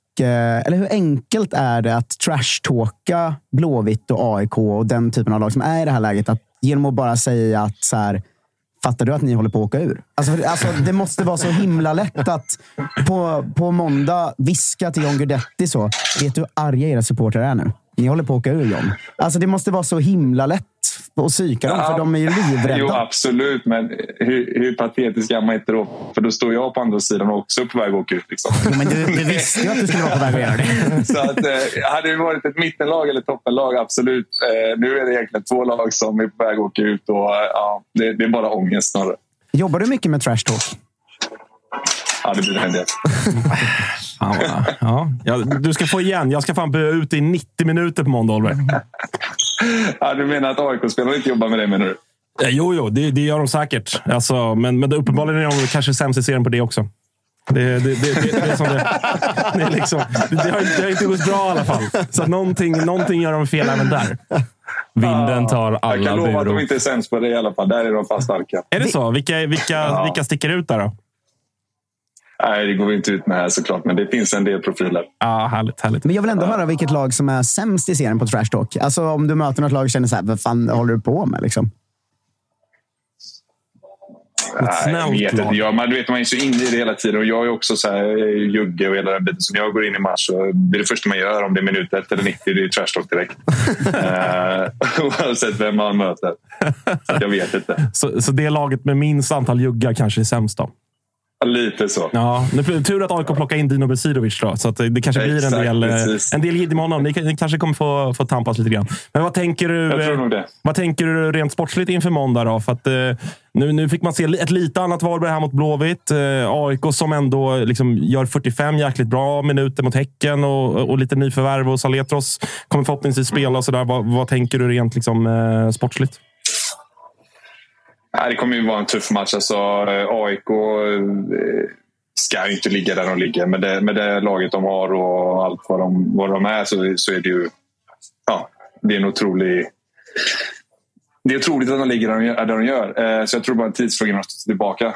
eller hur enkelt är det att trashtalka Blåvitt och AIK och den typen av lag som är i det här läget? Att genom att bara säga att så här, Fattar du att ni håller på att åka ur? Alltså, för- alltså, det måste vara så himla lätt att på, på måndag viska till John Guidetti så. Vet du hur arga era supportrar är nu? Ni håller på att åka ur John. Alltså, det måste vara så himla lätt att psyka dem, för de är ju livrädda. Jo, absolut. Men hur, hur patetisk är man inte då? För då står jag på andra sidan och också på väg att åka ut. Liksom. Jo, men du, du visste ju att du skulle vara på väg att göra det. Så att, eh, hade det varit ett mittenlag eller toppenlag, absolut. Eh, nu är det egentligen två lag som är på väg att åka ut. Och, ja, det, det är bara ångest snarare. Jobbar du mycket med trash talk? Ja, det blir en del. Fan, vad- ja. Ja, du ska få igen. Jag ska fan böa ut i 90 minuter på måndag, Oliver. Ja, du menar att AIK-spelare inte jobbar med det, menar du? Eh, Jo, jo, det, det gör de säkert. Alltså, men, men det, uppenbarligen är de kanske sämst i serien på det också. Det, det, det, det, det är som det, det, är liksom, det, det, har, det har inte gått bra i alla fall. Så att någonting, någonting gör de fel även där. Vinden tar Jag alla kan lova att de inte är sämst på det i alla fall. Där är de fan starka. Är det så? Vilka, vilka, Ja. vilka sticker ut där då? Nej, det går vi inte ut med här såklart, men det finns en del profiler. Ja, härligt, härligt. Men jag vill ändå höra vilket lag som är sämst i serien på trash talk. Alltså om du möter något lag och känner så här, vad fan håller du på med? Liksom? Nej, jag vet inte. Jag, man, du vet, man är så inne i det hela tiden. Och jag är också så här, ju jugge och hela den biten. Så när jag går in i match så det är det första man gör. Om det är minut ett eller 90, det är trash talk direkt. Eh, oavsett vem man möter. Så jag vet inte. Så, så det laget med minst antal juggar kanske är sämst då? Lite så. Ja, tur att AIK plockar in Dino Besirovic då, så att det kanske blir en Exakt, del, eh, precis. en del jidder med honom. Ni, ni kanske kommer få, få tampas lite grann. Men vad tänker du? Eh. Vad tänker du rent sportsligt inför måndag? Då? För att, eh, nu, nu fick man se ett lite annat Varberg här mot Blåvitt. AIK som ändå liksom gör 45 jäkligt bra minuter mot Häcken och, och lite nyförvärv. Och Saletros kommer förhoppningsvis spela. Och så där. Vad, vad tänker du rent liksom, sportsligt? Nej, det kommer ju vara en tuff match. Alltså, eh, AIK eh, ska ju inte ligga där de ligger. Med det, med det laget de har och allt vad de, vad de är så, så är det ju ja, det är en otrolig... Det är otroligt att de ligger där de gör. Eh, så jag tror bara en tidsfråga innan de står tillbaka.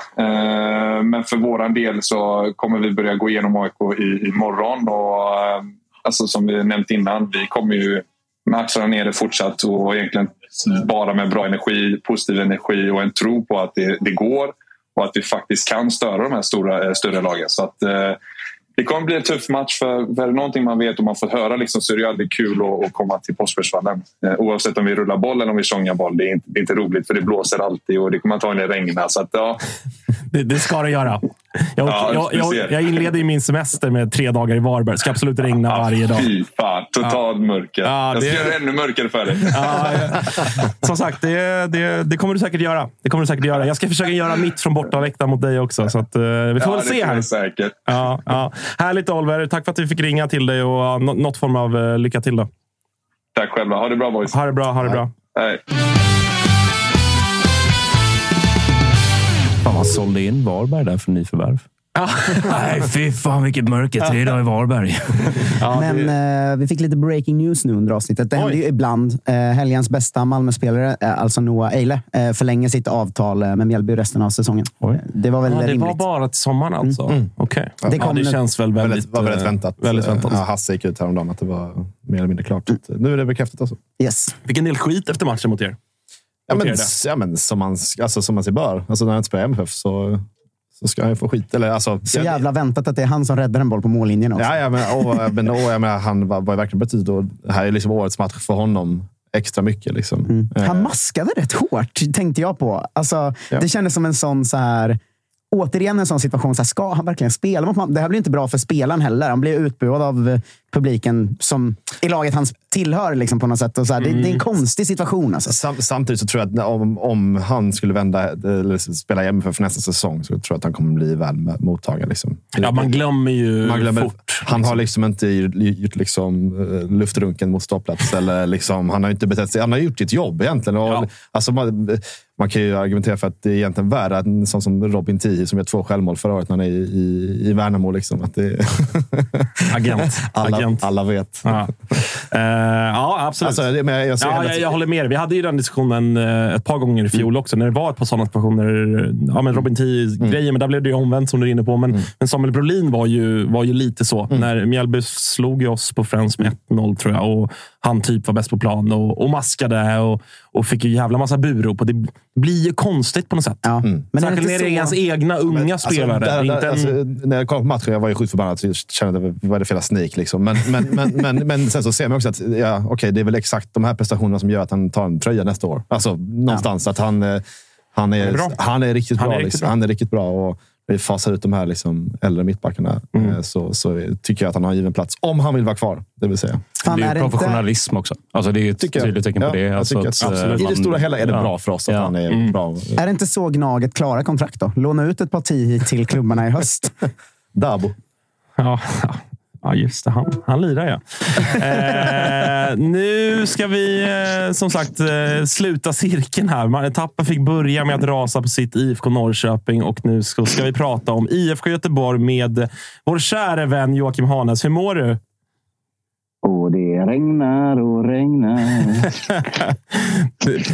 Men för vår del så kommer vi börja gå igenom AIK i, imorgon. Och, alltså, som vi nämnt innan, vi kommer ju med axlarna nere fortsatt och egentligen bara med bra energi, positiv energi och en tro på att det, det går och att vi faktiskt kan störa de här stora, eh, större lagen. Så att, eh, det kommer bli en tuff match. För, för någonting man vet och man får höra liksom, så är det aldrig kul att, att komma till Påsbergsvallen. Eh, oavsett om vi rullar boll eller om vi tjongar boll. Det är, inte, det är inte roligt för det blåser alltid och det kommer antagligen regna. Så att, ja, Det, det ska det göra. Jag, Ja, jag, jag, jag inleder min semester med tre dagar i Varberg. Det ska absolut regna varje dag. fy fan. Total mörker. Ja, Jag ska det- göra ännu mörkare för dig. Ja, ja. Som sagt, det, det, det kommer du säkert göra. Det kommer du säkert göra. Jag ska försöka göra mitt från bortaläktaren mot dig också. Så att, eh, vi får Ja, väl se här. säkert. Ja, ja. Härligt Oliver. Tack för att vi fick ringa till dig och nå- något form av uh, lycka till. Då. Tack själva. Ha det bra boys. Ha det bra. Ha det bra. Hej. Fan, man sålde in Varberg där för nyförvärv. Nej, fy fan vilket mörker. Tre dagar i Varberg. Men eh, vi fick lite breaking news nu under avsnittet. Det händer ju ibland. Eh, helgens bästa Malmöspelare, eh, alltså Noah Eile, eh, förlänger sitt avtal eh, med Mjällby resten av säsongen. Oj. Det var väl Ja, det rimligt. var bara till sommaren alltså? Mm. Okej. Det Det, ja, kom det nu- känns väl väldigt, Väldigt, var väldigt eh, väntat. Väldigt väntat. Ja, Hasse gick ut häromdagen att det var mer eller mindre klart. Så att, Nu är det bekräftat. Alltså. Yes. Fick en del skit efter matchen mot er. Ja, men, ja, men som, man, alltså, som man sig bör. Alltså, när han inte spelar MFF så, så ska han ju få skit. Eller, alltså, Så jag- jävla väntat att det är han som räddar en boll på mållinjen också. Ja, ja, men, och, men, och, jag menar, han var, var verkligen betydd. Och det här är liksom årets match för honom. Extra mycket. Liksom. Eh, Han maskade rätt hårt, tänkte jag på. Alltså, Det kändes som en sån så här återigen en sån situation. Så här, ska han verkligen spela mot Malmö? Det här blir inte bra för spelaren heller. Han blir utbuad av eh, publiken som i laget han tillhör liksom, på något sätt. Och så här, det, det är en konstig situation. Alltså. Sam, samtidigt så tror jag att om, om han skulle vända, eller spela i MFF för nästa säsong så tror jag att han kommer bli väl mottagen. Liksom. Ja, man glömmer ju Man glömmer, fort. han har liksom inte gjort liksom, eh, luftrunken mot ståplats. eller liksom, han har inte betett sig. Han har gjort sitt jobb egentligen. Och, alltså, man, man kan ju argumentera för att det är egentligen värre att en sån som Robin Tihi som gör två självmål förra året när han är i, i, i Värnamo. Liksom, att det, Agent. alla, Agent. alla vet. Ja, Eh, ja absolut. Alltså, men jag ja, jag, jag håller med. Vi hade ju den diskussionen eh, ett par gånger i fjol också, när det var ett par sådana situationer. Ja, men Robin Tii-grejer, men där blev det ju omvänt som du är inne på. Men, men Samuel Brolin var ju, var ju lite så. När Mjällby slog ju oss på Friends med 1-0, tror jag. Och han typ var bäst på plan och, och maskade och, och fick ju jävla massa burop. Och det blir ju konstigt på något sätt. Men är det Särskilt när det är ens egna unga Alltså, spelare. där, Det är där, inte en... alltså, när jag kollade på matchen, jag var ju sjukt förbannad. så Jag kände att vad är det för jävla sneak? Liksom. Men, men, men, men, men sen så ser man också att ja, okay, det är väl exakt de här prestationerna som gör att han tar en tröja nästa år. Alltså någonstans att han, eh, han, är, är bra. han är riktigt Han bra. är riktigt liksom. bra. Han är riktigt bra. Och vi fasar ut de här liksom, äldre mittbackarna. Mm. eh, Så, så tycker jag att han har en given plats. Om han vill vara kvar, det vill säga. Fan, det är är det ju inte- professionalism också. Alltså, det är ett Tycker jag. tydligt tecken på Ja, det. jag Alltså att, att, eh, I det man- stora hela är det ja. bra för oss att Ja. han är Mm. bra. Är det inte så Gnaget klarar kontrakt då? Låna ut ett par tio till klubbarna i höst. Dabo. Ja, ja just det. Han, han lirar ja. Eh, nu ska vi eh, som sagt eh, sluta cirkeln här. Tappa fick börja med att rasa på sitt IFK Norrköping och nu ska, ska vi prata om IFK Göteborg med vår käre vän Joakim Hanes. Hur mår du? Och det regnar och regnar.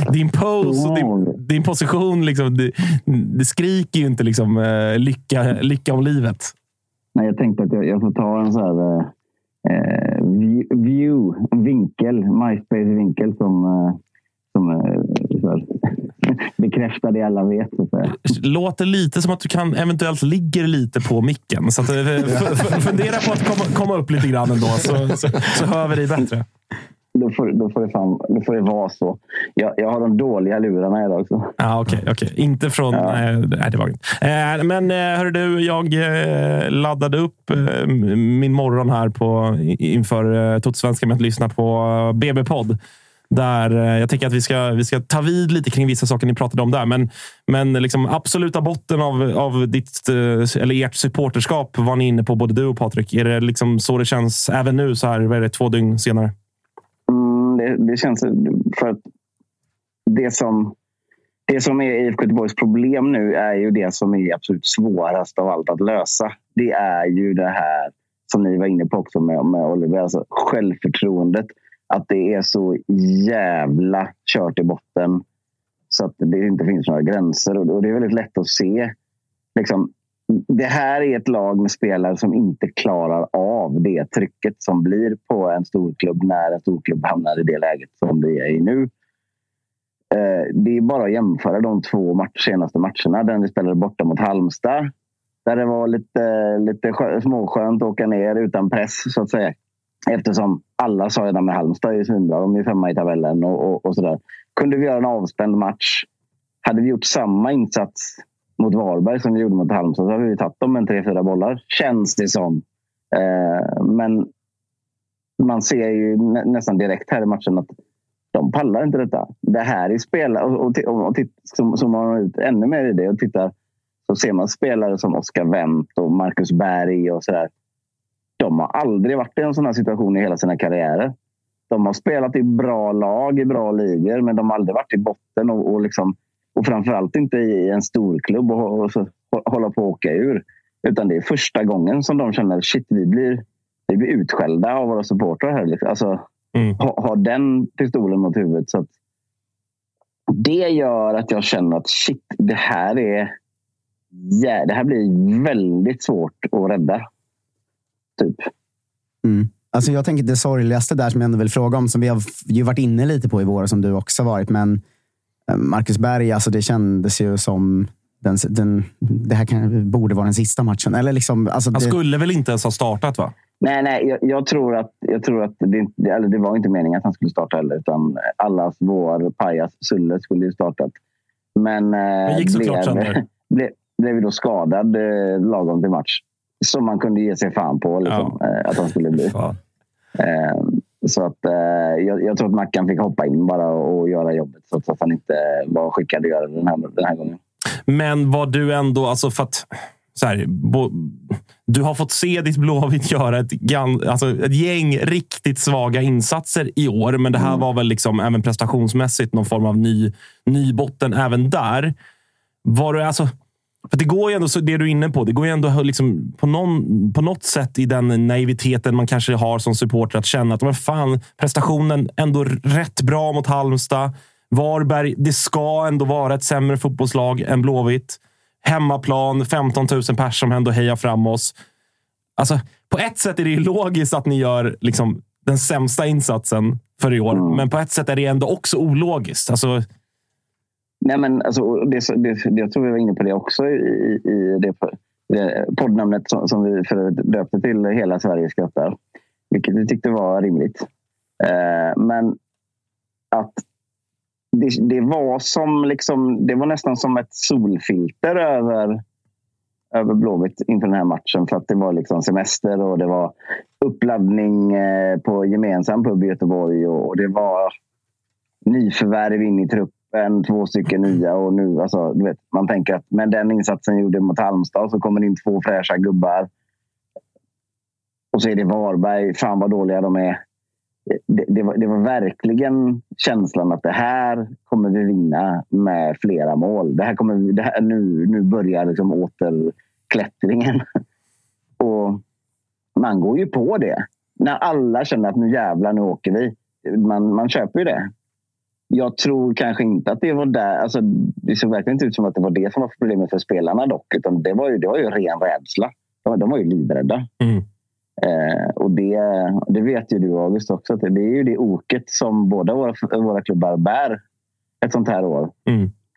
Din pose och din, din position, liksom, det, det skriker ju inte liksom, eh, lycka, lycka om livet. Nej, jag tänkte att jag, jag får ta en så här eh, eh view, en vinkel, MySpace-vinkel som, eh, som eh, så bekräftar det alla vet. Så att låter lite som att du kan eventuellt ligger lite på micken. Så att, eh, f- f- fundera på att komma, komma upp lite grann ändå, så, så, så hör vi dig bättre. Då får, då, får det fan, då får det vara så. Jag, jag har de dåliga lurarna idag också. Ja, Okej, okej. inte från... Nej, nej, det var inte. Eh, men eh, hörru du, jag eh, laddade upp eh, min morgon här på, inför eh, Totosvenskan med att lyssna på eh, BB-podd. Där eh, jag tänker att vi ska, vi ska ta vid lite kring vissa saker ni pratade om där. Men, men liksom absoluta botten av, av ditt, eh, eller ert supporterskap var ni inne på, både du och Patrik. Är det liksom så det känns även nu, så här, vad är det, två dygn senare? Det, det känns för att det som, det som är IFK Göteborgs problem nu är ju det som är absolut svårast av allt att lösa. Det är ju det här som ni var inne på också med, med Oliver, alltså självförtroendet. Att det är så jävla kört i botten så att det inte finns några gränser. Och, och det är väldigt lätt att se. Liksom, det här är ett lag med spelare som inte klarar av det trycket som blir på en storklubb när en storklubb hamnar i det läget som vi är i nu. Eh, det är bara att jämföra de två match, senaste matcherna. Den vi spelade borta mot Halmstad. Där det var lite, lite skö- småskönt att åka ner utan press så att säga. Eftersom alla sa redan med Halmstad är svinbra. De är femma i tabellen och, och, och sådär. Kunde vi göra en avspänd match. Hade vi gjort samma insats mot Varberg som vi gjorde mot Halmstad så hade vi tagit dem med en tre, fyra bollar. Känns det som. Eh, men man ser ju nä nästan direkt här i matchen att de pallar inte detta. Det här är spelare och, och, och, och som, man ut ännu mer i det och tittar så ser man spelare som Oskar Wendt och Marcus Berg och sådär. De har aldrig varit i en sån här situation i hela sina karriärer. De har spelat i bra lag, i bra ligor, men de har aldrig varit i botten och, och, liksom, och framförallt inte i en storklubb och, och hålla på att åka ur. Utan det är första gången som de känner shit, vi blir, vi blir utskällda av våra supportrar här. Liksom. Alltså, ha, ha den pistolen mot huvudet. Så att det gör att jag känner att shit, det här är ja, det här blir väldigt svårt att rädda. Typ. Mm. Alltså jag tänker det sorgligaste där som jag ändå vill fråga om, som vi har ju varit inne lite på i vår, som du också varit. Men Marcus Berg, alltså det kändes ju som den, den, det här kan, borde vara den sista matchen. Eller liksom, alltså Han det, skulle väl inte ens ha startat, va? Nej, nej jag, jag tror att, jag tror att det, inte- eller det var inte meningen att han skulle starta heller. Utan allas vår pajas Sulle skulle ju startat. Men, eh, Men gick såklart sönder. blev, blev då skadad eh, lagom till match. Som man kunde ge sig fan på liksom, eh, att han skulle bli. Eh, så att, eh, jag, jag tror att Mackan fick hoppa in bara och göra jobbet trots att han inte var skickad att göra det den här, den här gången. Men var du ändå... Alltså för att, så här, bo, du har fått se ditt Blåvitt göra ett, alltså ett gäng riktigt svaga insatser i år. Men det här var väl liksom även prestationsmässigt någon form av ny, ny botten även där. Var du, alltså, för det går ju ändå, så det du är inne på, det går ju ändå liksom på, någon, på något sätt i den naiviteten man kanske har som supporter att känna att men fan, prestationen ändå rätt bra mot Halmstad. Varberg, det ska ändå vara ett sämre fotbollslag än Blåvitt. Hemmaplan, 15 000 personer som ändå hejar fram oss. Alltså, på ett sätt är det ju logiskt att ni gör liksom, den sämsta insatsen för i år, men på ett sätt är det ändå också ologiskt. Alltså, Nej, men alltså, det, det, det, jag tror vi var inne på det också i, i det, det poddnamnet som, som vi för döpte till Hela Sverige skrattar. Vilket vi tyckte var rimligt. Eh, men att det, det, var som liksom, det var nästan som ett solfilter över, över Blåvitt inför den här matchen. För att det var liksom semester och det var uppladdning eh, på gemensam pub i Göteborg. Och det var nyförvärv in i truppen, en, två stycken nya. Och nu, alltså, du vet, man tänker att med den insatsen gjorde mot Halmstad så kommer det in två fräscha gubbar. Och så är det Varberg. Fan vad dåliga de är. Det, det, var, det var verkligen känslan att det här kommer vi vinna med flera mål. Det här kommer, vi- det här, nu, nu börjar liksom återklättringen. Och man går ju på det. När alla känner att nu jävlar, nu åker vi. Man, man köper ju det. Jag tror kanske inte att det var där. Alltså, det såg verkligen inte ut som att det var det som var problemet för spelarna dock. Utan det var ju, det var ju ren rädsla. De, de var ju livrädda. Eh, och det, det vet ju du August också. Att det är ju det oket som båda våra, våra klubbar bär ett sånt här år.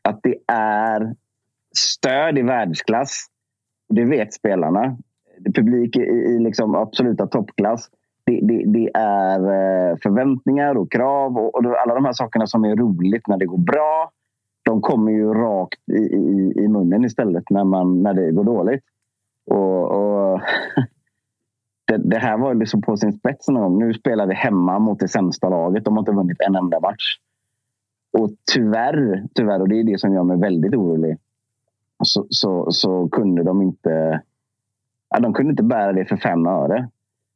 Att det är stöd i världsklass. Det vet spelarna. Publik i, i liksom absoluta toppklass. Det, det, det är eh, förväntningar och krav och, och alla de här sakerna som är roligt när det går bra. De kommer ju rakt i, i, i munnen istället när, man, när det går dåligt. Och, och det, det här var liksom på sin spets någon gång. Nu spelar vi hemma mot det sämsta laget. De har inte vunnit en enda match. Och tyvärr, tyvärr, och det är det som gör mig väldigt orolig, så, så, så kunde de inte ja, de kunde inte bära det för fem öre.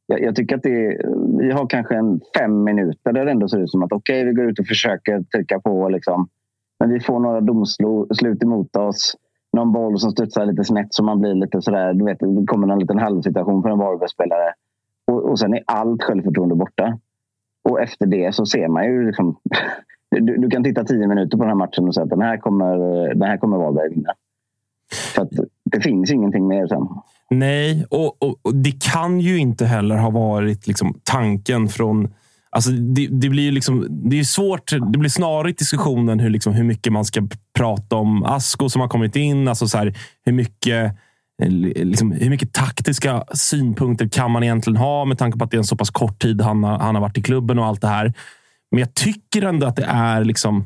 Jag, jag tycker att det, vi har kanske en fem minuter där det ändå ser ut som att okej, vi går ut och försöker trycka på. Liksom. Men vi får några domslut emot oss. Någon boll som studsar lite snett så man blir lite sådär. Du vet, det kommer en liten halvsituation för en Varbergsspelare. Och, och sen är allt självförtroende borta. Och efter det så ser man ju liksom, du, du kan titta tio minuter på den här matchen och säga att den här kommer, den här kommer Varberg vinna. Så att det finns ingenting mer sen. Nej, och, och, och det kan ju inte heller ha varit liksom, tanken från... Alltså det, det blir ju liksom, det är svårt. Det blir snarare diskussionen hur, liksom, hur mycket man ska prata om Asko som har kommit in. Alltså så här, hur mycket eh, liksom, hur mycket taktiska synpunkter kan man egentligen ha med tanke på att det är en så pass kort tid han har, han har varit i klubben och allt det här. Men jag tycker ändå att det är liksom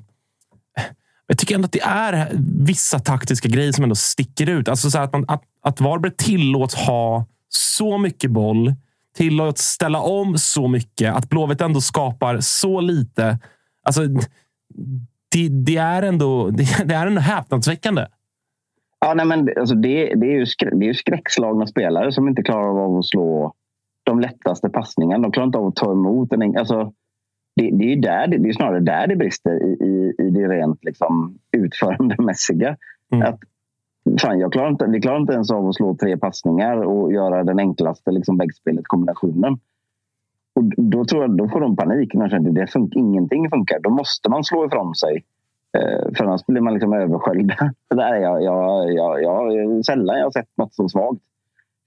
jag tycker ändå att det är vissa taktiska grejer som ändå sticker ut. Alltså så här att, man, att, att Varberg tillåts ha så mycket boll, tillåts ställa om så mycket, att Blåvitt ändå skapar så lite. Alltså, det, det är ändå, det, det är ändå häpnadsväckande. Ja, nej, men alltså det, det, är ju skrä, det är ju skräckslagna spelare som inte klarar av att slå de lättaste passningarna. De klarar inte av att ta emot. En, alltså, det, det, är ju där, det är snarare där det brister i, i, i det rent liksom, utförandemässiga. Att, fan, jag klarar inte, vi klarar inte ens av att slå tre passningar och göra den enklaste liksom, väggspelet, kombinationen. Och då, tror jag, då får de panik. Man känner det fun- ingenting funkar. Då måste man slå ifrån sig. Eh, för annars blir man liksom översköljd. Där är jag, jag, jag, jag, sällan jag har sett något så svagt.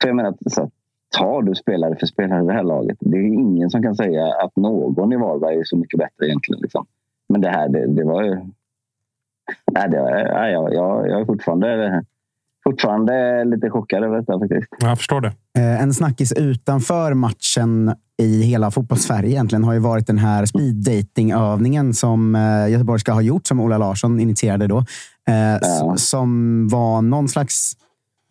För jag menar, så, tar du spelare för spelare i det här laget. Det är ingen som kan säga att någon i Varberg är så mycket bättre egentligen. Liksom. Men det här, det, det var ju... Nej, det nej, jag, jag, jag är fortfarande, fortfarande lite chockad över detta faktiskt. Jag förstår det. Eh, En snackis utanför matchen i hela fotbollssverige egentligen har ju varit den här speed dating övningen som eh, Göteborg ska ha gjort, som Ola Larsson initierade då. Eh, s- Som var någon slags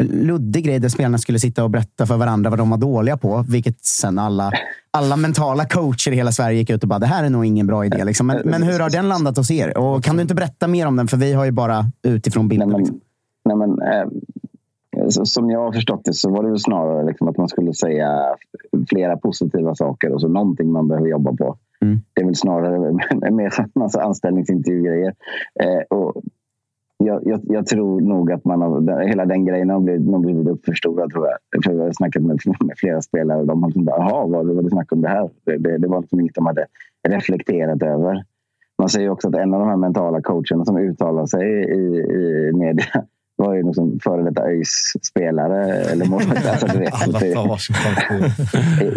luddig grej där spelarna skulle sitta och berätta för varandra vad de var dåliga på. Vilket sen alla, alla mentala coacher i hela Sverige gick ut och bara, det här är nog ingen bra idé. Liksom. Men, men hur har den landat hos er? Och kan du inte berätta mer om den? För vi har ju bara utifrån bilden. liksom. Nej, men, eh, så, som jag har förstått det så var det väl snarare liksom att man skulle säga flera positiva saker och så någonting man behöver jobba på. Det är väl snarare mer en massa anställningsintervjugrejer. Eh, och jag, jag, jag tror nog att man har, hela den grejen har blivit, har blivit uppförstorad. Tror jag. För jag har snackat med, med flera spelare och de har liksom bara, jaha, vad var det snack om det här? Det, det, det var liksom inget de hade reflekterat över. Man säger också att en av de här mentala coacherna som uttalar sig i, i media var ju liksom före detta eller målvakt. Alltså, du vet, Alla det- tar varsin framtid.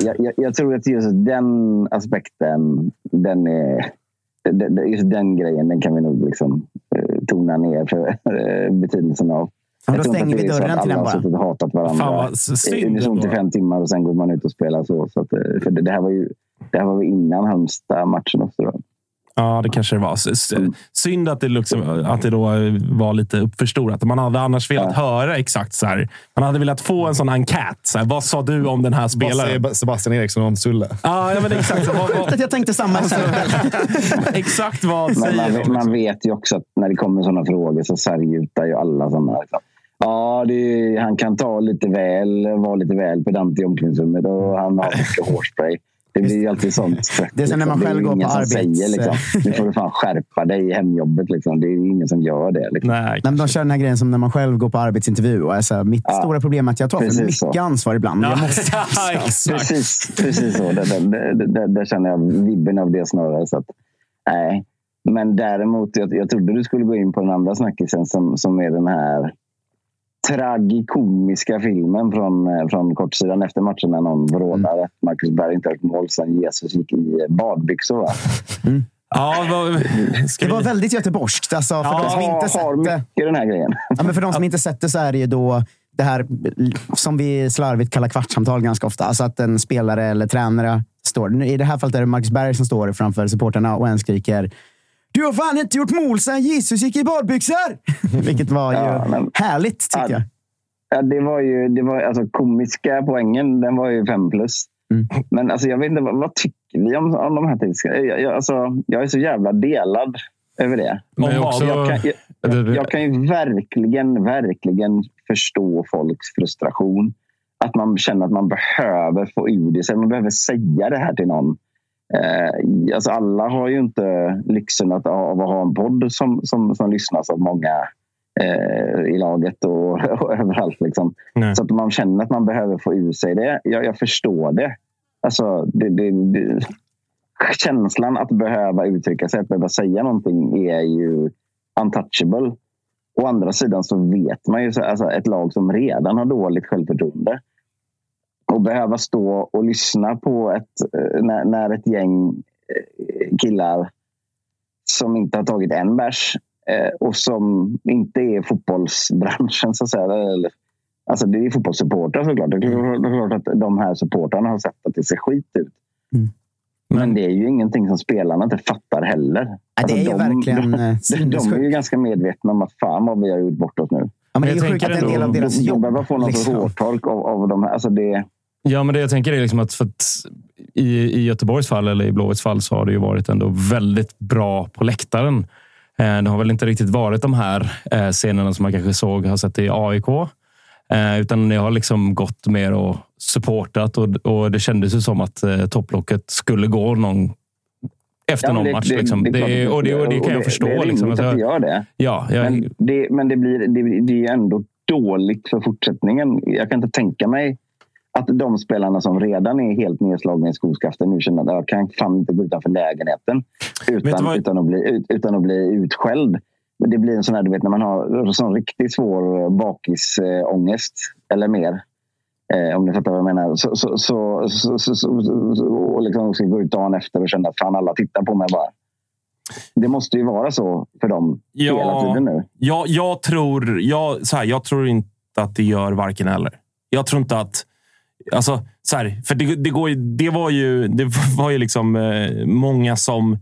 jag, jag, jag tror att just den aspekten, den är, just den grejen, den kan vi nog liksom, eh, tona ner för eh, betydelsen av. Ja, då stänger vi dörren till alla den har bara. suttit och hatat varandra Fan, vad i fem timmar och sen går man ut och spelar så. så att, eh, för det, det här var ju det här var innan Halmstad-matchen också. Då. Ja, det kanske det var. S- Synd att det, liksom, att det då var lite uppförstorat. Man hade annars velat höra exakt så här. Man hade velat få en sån enkät. Så här, vad sa du om den här Vad spelaren? säger Sebastian Eriksson om Sulle? Ja, ja, men exakt. Vad, vad, jag tänkte samma. exakt vad säger man, vet- man vet ju också att när det kommer sådana frågor så sargutar ju alla sådana. Liksom. Ja, det är, han kan ta lite väl, vara lite väl pedant i omklädningsrummet och han har mycket hårspray. Det blir ju alltid sånt. Det är som när man själv går på arbets- Säger, liksom. Nu får du fan skärpa dig i hemjobbet. Liksom. Det är ju ingen som gör det. Liksom. Nej, Nej, men de kör den här grejen som när man själv går på arbetsintervju. Och är så här, mitt Ja, stora problem är att jag tar för mycket så. ansvar ibland. Jag måste, Ja. Precis, precis så. Där, där, där, där, där känner jag vibben av det snarare. Så att, nej. Men däremot, jag, jag trodde du skulle gå in på den andra snackisen som, som är den här tragikomiska filmen från, eh, från kortsidan efter matchen när någon vrålar att Marcus Berg inte har mål sen Jesus gick i badbyxor. Va? Ja, vad, ska det var väldigt göteborgskt. Alltså, för de som inte sett det. den här grejen. Ja, men för de som inte sett det så är det ju då det här som vi slarvigt kallar kvartssamtal ganska ofta. Alltså att en spelare eller tränare står. I det här fallet är det Marcus Berg som står framför supporterna och en skriker Du har fan inte gjort mål sen Jesus gick i badbyxor! Vilket var ju Ja, men- härligt, tycker jag. Ja, det var ju det var, alltså, komiska poängen, den var ju fem plus. Mm. Men alltså, jag vet inte, vad, vad tycker vi om, om de här tidskrifterna? Jag, jag, alltså, jag är så jävla delad över det. Men också- jag, kan, jag, jag, jag kan ju verkligen, verkligen förstå folks frustration. Att man känner att man behöver få ur det sig. Man behöver säga det här till någon. Eh, alltså alla har ju inte lyxen att, av att ha en podd som, som, som lyssnas av många eh, i laget och, och överallt. Liksom. Så att man känner att man behöver få ur sig det. Jag, jag förstår det. Alltså, det, det, det. Känslan att behöva uttrycka sig, att behöva säga någonting är ju untouchable. Å andra sidan så vet man ju så, alltså ett lag som redan har dåligt självförtroende och behöva stå och lyssna på ett, eh, när, när ett gäng eh, killar som inte har tagit en bärs eh, och som inte är fotbollsbranschen så att säga. Eller, alltså det är fotbollssupportrar såklart. Det är klart- att de här supportrarna har sett att det ser skit ut. Men det är ju ingenting som spelarna inte fattar heller. Ja, det är ju de, verkligen, de, de, är ju ganska medvetna om att fan vad vi har gjort bort oss nu. Ja, men det är ju sjukt att en del av deras de, de jobb... behöver få någon liksom. hårtork av, av de här. Alltså det, Ja, men det jag tänker är liksom att, för att i, i Göteborgs fall, eller i Blåvitts fall, så har det ju varit ändå väldigt bra på läktaren. Eh, Det har väl inte riktigt varit de här eh, scenerna som man kanske såg har sett i AIK. Eh, Utan det har liksom gått mer och supportat och, och det kändes ju som att topplocket skulle gå någon efter Ja, någon det- match. det- liksom. det det, och, det, och det kan jag och det- förstå. det är liksom. rimligt att det gör det. Ja, jag, Men det, men det blir det, det är ändå dåligt för fortsättningen. Jag kan inte tänka mig att de spelarna som redan är helt nedslagna i skoskaften nu känner att jag kan fan inte gå utanför lägenheten utan, vad- utan, att, bli, ut- utan att bli utskälld. Men det blir en sån här, du vet när man har sån riktigt svår bakisångest eller mer. Eh, om ni fattar vad jag menar. Så, så, så, så, så, så, så, och liksom ska gå ut dagen efter och känna att fan alla tittar på mig bara. Det måste ju vara så för dem hela Ja, tiden nu. jag, jag, tror, jag, så här, jag tror inte att det gör varken eller. Jag tror inte att... Alltså, så här, för det, det, går ju, det var ju, det var ju liksom eh, många som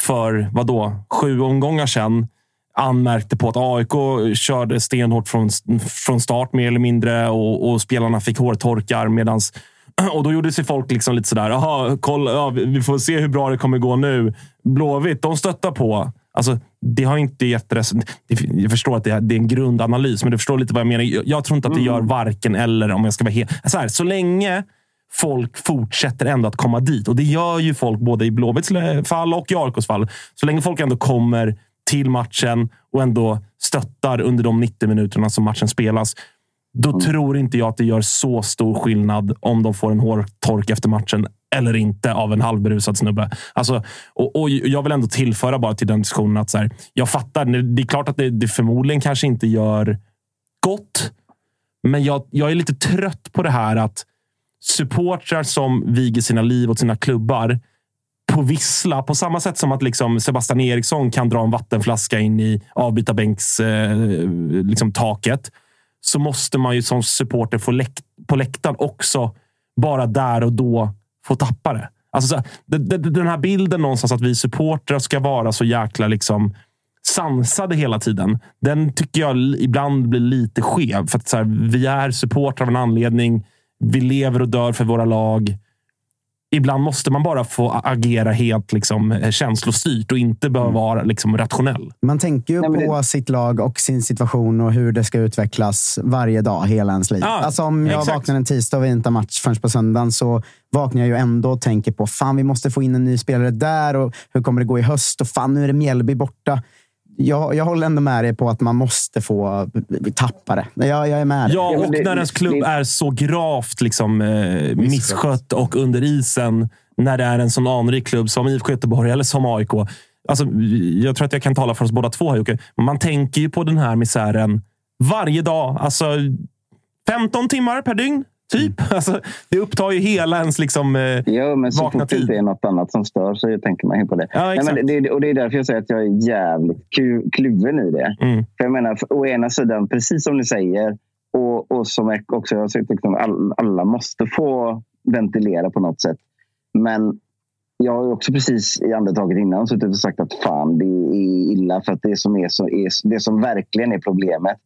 för vadå, sju omgångar sedan anmärkte på att AIK körde stenhårt från, från start mer eller mindre och, och spelarna fick hårtorkar medans och då gjorde sig folk liksom lite sådär, jaha, kolla, ja, vi får se hur bra det kommer gå nu. Blåvitt, de stöttar på. Alltså, det har inte gett. Jag förstår att det är, en grundanalys, men du förstår lite vad jag menar. Jag, tror inte att det gör varken eller, om jag ska vara helt... Så, här, så länge folk fortsätter ändå att komma dit, och det gör ju folk både i Blåvitts fall och i AIKs fall. Så länge folk ändå kommer till matchen och ändå stöttar under de 90 minuterna som matchen spelas, då tror inte jag att det gör så stor skillnad om de får en hårtork efter matchen eller inte av en halvberusad snubbe. Alltså, och, och jag vill ändå tillföra bara till den diskussionen att så här, jag fattar. Det är klart att det, det förmodligen kanske inte gör gott, men jag, jag är lite trött på det här att supportrar som viger sina liv åt sina klubbar på vissla, på samma sätt som att liksom Sebastian Eriksson kan dra en vattenflaska in i avbytarbänks eh, liksom taket så måste man ju som supporter få läkt på läktaren också bara där och då få tappa det. Alltså, så, den här bilden någonstans att vi supportrar ska vara så jäkla liksom sansade hela tiden. Den tycker jag ibland blir lite skev. För att så här, vi är supportrar av en anledning. Vi lever och dör för våra lag ibland måste man bara få agera helt liksom, känslostyrt och inte behöva Mm. vara liksom, rationell. Man tänker ju Nej, på sitt lag och sin situation och hur det ska utvecklas varje dag, hela ens liv. Ja, alltså om jag exakt. vaknar en tisdag och vi inte har match förrän på söndagen så vaknar jag ju ändå och tänker på fan, vi måste få in en ny spelare där och hur kommer det gå i höst? Och fan, nu är det Mjällby borta. Jag, jag håller ändå med dig på att man måste få tappa det. Jag, jag är med dig. Ja, och det- när ens klubb det- är så gravt liksom, eh, misskött och under isen. När det är en sån anrik klubb som IFK Göteborg eller som AIK. Alltså, jag tror att jag kan tala för oss båda två här Jocke. Man tänker ju på den här misären varje dag. Alltså 15 timmar per dygn, typ. Alltså, det upptar ju hela ens liksom, eh, Ja, men så vakna fort det tid. inte är något annat som stör så tänker man ju på det. Ja, Nej, men det, och det är därför jag säger att jag är jävligt kluven i det. Mm. För jag menar, för, å ena sidan, precis som ni säger, och, och som också jag har liksom, all, alla måste få ventilera på något sätt. Men jag har också precis i andetaget innan suttit och sagt att fan, det är illa. För att det som, är så, är, det som verkligen är problemet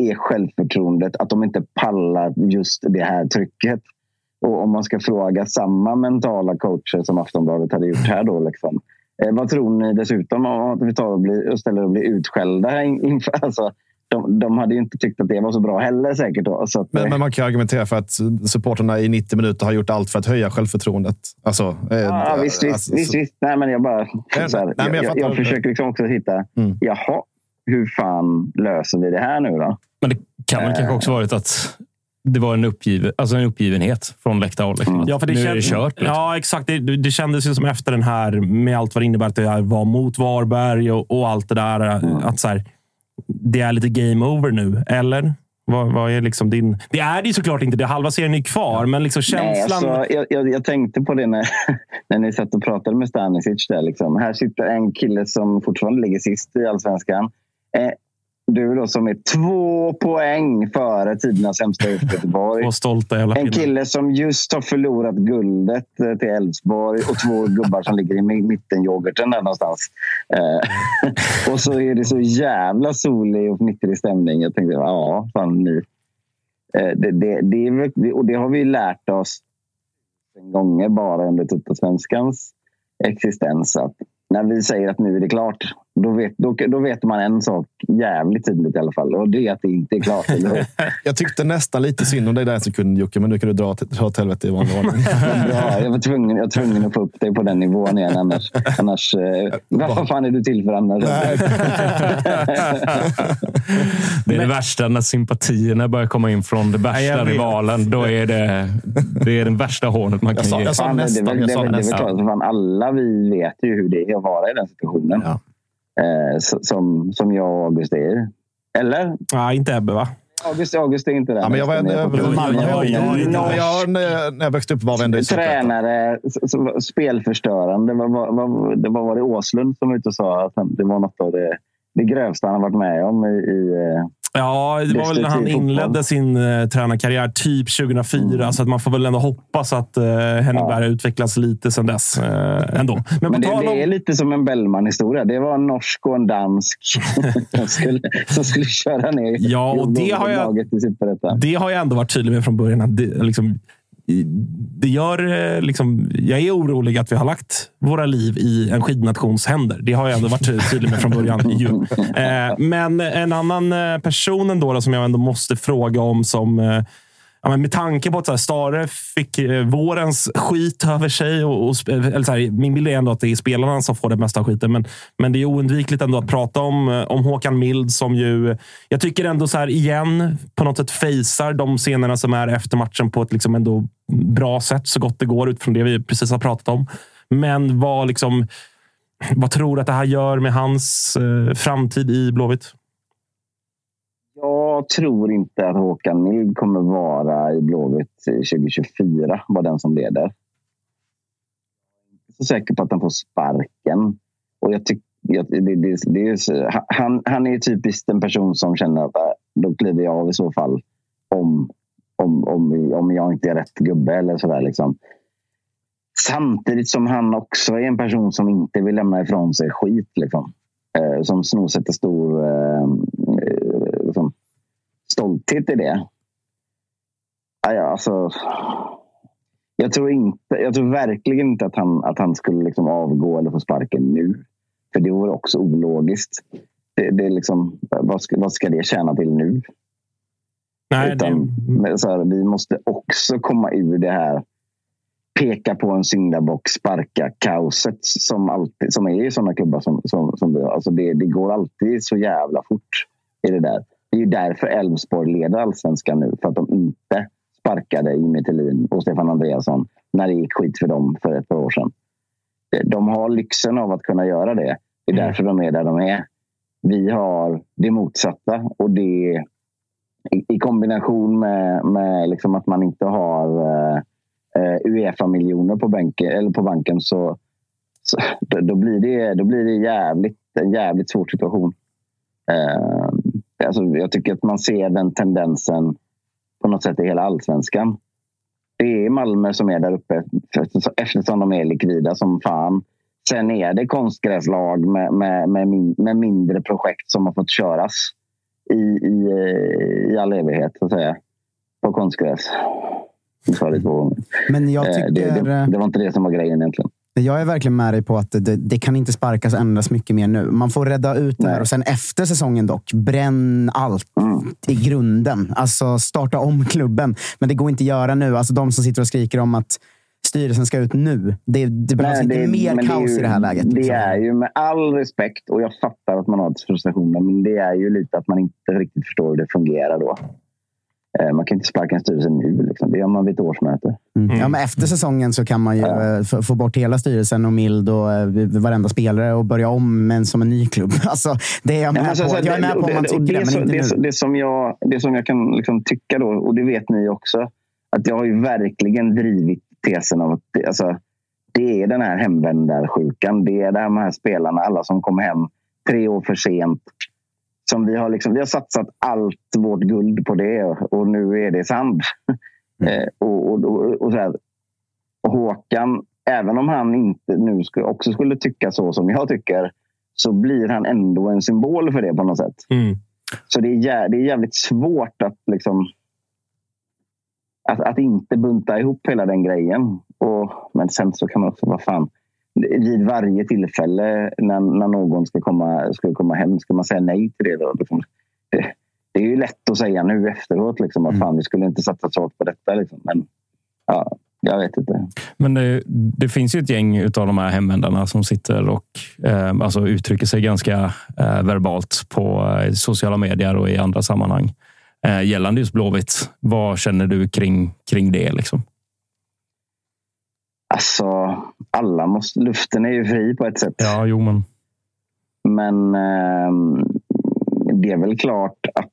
är självförtroendet. Att de inte pallar just det här trycket. Och om man ska fråga samma mentala coacher som Aftonbladet hade gjort här då. Liksom, eh, vad tror ni dessutom om att vi tar och, blir, och ställer och blir utskällda inför? Alltså, de, de hade ju inte tyckt att det var så bra heller säkert. Då, att, eh, Men, men man kan argumentera för att supporterna i 90 minuter har gjort allt för att höja självförtroendet. Alltså, eh, Ja, visst, visst, alltså, visst, visst. Nej, men jag bara... Här, nej, men jag jag, jag, jag försöker liksom också hitta... Mm. Jaha, hur fan löser vi det här nu då? Men det kan väl kanske också varit att det var en, uppgiven, alltså en uppgivenhet från läktarhåll. Liksom. Ja, för det nu är det kört. Liksom. Ja, exakt. Det, det kändes ju som efter den här, med allt vad det innebär att det var mot Varberg och, och allt det där. Att så här, det är lite game over nu, eller? Vad, vad är liksom din... Det är det ju såklart inte. Det halva serien är kvar, men liksom Nej, känslan... alltså, jag, jag, jag tänkte på det när, när ni satt och pratade med Stanisic. Där, liksom. Här sitter en kille som fortfarande ligger sist i allsvenskan. Eh, du då som är två poäng före tidernas sämsta IFK Göteborg. Och stolta jävla En kille som just har förlorat guldet eh, till Elfsborg och två gubbar som ligger i mi- mittenyoghurten där någonstans. Eh, och så är det så jävla solig och fnittrig stämning. Jag tänkte, ja, fan ni. Eh, det, det, det, är, och det har vi lärt oss en gånger bara under Tuttosvenskans existens. Att när vi säger att nu är det klart, då vet, då, då vet man en sak jävligt tydligt i alla fall. Och det är att det inte är klart. Jag tyckte nästan lite synd om dig där en sekund Jocke, men nu kan du dra åt helvete i vanlig ordning. Ja, jag var tvungen, jag var tvungen att få upp dig på den nivån igen. Annars, annars eh, vad fan är du till för annars? Det är det värsta när sympatierna börjar komma in från det jag värsta rivalen. Då är det, det är den värsta hånet man kan sa- ge. jag sa Fan, det, är nästan, jag det, är väl- klart, alla vi vet ju hur det är att vara i den situationen. Ja. Eh, som, som jag och August är. Eller? Nej, inte Ebbe, va? August, August är inte det. Ja, men jag var en, var när jag växte upp var vi ändå i. Tränare, spelförstörande. Vad, vad, vad, det var, var det Åslund som var ute och sa att det var något av det, det grövsta han har varit med om i, i, Ja, det var väl när han inledde sin uh, tränarkarriär, typ 2004. Mm. Så att man får väl ändå hoppas att uh, Henning Berg har utvecklats lite sedan dess. Uh, ändå. Men, Men det, om... det är lite som en Bellman-historia. Det var en norsk och en dansk som, skulle, som skulle köra ner Ja, och det har jag- laget i Superettan. Det har jag ändå varit tydlig med från början. Att det, liksom, det gör, eh, liksom, jag är orolig att vi har lagt våra liv i en skidnations händer. Det har jag ändå varit ty- tydlig med från början. Ju. Eh, men en annan eh, person ändå då, som jag ändå måste fråga om som Ja, men med tanke på att så här, Stare fick eh, vårens skit över sig. Och, och, eh, eller så här, min bild är ändå att det är spelarna som får det mesta av skiten. Men, men det är oundvikligt ändå att prata om, eh, om Håkan Mild som ju, jag tycker ändå så här igen, på något sätt fejsar de scenerna som är efter matchen på ett liksom ändå bra sätt, så gott det går utifrån det vi precis har pratat om. Men vad, liksom, vad tror du att det här gör med hans eh, framtid i Blåvitt? Jag tror inte att Håkan Mild kommer vara i Blåvitt 2024, var den som leder. Jag är inte så säker på att han får sparken. Och jag tycker jag- det, det, det är, han, han är typiskt en person som känner att äh, då kliver jag av i så fall om, om, om, om jag inte är rätt gubbe eller sådär. Liksom. Samtidigt som han också är en person som inte vill lämna ifrån sig skit. Liksom. Eh, som snor sätter stor eh, liksom, stolthet i det. Ja, alltså, jag, tror inte, jag tror verkligen inte att han, att han skulle liksom avgå eller få sparken nu. För det vore också ologiskt. Det, det är liksom, vad, ska, vad ska det tjäna till nu? Nej, Utan, men så här, vi måste också komma ur det här peka på en syndabock, sparka kaoset som, alltid, som är i sådana klubbar som, som, som vi har. Alltså det, det går alltid så jävla fort i det där. Det är ju därför Elfsborg leder allsvenskan nu. För att de inte sparkade Jimmy Tillin och Stefan Andreasson när det gick skit för dem för ett par år sedan. De har lyxen av att kunna göra det. Det är därför de är där de är. Vi har det motsatta och det i, i kombination med, med liksom att man inte har eh, eh, Uefa-miljoner på, bänken, eller på banken så, så då, då, blir det, då blir det jävligt, en jävligt svår situation. Eh, alltså, jag tycker att man ser den tendensen på något sätt i hela allsvenskan. Det är Malmö som är där uppe eftersom- de är likvida som fan. Sen är det konstgräslag med, med, med, med mindre projekt som har fått köras i, i, eh, i all evighet, så att säga. På konstgräs. Jag sa det två gånger. Men jag Eh, tycker... det, det, det var inte det som var grejen egentligen. Jag är verkligen med dig på att det, det kan inte sparkas och ändras mycket mer nu. Man får rädda ut det här och sen efter säsongen dock, bränn allt Mm. i grunden. Alltså starta om klubben. Men det går inte att göra nu. Alltså de som sitter och skriker om att styrelsen ska ut nu. Det, det behövs inte det- mer det kaos ju- i det här läget. Det liksom. är ju med all respekt, och jag fattar att man har frustrationer, men det är ju lite att man inte riktigt förstår hur det fungerar då. Eh, Man kan inte sparka en styrelse nu. Liksom. Det gör man vid ett årsmöte. Mm. Ja, men efter säsongen så kan man ju eh, få- bort hela styrelsen och Mild och eh, varenda spelare och börja om men som en ny klubb. Alltså, det är jag med Nej, men så- på. så Jag är det- med på om man tycker det, men inte det, nu. så- det, som jag, det som jag kan liksom tycka då, och det vet ni också, att jag har ju verkligen drivit tesen av att det, alltså, det är den här hemvändarsjukan. Det är de här spelarna, alla som kommer hem tre år för sent. Som vi, har liksom, vi har satsat allt vårt guld på det och nu är det sand. Eh, och, och, och, och, så här, och Håkan, även om han inte nu skulle, också skulle tycka så som jag tycker så blir han ändå en symbol för det på något sätt. Så det är, det är jävligt svårt att liksom att, att inte bunta ihop hela den grejen. Och, men sen så kan man också, vad fan. Vid varje tillfälle när, när någon ska komma, ska komma hem, ska man säga nej till det då? Liksom, det, är ju lätt att säga nu efteråt liksom, att fan, vi skulle inte satsa så hårt på detta. Liksom. Men ja, jag vet inte. Men det, det finns ju ett gäng av de här hemvändarna som sitter och eh, alltså uttrycker sig ganska eh, verbalt på eh, sociala medier och i andra sammanhang. Eh, gällande just Blåvitt, vad känner du kring, kring det? Liksom? Alltså, alla måste, luften är ju fri på ett sätt. Ja, jo, men... Men ehm, det är väl klart att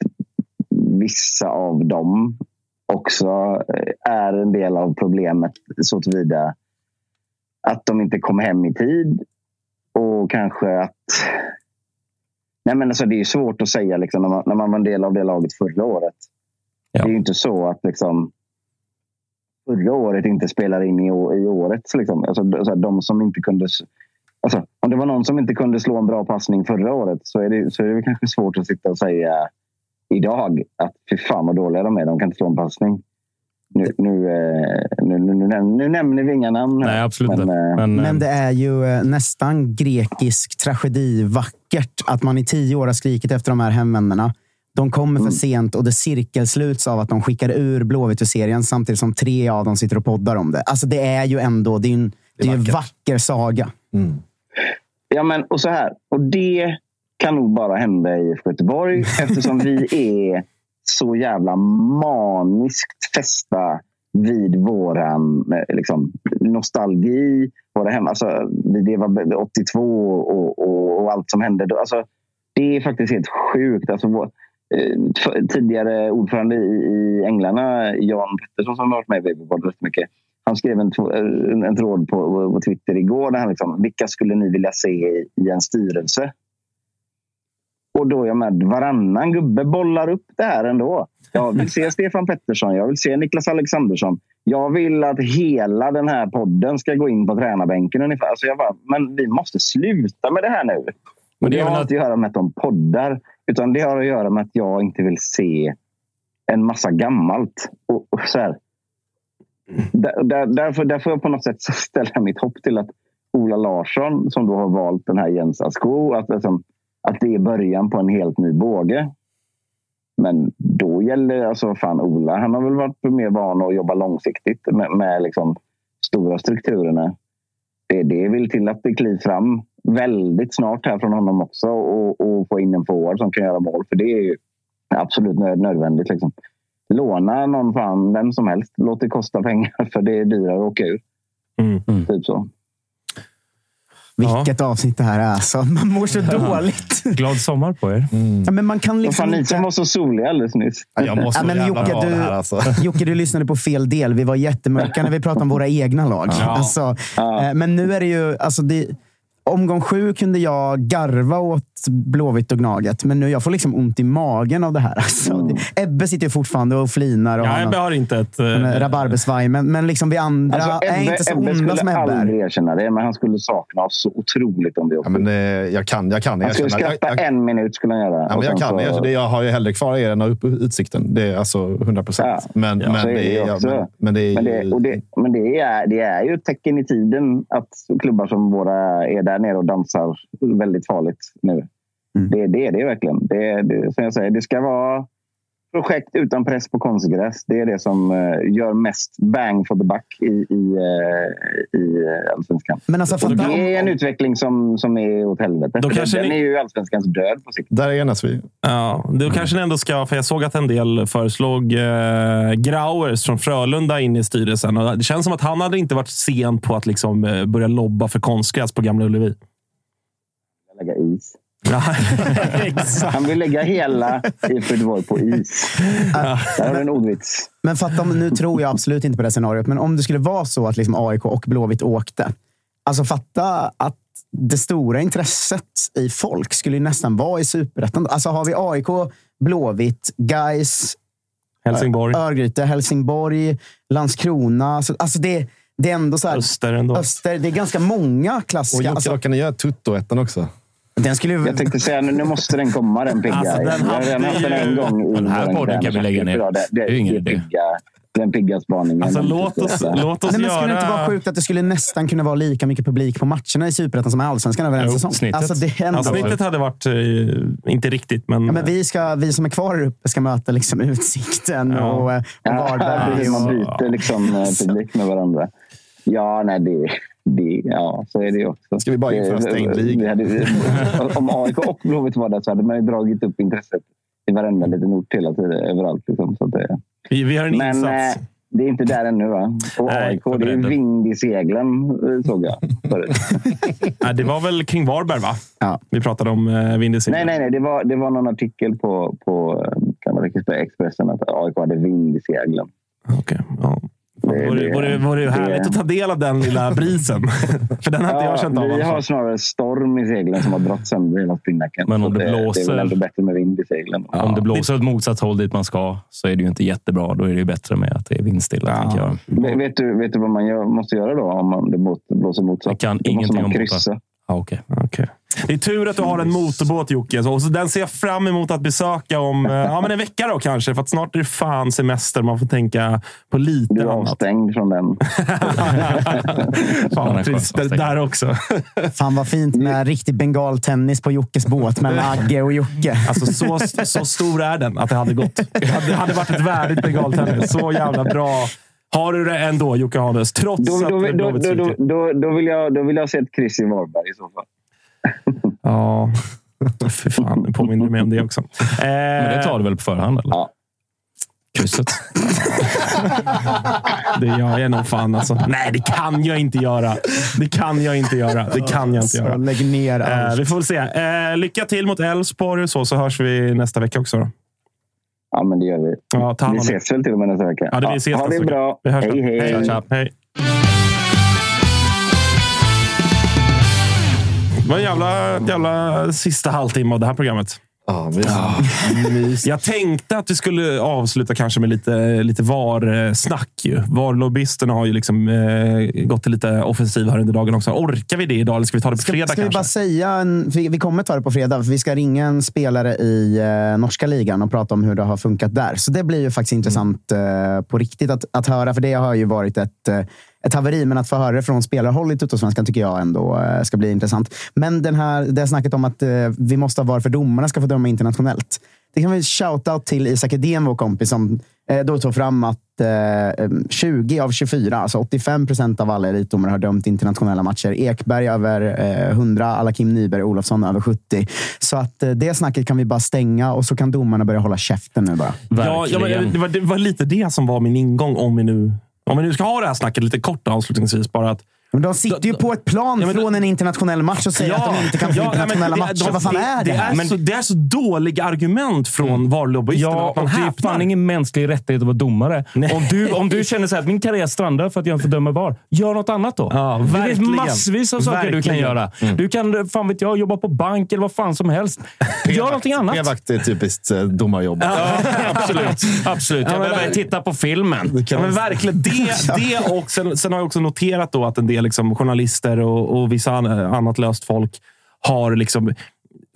vissa av dem också eh, är en del av problemet så tillvida att de inte kom hem i tid och kanske att Nej, men alltså, det är ju svårt att säga liksom, när, man, när man var en del av det laget förra året. Det är ju inte så att liksom, förra året inte spelar in i, i årets. Liksom. Alltså, d- så här, de som inte kunde... Alltså, om det var någon som inte kunde slå en bra passning förra året så är det, så är det kanske svårt att sitta och säga idag att fy fan vad dåliga de är. De kan inte slå en passning. Nu, nu, eh, nu, nu, nu, näm- nu nämner vi inga namn. Nej, absolut men, inte. eh, Men, Men det är ju eh, nästan grekisk tragedi vackert att man i tio år har skrikit efter de här hemvändarna. De kommer för sent och det cirkelsluts av att de skickar ur Blåvitt ur serien samtidigt som tre av dem sitter och poddar om det. Alltså det är ju ändå det är en, det är en vacker saga. Ja, men och så här. Och det kan nog bara hända i Göteborg eftersom vi är så jävla maniskt fästa vid våran eh, liksom, nostalgi. Våra hem, alltså, det var 82 och, och, och allt som hände. Alltså, det är faktiskt helt sjukt. Alltså, vår, Eh, tidigare ordförande i, Änglarna, Jan Pettersson, som har varit med i Babyboard rätt mycket. Han skrev en, en tråd på, på Twitter igår. Där han liksom, vilka skulle ni vilja se i, i en styrelse? Och då är jag med. Varannan gubbe bollar upp det här ändå. Jag vill se Stefan Pettersson. Jag vill se Niklas Alexandersson. Jag vill att hela den här podden ska gå in på tränarbänken ungefär. Alltså jag bara, men vi måste sluta med det här nu. Men det det har inte att göra med att de poddar. Utan det har att göra med att jag inte vill se en massa gammalt. Och, och så här. Där, där, därför, där får jag på något sätt ställa mitt hopp till att Ola Larsson, som då har valt den här Jens Asko, att, liksom, att det är början på en helt ny båge. Men då gäller alltså fan Ola. Han har väl varit mer van att jobba långsiktigt med, med liksom stora strukturerna. Det, det vill till att det kliver fram väldigt snart här från honom också och, och få in en forward som kan göra mål. För det är ju absolut nöd, nödvändigt. Liksom. Låna någon fan, vem som helst. Låt det kosta pengar för det är dyrare att åka ur. Typ så. Vilket avsnitt det här är. Alltså. Man mår så dåligt. Glad sommar på er. Ja, men man kan liksom fan, ni som var så soliga alldeles nyss. Ja, men Jocke, du, Jocke, du lyssnade på fel del. Vi var jättemörka när vi pratade om våra egna lag. Ja. Alltså, eh, Men nu är det ju... Alltså det, omgång sju kunde jag garva åt Blåvitt och Gnaget, men nu jag får liksom ont i magen av det här. Alltså, det, Ebbe sitter fortfarande och flinar. Och Ja, har Ebbe har inte ett... eh, rabarbersvaj, men, men liksom vi andra Alltså, är Ebbe, inte så Ebbe onda som skulle Ebbe är. aldrig erkänna det, men han skulle sakna oss så otroligt om åkte Ja, men, eh, jag kan, jag kan Han skulle erkänna. skratta Jag, jag, en minut skulle han göra. ja, men jag kan så- det. Jag har ju hellre kvar er än upp utsikten. Det är alltså 100 procent. men, Ja, men, så är det det är, ja, också. men, men det är Men, det, ju... det, men det, är, det är ju ett tecken i tiden att klubbar som våra är där nere och dansar väldigt farligt nu. Mm. Det, det är det verkligen. Det, det, som jag säger, det ska vara projekt utan press på konstgräs. Det är det som eh, gör mest bang for the buck i, i, eh, i eh, allsvenskan. Men alltså, fatta det är en utveckling som, som är åt helvete. Då kanske den ni- är ju allsvenskans död på sikt. Där enas vi. Ja, då kanske ni ändå ska, för jag såg att en del föreslog eh, Grauers från Frölunda in i styrelsen. Och det känns som att han hade inte varit sen på att liksom, börja lobba för konstgräs på Gamla Ullevi. Han vill lägga hela IFK Göteborg på is. Där har du en ordvits. Men fatta om, nu tror jag absolut inte på det scenariot, men om det skulle vara så att liksom AIK och Blåvitt åkte. Alltså fatta att det stora intresset i folk skulle ju nästan vara i superettan. Alltså har vi AIK, Blåvitt, Gais, Helsingborg. Örgryte, Helsingborg, Landskrona. Alltså, alltså det, det är ändå så här, Öster ändå. Öster, det är ganska många Och klassiska. Jocke, Alltså, då kan ni göra Tuttoettan också. Den skulle. Jag tänkte säga nu, måste den komma den pigga. Alltså, den jag har redan haft den en gång. i Den här podden kan vi lägga ner. Det, det, Det är ju ingen idé. pigga, den pigga spaningen. Alltså, låt oss, låt oss Nej, men skulle det göra... inte vara sjukt att det skulle nästan kunna vara lika mycket publik på matcherna i Superettan som i Allsvenskan över en säsong? snittet. Alltså, det är ändå... Ja, snittet hade varit, eh, inte riktigt, men... Ja, men vi, ska, vi som är kvar här uppe ska möta liksom Utsikten Ja. och, och Ja, Varberg. precis, man och- byter liksom eh, publik med varandra. Ja, nej, det, det, ja, så är det också. Ska vi bara införa Det- stängd liga? Om AIK och Blåvitt var där så hade man ju dragit upp intresset i varenda liten ort hela tiden, överallt. Liksom, så att det, vi, vi har en men insats. eh, det är inte där ännu. Va? Och Nej, AIK, det är vind i seglen, eh, såg jag. Nej, det var väl kring Varberg, va? Ja. Vi pratade om eh, vind i seglen. nej, nej, nej. Det var, det var någon artikel på, på eh, kan man Expressen att AIK hade vind i seglen. Okej, ja. Det vore, vore, vore ju härligt att ta del av den lilla brisen. För den har inte jag känt av. Vi alltså. har snarare storm i seglen som har dragit sönder hela spinnnacken. Men om Så det Det är blåser- väl ändå bättre med vind i seglen. Om det blåser åt motsatt håll dit man ska så är det ju inte jättebra. Då är det ju bättre med att det är vindstilla. jag. Vet- Vet, du, vet du vad man gör, måste göra då om man, det blåser motsatt? Jag kan Då måste ingenting man om båtar. Ja, okay. Okej. Det är tur att du har en motorbåt Jocke. Så- Och så den ser jag fram emot att besöka om eh, ja, men en vecka då kanske. För att snart är det fan semester. Man får tänka på lite Du är annat. avstängd från den. Fan, precis, där, också. Fan vad fint med riktig bengaltennis på Jockes båt mellan Agge och Jocke. Alltså så, så stor är den att det hade gått. Det hade, hade varit ett värdigt bengaltennis. Så jävla bra. Har du det ändå Jocke Hanes? Trots Då, att då, det är då, då, då, då, då, vill jag, då vill jag se ett kryss i Varberg i så fall. Ja. Fy fan, nu påminner du mig om det också. Eh, Men det tar du väl på förhand? Eller? Ja. Krysset. Det gör jag nog fan alltså. Nej, det kan jag inte göra. Det kan jag inte göra. Det kan jag inte Så göra. lägg ner Eh, allt. vi får väl se. Eh, lycka till mot Elfsborg så, så hörs vi nästa vecka också. Då. Ja, men det gör vi. Ja, ta Vi ses väl till och med nästa vecka. Ja, det vi ses ha nästa det bra. Vi hörs hej, hej. Hej. Tja. Hej. Det var en jävla, jävla sista halvtimme av det här programmet. Ja, mys. Jag tänkte att vi skulle avsluta kanske med lite, lite VAR-snack. VAR-lobbyisterna har ju liksom, eh, gått till lite offensiv här under dagen också. Orkar vi det idag eller ska vi ta det på Ska, fredag ska vi kanske? bara säga, en, vi, vi kommer ta det på fredag, för vi ska ringa en spelare i eh, norska ligan och prata om hur det har funkat där. Så det blir ju faktiskt intressant eh, på riktigt att, att höra, för det har ju varit ett, eh, ett haveri. Men att få höra det från spelarhåll i Tuttosvenskan tycker jag ändå eh, ska bli intressant. Men den här, det här snacket om att eh, vi måste ha VAR för domarna ska få döma internationellt. Det kan vi shout-out till Isak Edén, vår kompis, som eh, då tog fram att eh, 20 av 24, alltså 85 procent av alla elitdomare har dömt internationella matcher. Ekberg över eh, 100, Alakim Nyberg Olofsson över 70. Så att det snacket kan vi bara stänga och så kan domarna börja hålla käften nu bara. Ja, ja, men det, var, det var lite det som var min ingång om vi nu, om vi nu ska ha det här snacket lite kort avslutningsvis. Bara att, men de sitter ju på ett plan Ja, men- från en internationell match och säger att de inte kan få ja, internationella nej, men matcher. Vad fan är det? Det här? är, så, det är så dåliga argument från mm. VAR-lobbyisterna Ja, att man och det är fan ingen mänsklig rättighet att vara domare. Om du, om du känner så här, att min karriär strandar för att jag får döma VAR, gör något annat då. Ja, det finns verkligen. massvis av saker du kan Verkligen. göra. Du kan fan vet jag, jobba på bank eller vad fan som helst. Gör någonting annat. P-vakt är typiskt eh, domarjobb. Ja, absolut. absolut. Jag Ja, men- behöver titta på filmen. Ja, men verkligen. Det, det och sen, sen har jag också noterat då att en del liksom, journalister och, och vissa annat löst folk har liksom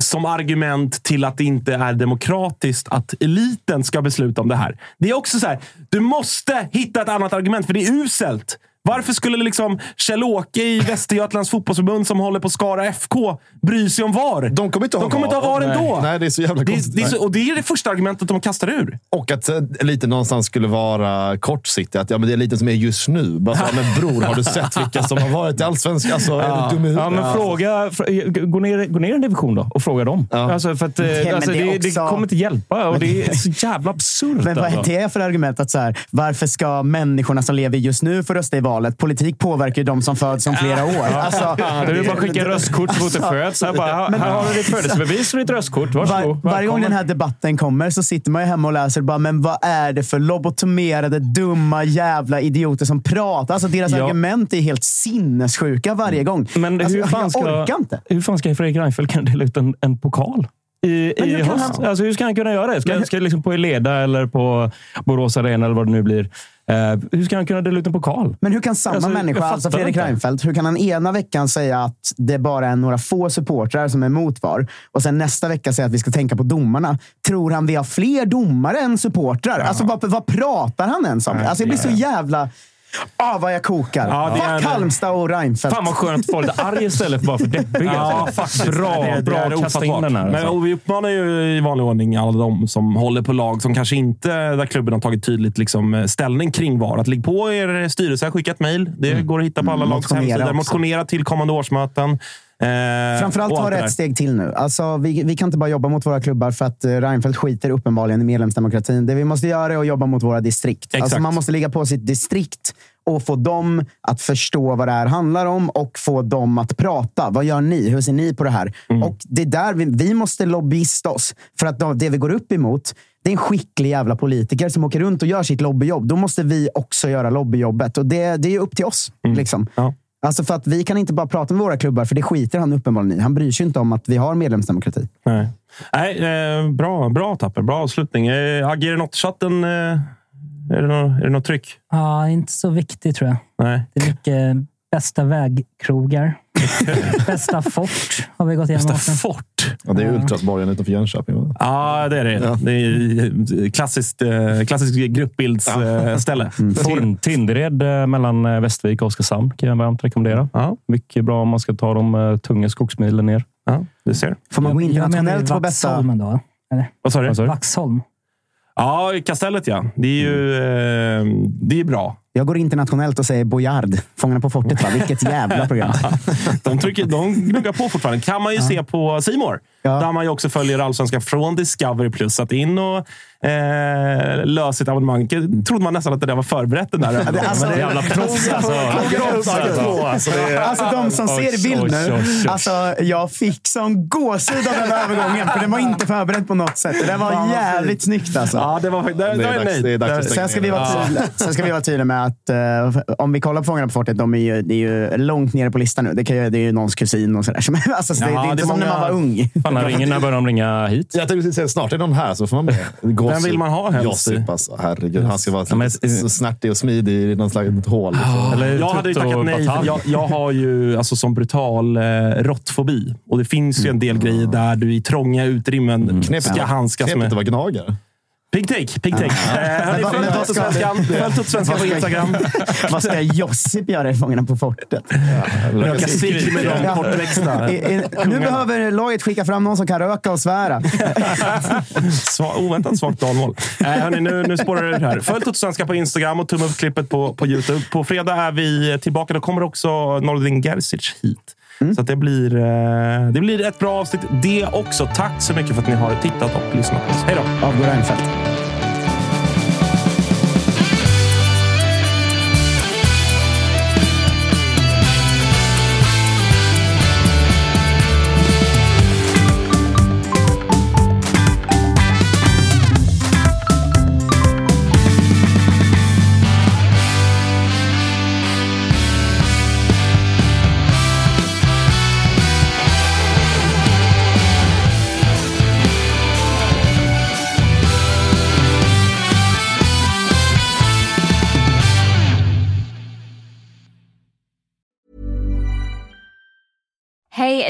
som argument till att det inte är demokratiskt att eliten ska besluta om det här. Det är också så här, du måste hitta ett annat argument, för det är uselt. Varför skulle liksom Kjell-Åke i Västergötlands fotbollsförbund som håller på Skara FK bry sig om VAR? De kommer inte ha De kommer inte ha VAR Nej. ändå. Nej, det är så jävla Det konstigt. det är så, och det är det första argumentet de kastar ur. Och att eh, lite någonstans skulle vara kortsiktigt. Att ja, men det är lite som är just nu. Bara så, men bror, har du sett vilka som har varit i Allsvenskan? Alltså, är du dum i huvudet? Ja, men fråga, fr- gå, ner, gå ner en division då och fråga dem. Alltså, för att, eh, men alltså, det det, är det också- kommer inte hjälpa och det är så jävla absurt. Men vad är alltså. det för argument? att så här, Varför ska människorna som lever just nu få rösta i valet? Politik påverkar ju de som föds om flera år. Alltså, Det är bara att skicka röstkort så fort det föds. Här, bara, här, här har du ditt födelsebevis och ditt röstkort. Var, Varsågod. varje gång den här debatten kommer så sitter man ju hemma och läser bara, men vad är det för lobotomerade, dumma jävla idioter som pratar? Alltså deras Ja. argument är helt sinnessjuka varje gång. Men alltså, hur, fan jag ska, orkar inte. hur fan ska Fredrik Reinfeldt kunna dela ut en, en pokal? I, Men i höst. han- Alltså, hur ska han kunna göra det? Ska, Men- ska liksom på Eleda eller på Borås Arena eller vad det nu blir. Eh, hur ska han kunna dela ut en pokal? Men hur kan samma Alltså, människa, alltså Fredrik inte. Reinfeldt, hur kan han ena veckan säga att det bara är några få supportrar som är emot VAR och sen nästa vecka säga att vi ska tänka på domarna? Tror han vi har fler domare än supportrar? Alltså vad, vad pratar han ens om? Alltså jag blir så jävla... Ah, vad jag kokar. Ja, det är Fuck det. Halmstad och Reinfeldt. Fan vad skönt att få lite arg istället för bara för deppig. Ja, alltså. faktiskt. Bra, Det är- det bra är att kasta in ofattbart. den här. Men, Alltså. och vi uppmanar ju i vanlig ordning alla de som håller på lag som kanske inte, där klubben har tagit tydligt liksom, ställning kring VAR. Att ligg på er styrelse, skicka ett mejl. Det går att hitta på alla Mm, lags hemsidor. Motionera till kommande årsmöten. Eh, Framförallt ta ett steg till nu. Alltså, vi, vi kan inte bara jobba mot våra klubbar för att eh, Reinfeldt skiter uppenbarligen i medlemsdemokratin. Det vi måste göra är att jobba mot våra distrikt. Alltså, man måste ligga på sitt distrikt och få dem att förstå vad det här handlar om och få dem att prata. Vad gör ni? Hur ser ni på det här? Mm. Och det är där vi, vi måste lobbyista oss. För att det vi går upp emot, det är en skicklig jävla politiker som åker runt och gör sitt lobbyjobb. Då måste vi också göra lobbyjobbet. Och det, det är upp till oss. Liksom. Alltså för att vi kan inte bara prata med våra klubbar, för det skiter han uppenbarligen i. Han bryr sig inte om att vi har medlemsdemokrati. Nej, Nej eh, bra, bra Tapper. Bra avslutning. Eh, det något i chatten? Eh, är, det något, är det något tryck? Ja, inte så viktigt tror jag. Nej. Det är mycket bästa vägkrogar. bästa fort har vi gått igenom. Bästa fort? Ja, det är Ultrasborgen utanför Jönköping. Ja, det är det. Det är klassiskt, eh, klassiskt gruppbildsställe. Mm. Tin- Tindered eh, mellan eh, Västervik och Oskarshamn kan jag varmt rekommendera. Mycket bra om man ska ta de eh, tunga skogsmilen ner. Ja, du ser. Får man gå internationellt på bästa... Vaxholmen då? Eller? Vad sa du? Vaxholm. Ja, Kastellet ja. Det är ju eh, det är bra. Jag går internationellt och säger Boyard. Fångarna på fortet. Va? Vilket jävla program. de, trycker, de gnuggar på fortfarande. kan man ju se på Simor Där man ju också följer Allsvenskan från Discovery+. Plus. Att in och eh, lösa sitt abonnemang. trodde man nästan att det där var förberett. Den där Ja, det- alltså- Men det är jävla proffs alltså. Alltså, alltså de som ser i bild nu. Alltså, jag fick sån gåshud av den övergången. För den var inte förberedd på något sätt. Det var jävligt snyggt alltså. Ja, det var, det, det, Det är är dags- det är dags Sen ska, vi vara Ja. tydliga, sen ska vi vara tydliga med att eh, om vi kollar på Fångarna på fortet, de är ju, det är ju långt nere på listan nu. Det, kan det är ju någons kusin och sådär. Alltså, det, det är inte som när man var ung. Fan, han ringer när börjar de ringa hit? Jag tänkte precis säga, snart är någon här så får man med. Vem vill man ha helst? Josip alltså. Herregud, han ska vara Ja, men- så, snärtig och smidig i någon slags hål. Eller Jag hade ju tackat nej. Jag, jag har ju alltså, som brutal eh, råttfobi. Och det finns ju en del grejer där du i trånga utrymmen ska handskas Knepigt med. att vara gnagare. Pig take, pig take. Eh, hörni, Följ Tuttosvenskan Följ Tuttosvenskan på Instagram. Vad ska Josip göra i Fångarna på fortet? Röka cigg med de kortväxta. Nu behöver laget skicka fram någon som kan röka och svära. Sva, oväntat svagt dalmål. Eh, hörni, nu, nu spårar det ut här. Följ Tuttosvenska på Instagram och tumma upp klippet på, på Youtube. På fredag är vi tillbaka. Då kommer också Nordin Gerzic hit. Så att det, blir, eh, det blir ett bra avsnitt det också. Tack så mycket för att ni har tittat och lyssnat på oss. Hej då! Avgår Reinfeldt.